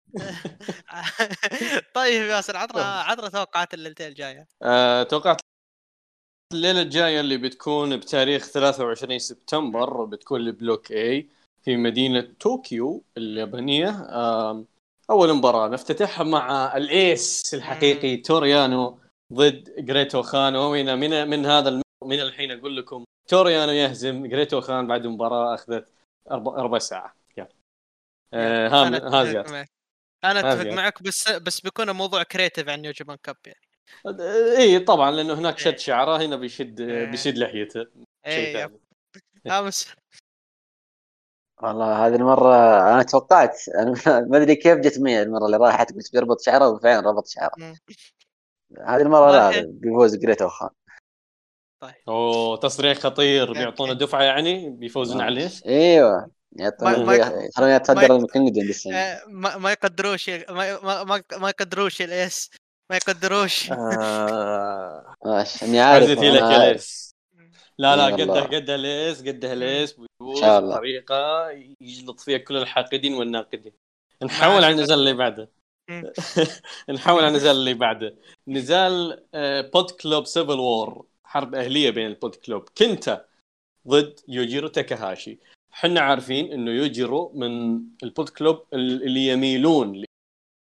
طيب ياسر عطنا عطنا توقعات الليلتين الجاية. آه، توقعت الليلة الجاية اللي بتكون بتاريخ 23 سبتمبر بتكون ل block A في مدينة طوكيو اليابانية. آم، أول مباراة نفتتحها مع ال ace الحقيقي تورو يانو ضد جريتو خان. ومن من من هذا الم... من الحين أقول لكم تورو يانو يهزم جريتو خان بعد مباراة أخذت أربع, أربع ساعة. يلا. آه، ها أنا ها أتفق زياد معك. أنا أتفق. معك بس بس بيكون الموضوع creative عن New Japan Cup يعني. اي طبعا لأنه هناك إيه. شد شعره هنا بيشد إيه. بيشد لحيته. شيء اي ثاني. امس والله هذه المرة أنا توقعت أنا ما أدري كيف جت معي المرة اللي راحت قلت بيربط شعره وفعلا ربط شعره. هذه المرة لا. بيفوز جريتو خان. أوه تصريح خطير بيعطونا. دفعة يعني؟ بيفوزون عليه؟ إيوه يعطون ما- ما يق- يخلون يتصدر ال kingdom آه، ما يقدروش ما ما ما, ما يقدروش ال ace ما يقدروش. آه... ماشي اني عارف عزتي لك. ليس لا لا يلا. قده قده ليس قده ليس الله. بطريقه يجلط فيها كل الحاقدين والناقدين. نحول على النزال اللي بعده. مم. نحول على النزال اللي بعده. نزال Bullet Club civil war حرب أهلية بين ال Bullet Club كنتا ضد يوجيرو تاكاهاشي. حنا عارفين إنه يوجيرو من ال Bullet Club اللي يميلون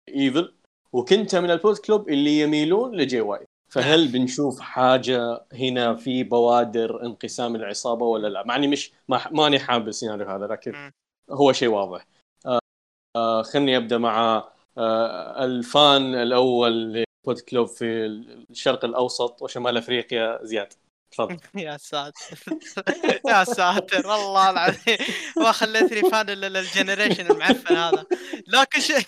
لايفل وكنتا من ال Bullet Club اللي يميلون لجي وايت فهل بنشوف حاجة هنا في بوادر انقسام العصابة ولا لا؟ مع إني مش ما ماني حابب السيناريو هذا لكن. هو شيء واضح. آه آه خلني أبدأ مع آه ال fan الأول ل Bullet Club في الشرق الأوسط وشمال أفريقيا زياد. تفضل. يا ساتر. يا ساتر والله العظيم. ما خليتني fan الا لل generation المعفن هذا. لكن ش... أنت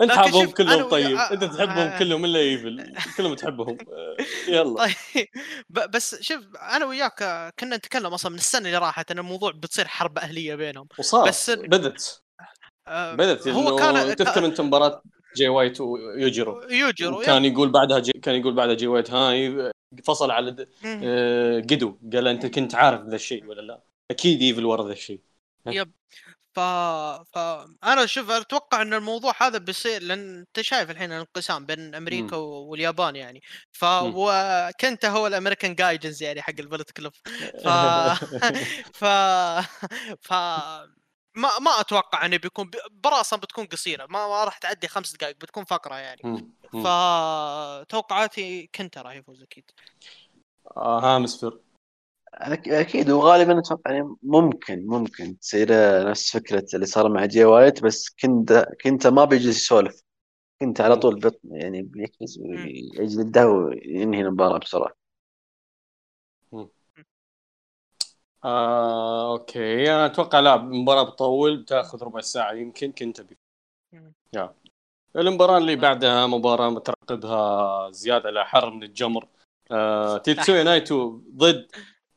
لكن حابهم شوف، أنا كلهم ويا- طيب. آه، أنت تحبهم آه. كلهم إلا إيفل. كلهم تحبهم. آه، يلا. طيب. بس شوف أنا وياك آه، كنا نتكلم أصلا من السنة اللي راحت إن الموضوع بتصير حرب أهلية بينهم. وصار. بس بدت. آه، بدت هو كان تذكر أنت مباراة. جي وايت ويوجيرو يوجرو كان يقول بعدها جي كان يقول بعدها جي وايت هاي فصل على د-. آه، قدو. قال أنت كنت عارف ذا الشيء ولا لا؟ أكيد ايفل ورا ذا الشيء. ف... ف أنا شوف أتوقع إن الموضوع هذا بيصير لأن أنت شايف الحين الانقسام بين أمريكا واليابان يعني. ف وكنت هو الأمريكان جايدنز يعني حق البلد كلوب ف ف ف ما ما أتوقع إنه بيكون برا أصلا بتكون قصيرة. ما, ما راح تعدي خمس دقائق بتكون فقرة يعني. فتوقعاتي كنت راح يفوز أكيد. آه، أك- أكيد. وغالبا أتوقع يعني ممكن ممكن تصير نفس فكرة اللي صار مع جي وايت بس كنتا كنتا ما بيجلس يسولف. كنتا على طول بط يعني بيكنس ويجلده وينهي المباراة بسرعة. آه، okay. أنا أتوقع لا المباراه بتطول بتاخذ ربع ساعة يمكن كنت أبي. يا. المباراة اللي بعدها مباراة مترقبها زيادة على حر من الجمر. آه، تيتسويا نايتو ضد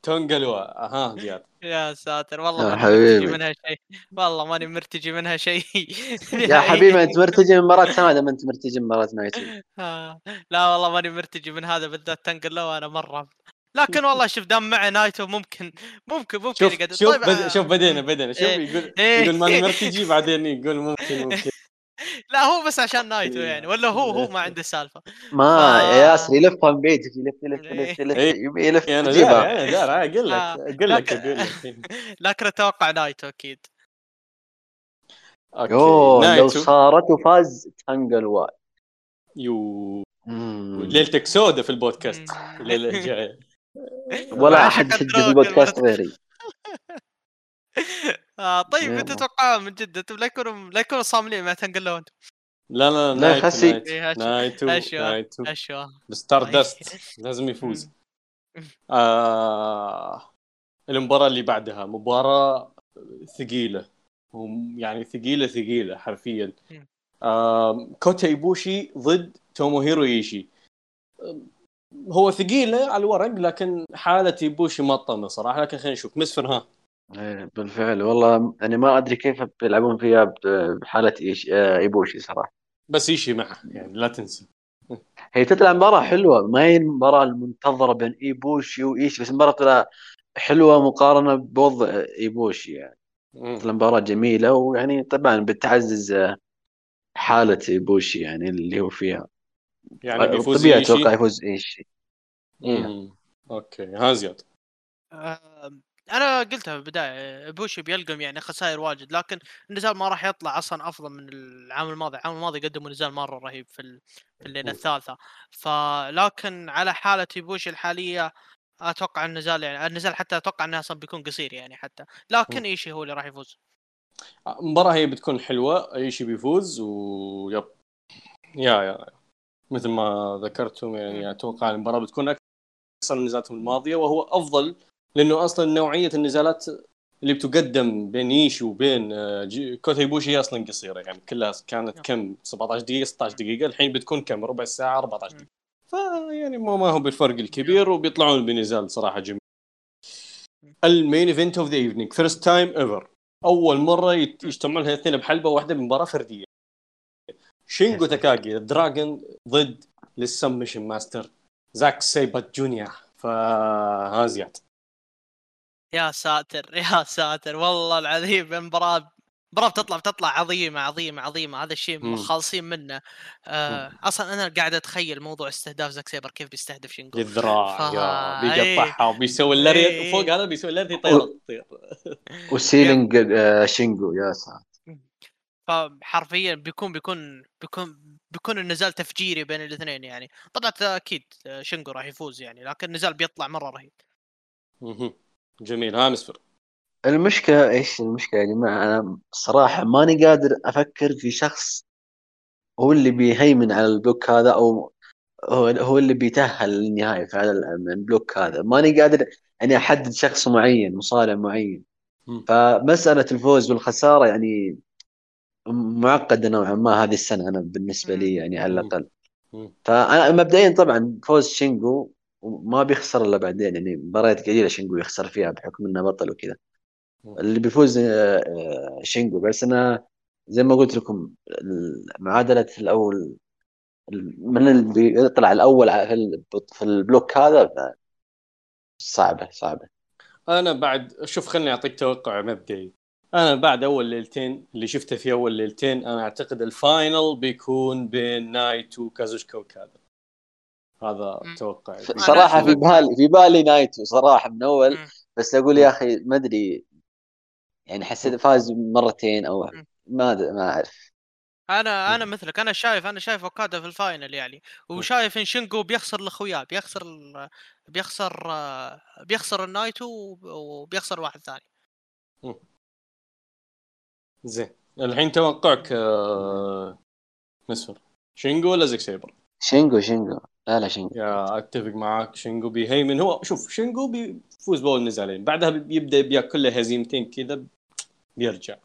تونجلوا أها زياد يا ساتر والله يا ماني حبيبي. مرتجي منها شيء. والله ماني مرتجي منها شيء. يا حبيبي أنت مرتجي من مباراة سنة ما أنت مرتجي من مباراة نايتو آه، لا والله ماني مرتجي من هذا بالذات تنقل له أنا مرة لكن والله شوف دام معي نايتو ممكن ممكن ممكن شوف يقعد. شوف طيب بد... آه، شوف بدينا بدينا. شوف إيه. يقول إيه. يقول ماني مرتجي بعدين يقول ممكن ممكن. لا هو بس عشان نايتو يعني ولا هو هو ما عنده سالفة. ما آه. يا ياسر يلفها من بعيد يلف يلف يلف يلف إيه. يبي يلف أنا يجيبها دار أقول لك آه، أقول لك لكن- أقول لك. لكن أتوقع نايتو أكيد. okay. يوه لو صارت وفاز تانقا لوا يو مم. ليلتك سودة في البودكاست. الليلة الجاية. ولا أحد يسجل في البودكاست غيري. آه طيب. أنت تتوقع من جد أنتم لا يكونوا لا يكونوا صاملين مع تانقا لوا أنتم. لا لا لا،. نايتو إيه، أشوى- نايتو طيب. دست لازم يفوز. آه المباراة اللي بعدها مباراة ثقيلة. هم- يعني ثقيلة ثقيلة حرفيا. آه كوتا ايبوشي ضد توموهيرو ايشي آه، هو ثقيلة على الورق لكن حالة ايبوشي ما تطمن صراحة. لكن خلينا نشوف. مسفر ها. إيه، بالفعل. والله أنا ما أدري كيف بيلعبون فيها بحالة إيش آه، إيبوشي صراحة. بس إيشي معه يعني لا تنسى. هي تطلع مباراة حلوة. ما هي المباراة المنتظرة بين إيبوشي وايشي بس المباراة طلع حلوة مقارنة بوضع إيبوشي يعني. مم. طلع مباراة جميلة ويعني طبعا بتعزز آه، حالة إيبوشي يعني اللي هو فيها. يعني بيفوز طبيعي ايشي أتوقع يفوز ايشي إيه. مم. okay ها زياد آه، أنا قلتها في البداية ايبوشي بيلقم يعني خسائر واجد لكن النزال ما راح يطلع أصلا أفضل من العام الماضي. العام الماضي قدموا نزال مرة رهيب في ال- في الليلة الثالثة. فلكن على حالة ايبوشي الحالية أتوقع النزال يعني النزال حتى أتوقع إنه أصلا بيكون قصير يعني حتى. لكن إيشي هو اللي راح يفوز. المباراة هي بتكون حلوة ايشي بيفوز ويب. يا يا. مثل ما ذكرتم يعني. أتوقع المباراة بتكون أكثر من النزالات الماضية وهو أفضل لأنه أصلا نوعية النزالات اللي بتقدم بين إيشي وبين آه، كوتا ايبوشي هي أصلا قصيرة يعني كلها كانت نعم. كم؟ 17 دقيقة 16 دقيقة الحين بتكون كم؟ ربع ساعة 14 مم. دقيقة. فيعني ما ما هو بالفرق الكبير وبيطلعون بنزال صراحة جميل. ال main event of the evening first time ever أول مرة يجتمعون الاثنين بحلبة واحدة بمباراة فردية. شينجو تاكاجي dragon ضد لل submission master زاك سيبر جونيور فها زياد يا ساتر يا ساتر والله العظيم المباراة مباراة بتطلع بتطلع عظيمة عظيمة عظيمة. هذا الشيء. خالصين منه. آه أصلا أنا قاعد أتخيل موضوع استهداف زاك سيبر كيف بيستهدف شينجو للذراع فا- يا بيقطعها وبيسوي إيه. ال lariat وفوق هذا بيسوي ال lariat يطير تطير و selling آه، شينجو يا ساتر. فحرفيا بيكون بيكون بيكون بيكون النزال تفجيري بين الاثنين يعني. طبعا أكيد شينجو راح يفوز يعني لكن النزال بيطلع مرة رهيب. جميل. ها مسفر المشكلة إيش المشكلة يا جماعة؟ أنا الصراحة ماني قادر أفكر في شخص هو اللي بيهيمن على ال block هذا أو هو هو اللي بيتأهل للنهايه في هذا ال block هذا. ماني قادر يعني أحدد شخص معين مصارع معين. فمسألة الفوز والخساره يعني معقدة نوعا ما هذه السنة أنا بالنسبة لي يعني على. الأقل. فأنا مبدئيا طبعا فوز شينجو ما بيخسر إلا بعدين يعني مباريات قليله شينجو يخسر فيها بحكم إنه بطل وكذا. اللي بيفوز آه، آه، شينجو بس أنا زي ما قلت لكم معادله الأول من اللي بيطلع الأول في ال- في ال block هذا صعبة صعبة أنا بعد شوف خليني أعطيك توقع مبدئي أنا بعد أول ليلتين اللي شفته في أول ليلتين أنا أعتقد ال final بيكون بين نايتو وكازوتشيكا وكذا هذا. توقعي صراحة في بالي في بالي نايتو صراحة من أول. بس أقول يا أخي ما أدري يعني حسيت فاز مرتين أو. ما أدري ما أعرف أنا أنا. مثلك أنا شايف أنا شايف أوكادا في ال final يعني وشايف إن شينجو بيخسر لأخوياه بيخسر ال- بيخسر بيخسر النايتو وب- وبيخسر واحد ثاني زين. الحين توقعك آه، مسفر شينجو ولا زاك سيبر؟ شينجو شينجو. لا لا شينجو. yeah أتفق معاك. شينجو بيهيمن. هو شوف شينجو بيفوز بأول نزالين. بعدها بيبدا بيأكل له هزيمتين كذا بيرجع.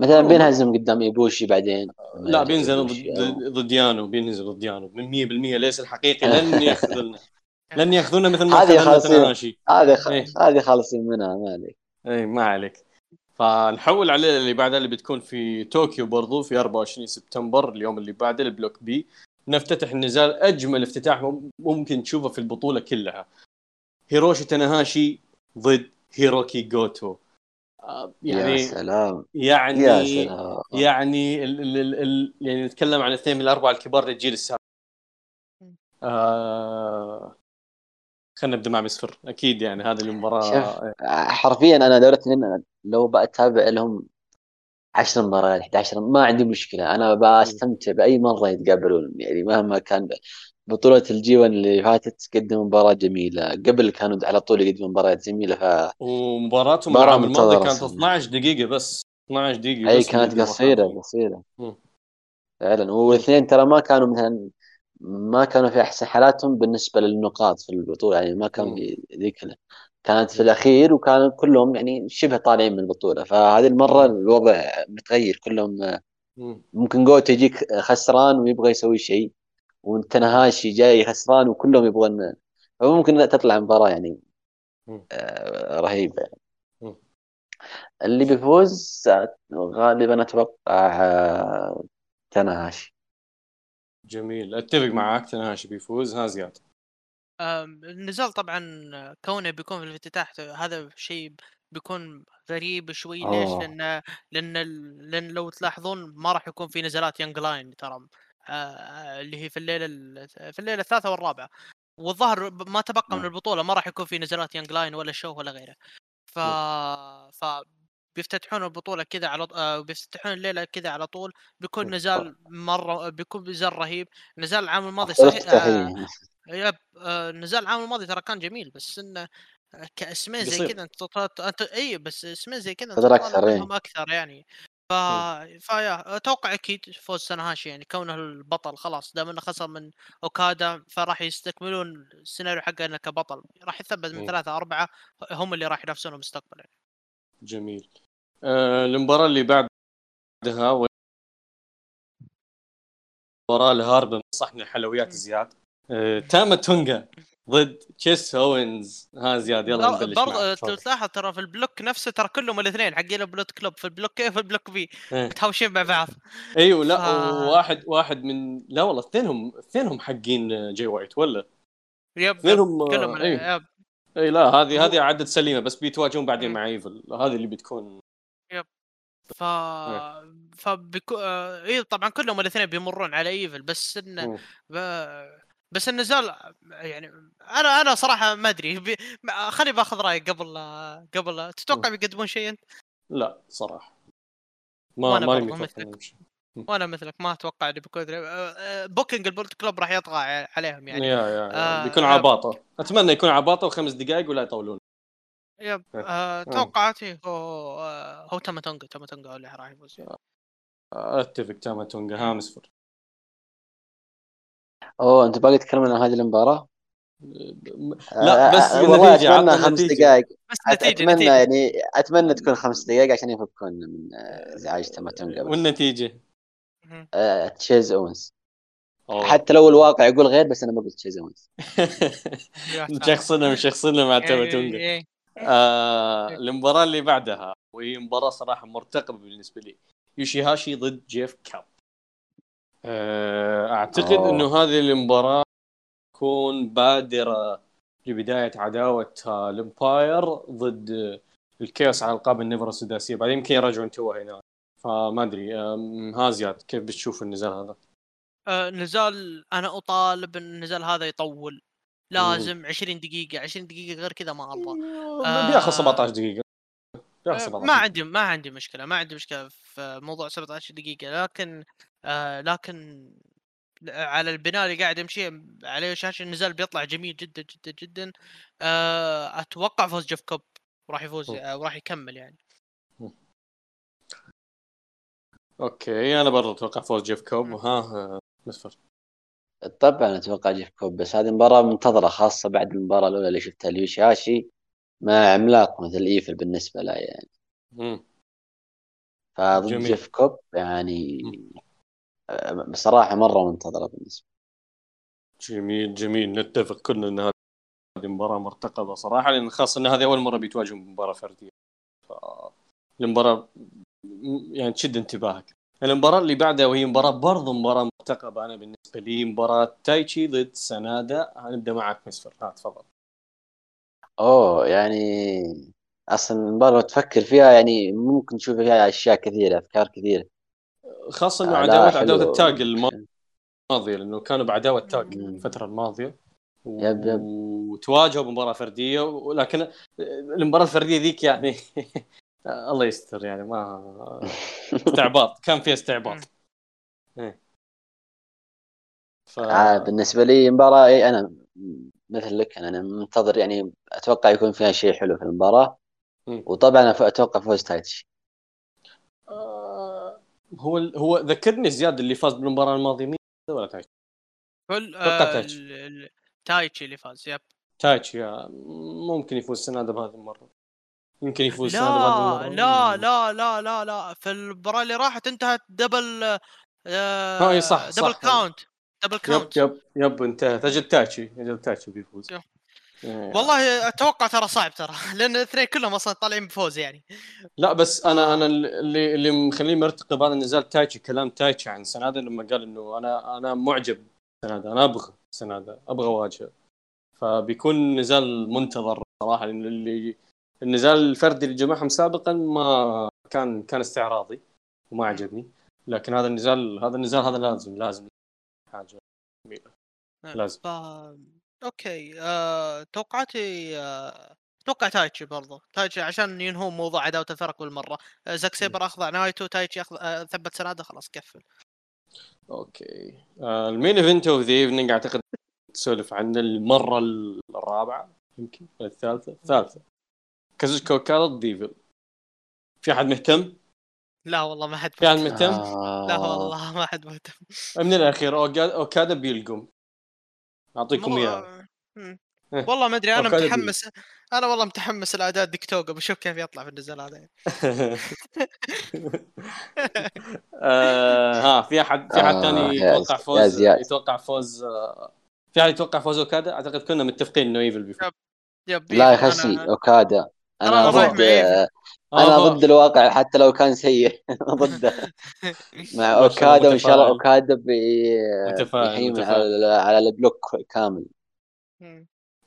مثلا بينهزم قدام إيبوشي بعدين. لا بينزل ضد ضد يانو بينزل ضد يانو. من 100% ليس الحقيقي. لن ياخذونه لن ياخذونه مثل ما هذه. تناشي. هذه خ... إيه. هذه خالصين منها ما عليك. اي ما عليك. فنحول على الليلة اللي بعدها اللي بتكون في طوكيو برضو في 24 سبتمبر اليوم اللي بعده البلوك بي. نفتتح النزال أجمل افتتاح مم- ممكن تشوفه في البطولة كلها. هيروشي تاناهاشي ضد هيروكي جوتو. آه، يا يعني سلام. يعني يا سلام. يعني ال ال ال ال يعني نتكلم عن اثنين من الأربعة الكبار للجيل السابق. آه خلينا نبدأ مع مسفر أكيد يعني هذه المباراة حرفيا أنا دوري الاثنين لو بتابع لهم 10 مباريات 11 ما عندي مشكلة. أنا بستمتع بأي مرة يتقابلون. يعني مهما كان بطولة الجي 1 اللي فاتت قدموا مباراة جميلة. قبل كانوا على طول يقدموا مباريات جميلة ف ومباراتهم مباراة العام الماضي كانت صراحة. 12 دقيقة بس. 12 دقيقة هي بس كانت قصيرة. قصيرة. فعلا. والاثنين ترى ما كانوا مثلا ما كانوا في أحسن حالاتهم بالنسبة للنقاط في البطولة يعني ما مم. في ذيك كانت في الأخير وكانوا كلهم يعني شبه طالعين من البطولة فهذه المرة مم. الوضع متغير كلهم مم. ممكن جوتو يجيك خسران ويبغى يسوي شيء وتنهاشي جاي خسران وكلهم يبغون فممكن تطلع مباراة يعني. آه، رهيبة مم. اللي بيفوز غالبا أتوقع آه، تنهاشي جميل. أتفق معاك تنهاشي بيفوز. ها زياد. النزال طبعا كونه بيكون في الإفتتاح هذا شيء بيكون غريب شوي. ليش؟ أوه. لأن لأن لأن لو تلاحظون ما راح يكون في نزالات يانج لاين ترى آه، اللي هي في الليلة ال- في الليلة الثالثة والرابعة. والظاهر ما تبقى من نعم. البطولة ما راح يكون في نزالات young lion ولا show ولا غيره. ف ف بيفتتحون البطولة كذا على آه، بيفتتحون الليلة كذا على طول بيكون. نزال مرة بيكون نزال رهيب نزال العام الماضي صحيح آه، yep آه، نزال العام الماضي ترى كان جميل بس إنه آه، كاسمين زي. كذا أنت أنت إي بس اسمين زي كذا أنت إيه. منهم أكثر يعني ف ف yeah أتوقع أكيد فوز تاناهاشي يعني كونه البطل خلاص دام إنه خسر من أوكادا فراح يستكملون السيناريو حقه إنه كبطل راح يثبت من مم. ثلاثة أربعة هم اللي راح ينافسونه مستقبلا جميل. آه المباراة اللي بعدها مباراة الهارب من صحن الحلويات زياد. آه تاما تونجا ضد تشيس أوينز. ها زياد يلا نبلش برضه لو. تلاحظ ترى في ال block نفسه ترى كلهم الاثنين حقين ال Bullet Club في ال block A وفي ال block B إيه. متهاوشين مع بعض. أيوه لا ف- واحد واحد من لا والله اثنينهم اثنينهم حقين جاي وايت ولا؟ yep اثنينهم كلهم اي yep. إي لا هذه هذه عدد سليمة بس بيتواجهون بعدين. مع إيفل. هذه اللي بتكون. ف فبكو... آه، إي طبعا كلهم الاثنين بيمرون على إيفل بس انه. ب... بس النزال يعني أنا أنا صراحة ما أدري. بي... خليني بأخذ رأيك قبل قبل تتوقع بيقدمون شيء أنت؟ لا صراحة. ما وأنا وأنا مثلك ما أتوقع انه بيكون آه، آه، booking ال Bullet Club راح يطغى عليهم يعني. yeah yeah, yeah. آه، بيكون لا. عباطة. أتمنى يكون عباطة وخمس دقائق ولا يطولون. yep. إيه. آه، توقعاتي هو آه، هو تاماتونجا. تاماتونجا هو اللي راح يفوز. أتفق. تاما تونجا ها مسفر أوه أنتوا باقي تتكلمون عن هذه المباراة؟ لا بس آه، والله النتيجه أتمنى خمس دقائق بس نتيجه أتمنى نتيجه يعني أتمنى تكون خمس دقائق عشان يفكون من آه، ازعاج تماتونجا بس والنتيجة. آه، تشيز أونز أوه. حتى لو الواقع يقول غير بس أنا بقول تشيز أونز يا سلام. شخصنا شخصنا مع. آه المباراة اللي بعدها وهي مباراة صراحة مرتقبة بالنسبة لي يوشيهاشي ضد جيف كوب آه أعتقد أوه. إنه هذه المباراة تكون بادرة لبداية عداوة آه، ال Empire ضد ال Chaos على ألقاب النفر السداسية بعدين يمكن يرجعون توه هنا فما أدري ها زياد كيف بتشوف النزال هذا؟ آه، نزال أنا أطالب إن النزال هذا يطول. لازم 20 دقيقة 20 دقيقة غير كذا ما أبغى. آه. بياخذ 17 دقيقة. بياخذ آه، 17 ما عندي ما عندي مشكلة ما عندي مشكلة في موضوع 17 دقيقة. لكن آه لكن على البناء اللي قاعد يمشي عليه شاشة النزال بيطلع جميل جدا جدا جدا. آه أتوقع فوز جيف كوب. وراح يفوز وراح يكمل يعني. okay أنا برضه أتوقع فوز جيف كوب مم. وها آه، مسفر طبعا أتوقع جيف كوب بس هذه مباراة منتظرة خاصة بعد المباراة الأولى اللي شفتها ليوشيهاشي مع عملاق مثل إيفل بالنسبة له يعني مم. فضد جميل. جيف كوب يعني آه، بصراحة مرة منتظرة بالنسبة جميل جميل نتفق كلنا إن هذه مباراة مرتقبة صراحة لأن خاصة إن هذه أول مرة بيتواجهوا مباراة فردية ف المباراة م- يعني تشد انتباهك المباراة اللي بعدها وهي مباراة برضو مباراة مرتقبة أنا بالنسبة لي مباراة تايتشي ضد سنادا هنبدا معك مسفر ها تفضل أوه يعني أصلا المباراة لو تفكر فيها يعني ممكن تشوف فيها أشياء كثيرة أفكار كثيرة خاصة إنه آه، حلو. عداوة التاج الماضية لأنه كانوا بعداوة تاج مم. الفترة الماضية يب يب. وتواجهوا بمباراة فردية ولكن المباراة الفردية ذيك يعني الله يستر يعني ما استعباط كان فيها استعباط إيه. ف... آه بالنسبة لي مباراة إيه أنا مثل لك أنا منتظر يعني أتوقع يكون فيها شيء حلو في المباراة مم. وطبعا أتوقع فوز تايتشي آه، هو هو ذكرني زياد اللي فاز بالمباراة الماضية مين ولا تايتشي؟ كل آه تايتشي. تايتشي اللي فاز yep تايتشي آه، ممكن يفوز سنادا بهذه المرة يمكن يفوز لا لا لا لا لا لا في المباراة اللي راحت انتهت double آه إي صح، double صح. count double yep count yep yep انتهت أجل تايتشي أجل تايتشي بيفوز yep. إيه. والله أتوقع ترى صعب ترى لأن الاثنين كلهم أصلا طالعين بفوز يعني لا بس أنا. أنا اللي اللي مخليني مرتقب هذا النزال تايتشي كلام تايتشي عن سنادا لما قال إنه أنا أنا معجب سنادا أنا أبغى سنادا أبغى اواجهه فبيكون نزال منتظر صراحة لأن اللي النزال الفردي اللي جمعهم سابقا ما كان كان استعراضي وما عجبني. لكن هذا النزال هذا النزال هذا لازم لازم حاجة جميلة. لازم. ف... okay. آه... توقعاتي آه... أتوقع تايتشي برضو. تايتشي عشان ينهوا موضوع عداوة الفرق بالمرة آه، زاك سيبر أخضع نايتو تايتشي أخضع... آه... ثبت سنادة خلاص كفل. okay. آه ال main event of the evening أعتقد تسولف عن المرة الرابعة يمكن الثالثة. الثالثة. كازوشكا اوكادا ضد إيفل في أحد مهتم؟ لا والله ما حد في أحد مهتم. آه لا والله ما حد مهتم. من الأخير أوكادا بيلقم أعطيكم اياه. إيه. والله ما أدري أنا متحمس. أنا والله متحمس لأداء ديك توغو بشوف كيف يطلع في النزال هذا. آه ها في احد في أحد آه، ثاني يا يتوقع يا فوز. يتوقع فوز آه، في أحد يتوقع فوز أوكادا؟ أعتقد كنا متفقين إنه إيفل بيفوز. yep لا إيفل، يخسي أنا- رايح ضد آه، ضد الواقع حتى لو كان سيء. ضده. مع أوكادا وإن شاء الله متفائل. أوكادا بي- متفائل بيحيي من متفائل. على على ال block كامل.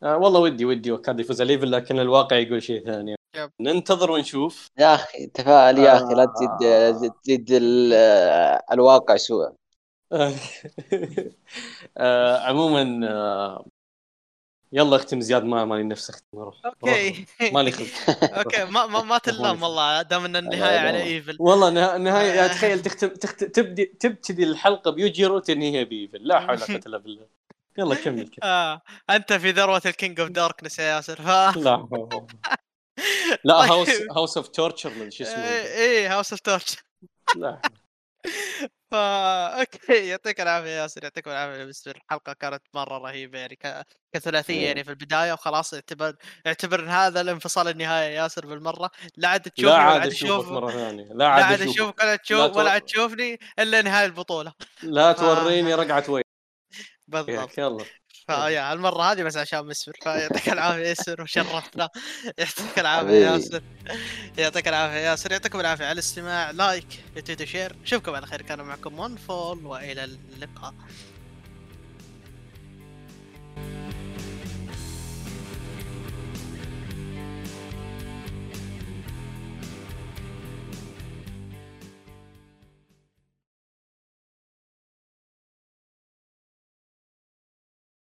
آه والله ودي ودي اوكادا يفوز على ايفل لكن الواقع يقول شيء ثاني. yep. ننتظر ونشوف. يا أخي تفائل يا أخي لا آه. تزيد تزيد- تزيد ال- الواقع سوء آه عموما آه يلا اختم زياد ما مالي نفس اختم أروح. okay. مالي خلق. okay ما ما, ما تلام والله دام إن النهاية على إيفل. والله نها- نهاية يا آه. تخيل تختم تخت... تبدي تبتدي الحلقة بيوجيرو تنهيها بإيفل لا حول ولا قوة إلا بالله. يلا كمل كمل. آه. أنت في ذروه ال King of Darkness يا ياسر. ف... لا. لا. House House of Torture شو اسمه؟ إيه House of Torture لا. فا أوكي يعطيك العافية يا ياسر يعطيكم العافية مستر الحلقة كانت مرة رهيبة يعني ك... كثلاثية إيه. يعني في البداية وخلاص اعتبر اعتبر إن هذا الانفصال النهائي يا ياسر بالمرة لا عاد لا تشوفني ولا عاد عاد أشوفك تشوف مرة ثانية لا لا عاد أشوفك ولا لا تشوف ولا عاد تشوفني إلا نهاية البطولة. لا ف- توريني رقعة وين بالضبط. يلا. فيا إيه. المرة هذه بس عشان مسفر فيعطيك العافية ياسر وشرفتنا يعطيك العافية ياسر. يعطيك العافية ياسر. يعطيكم العافية على الاستماع like retweet share. نشوفكم على خير كان معكم One Fall وإلى اللقاء.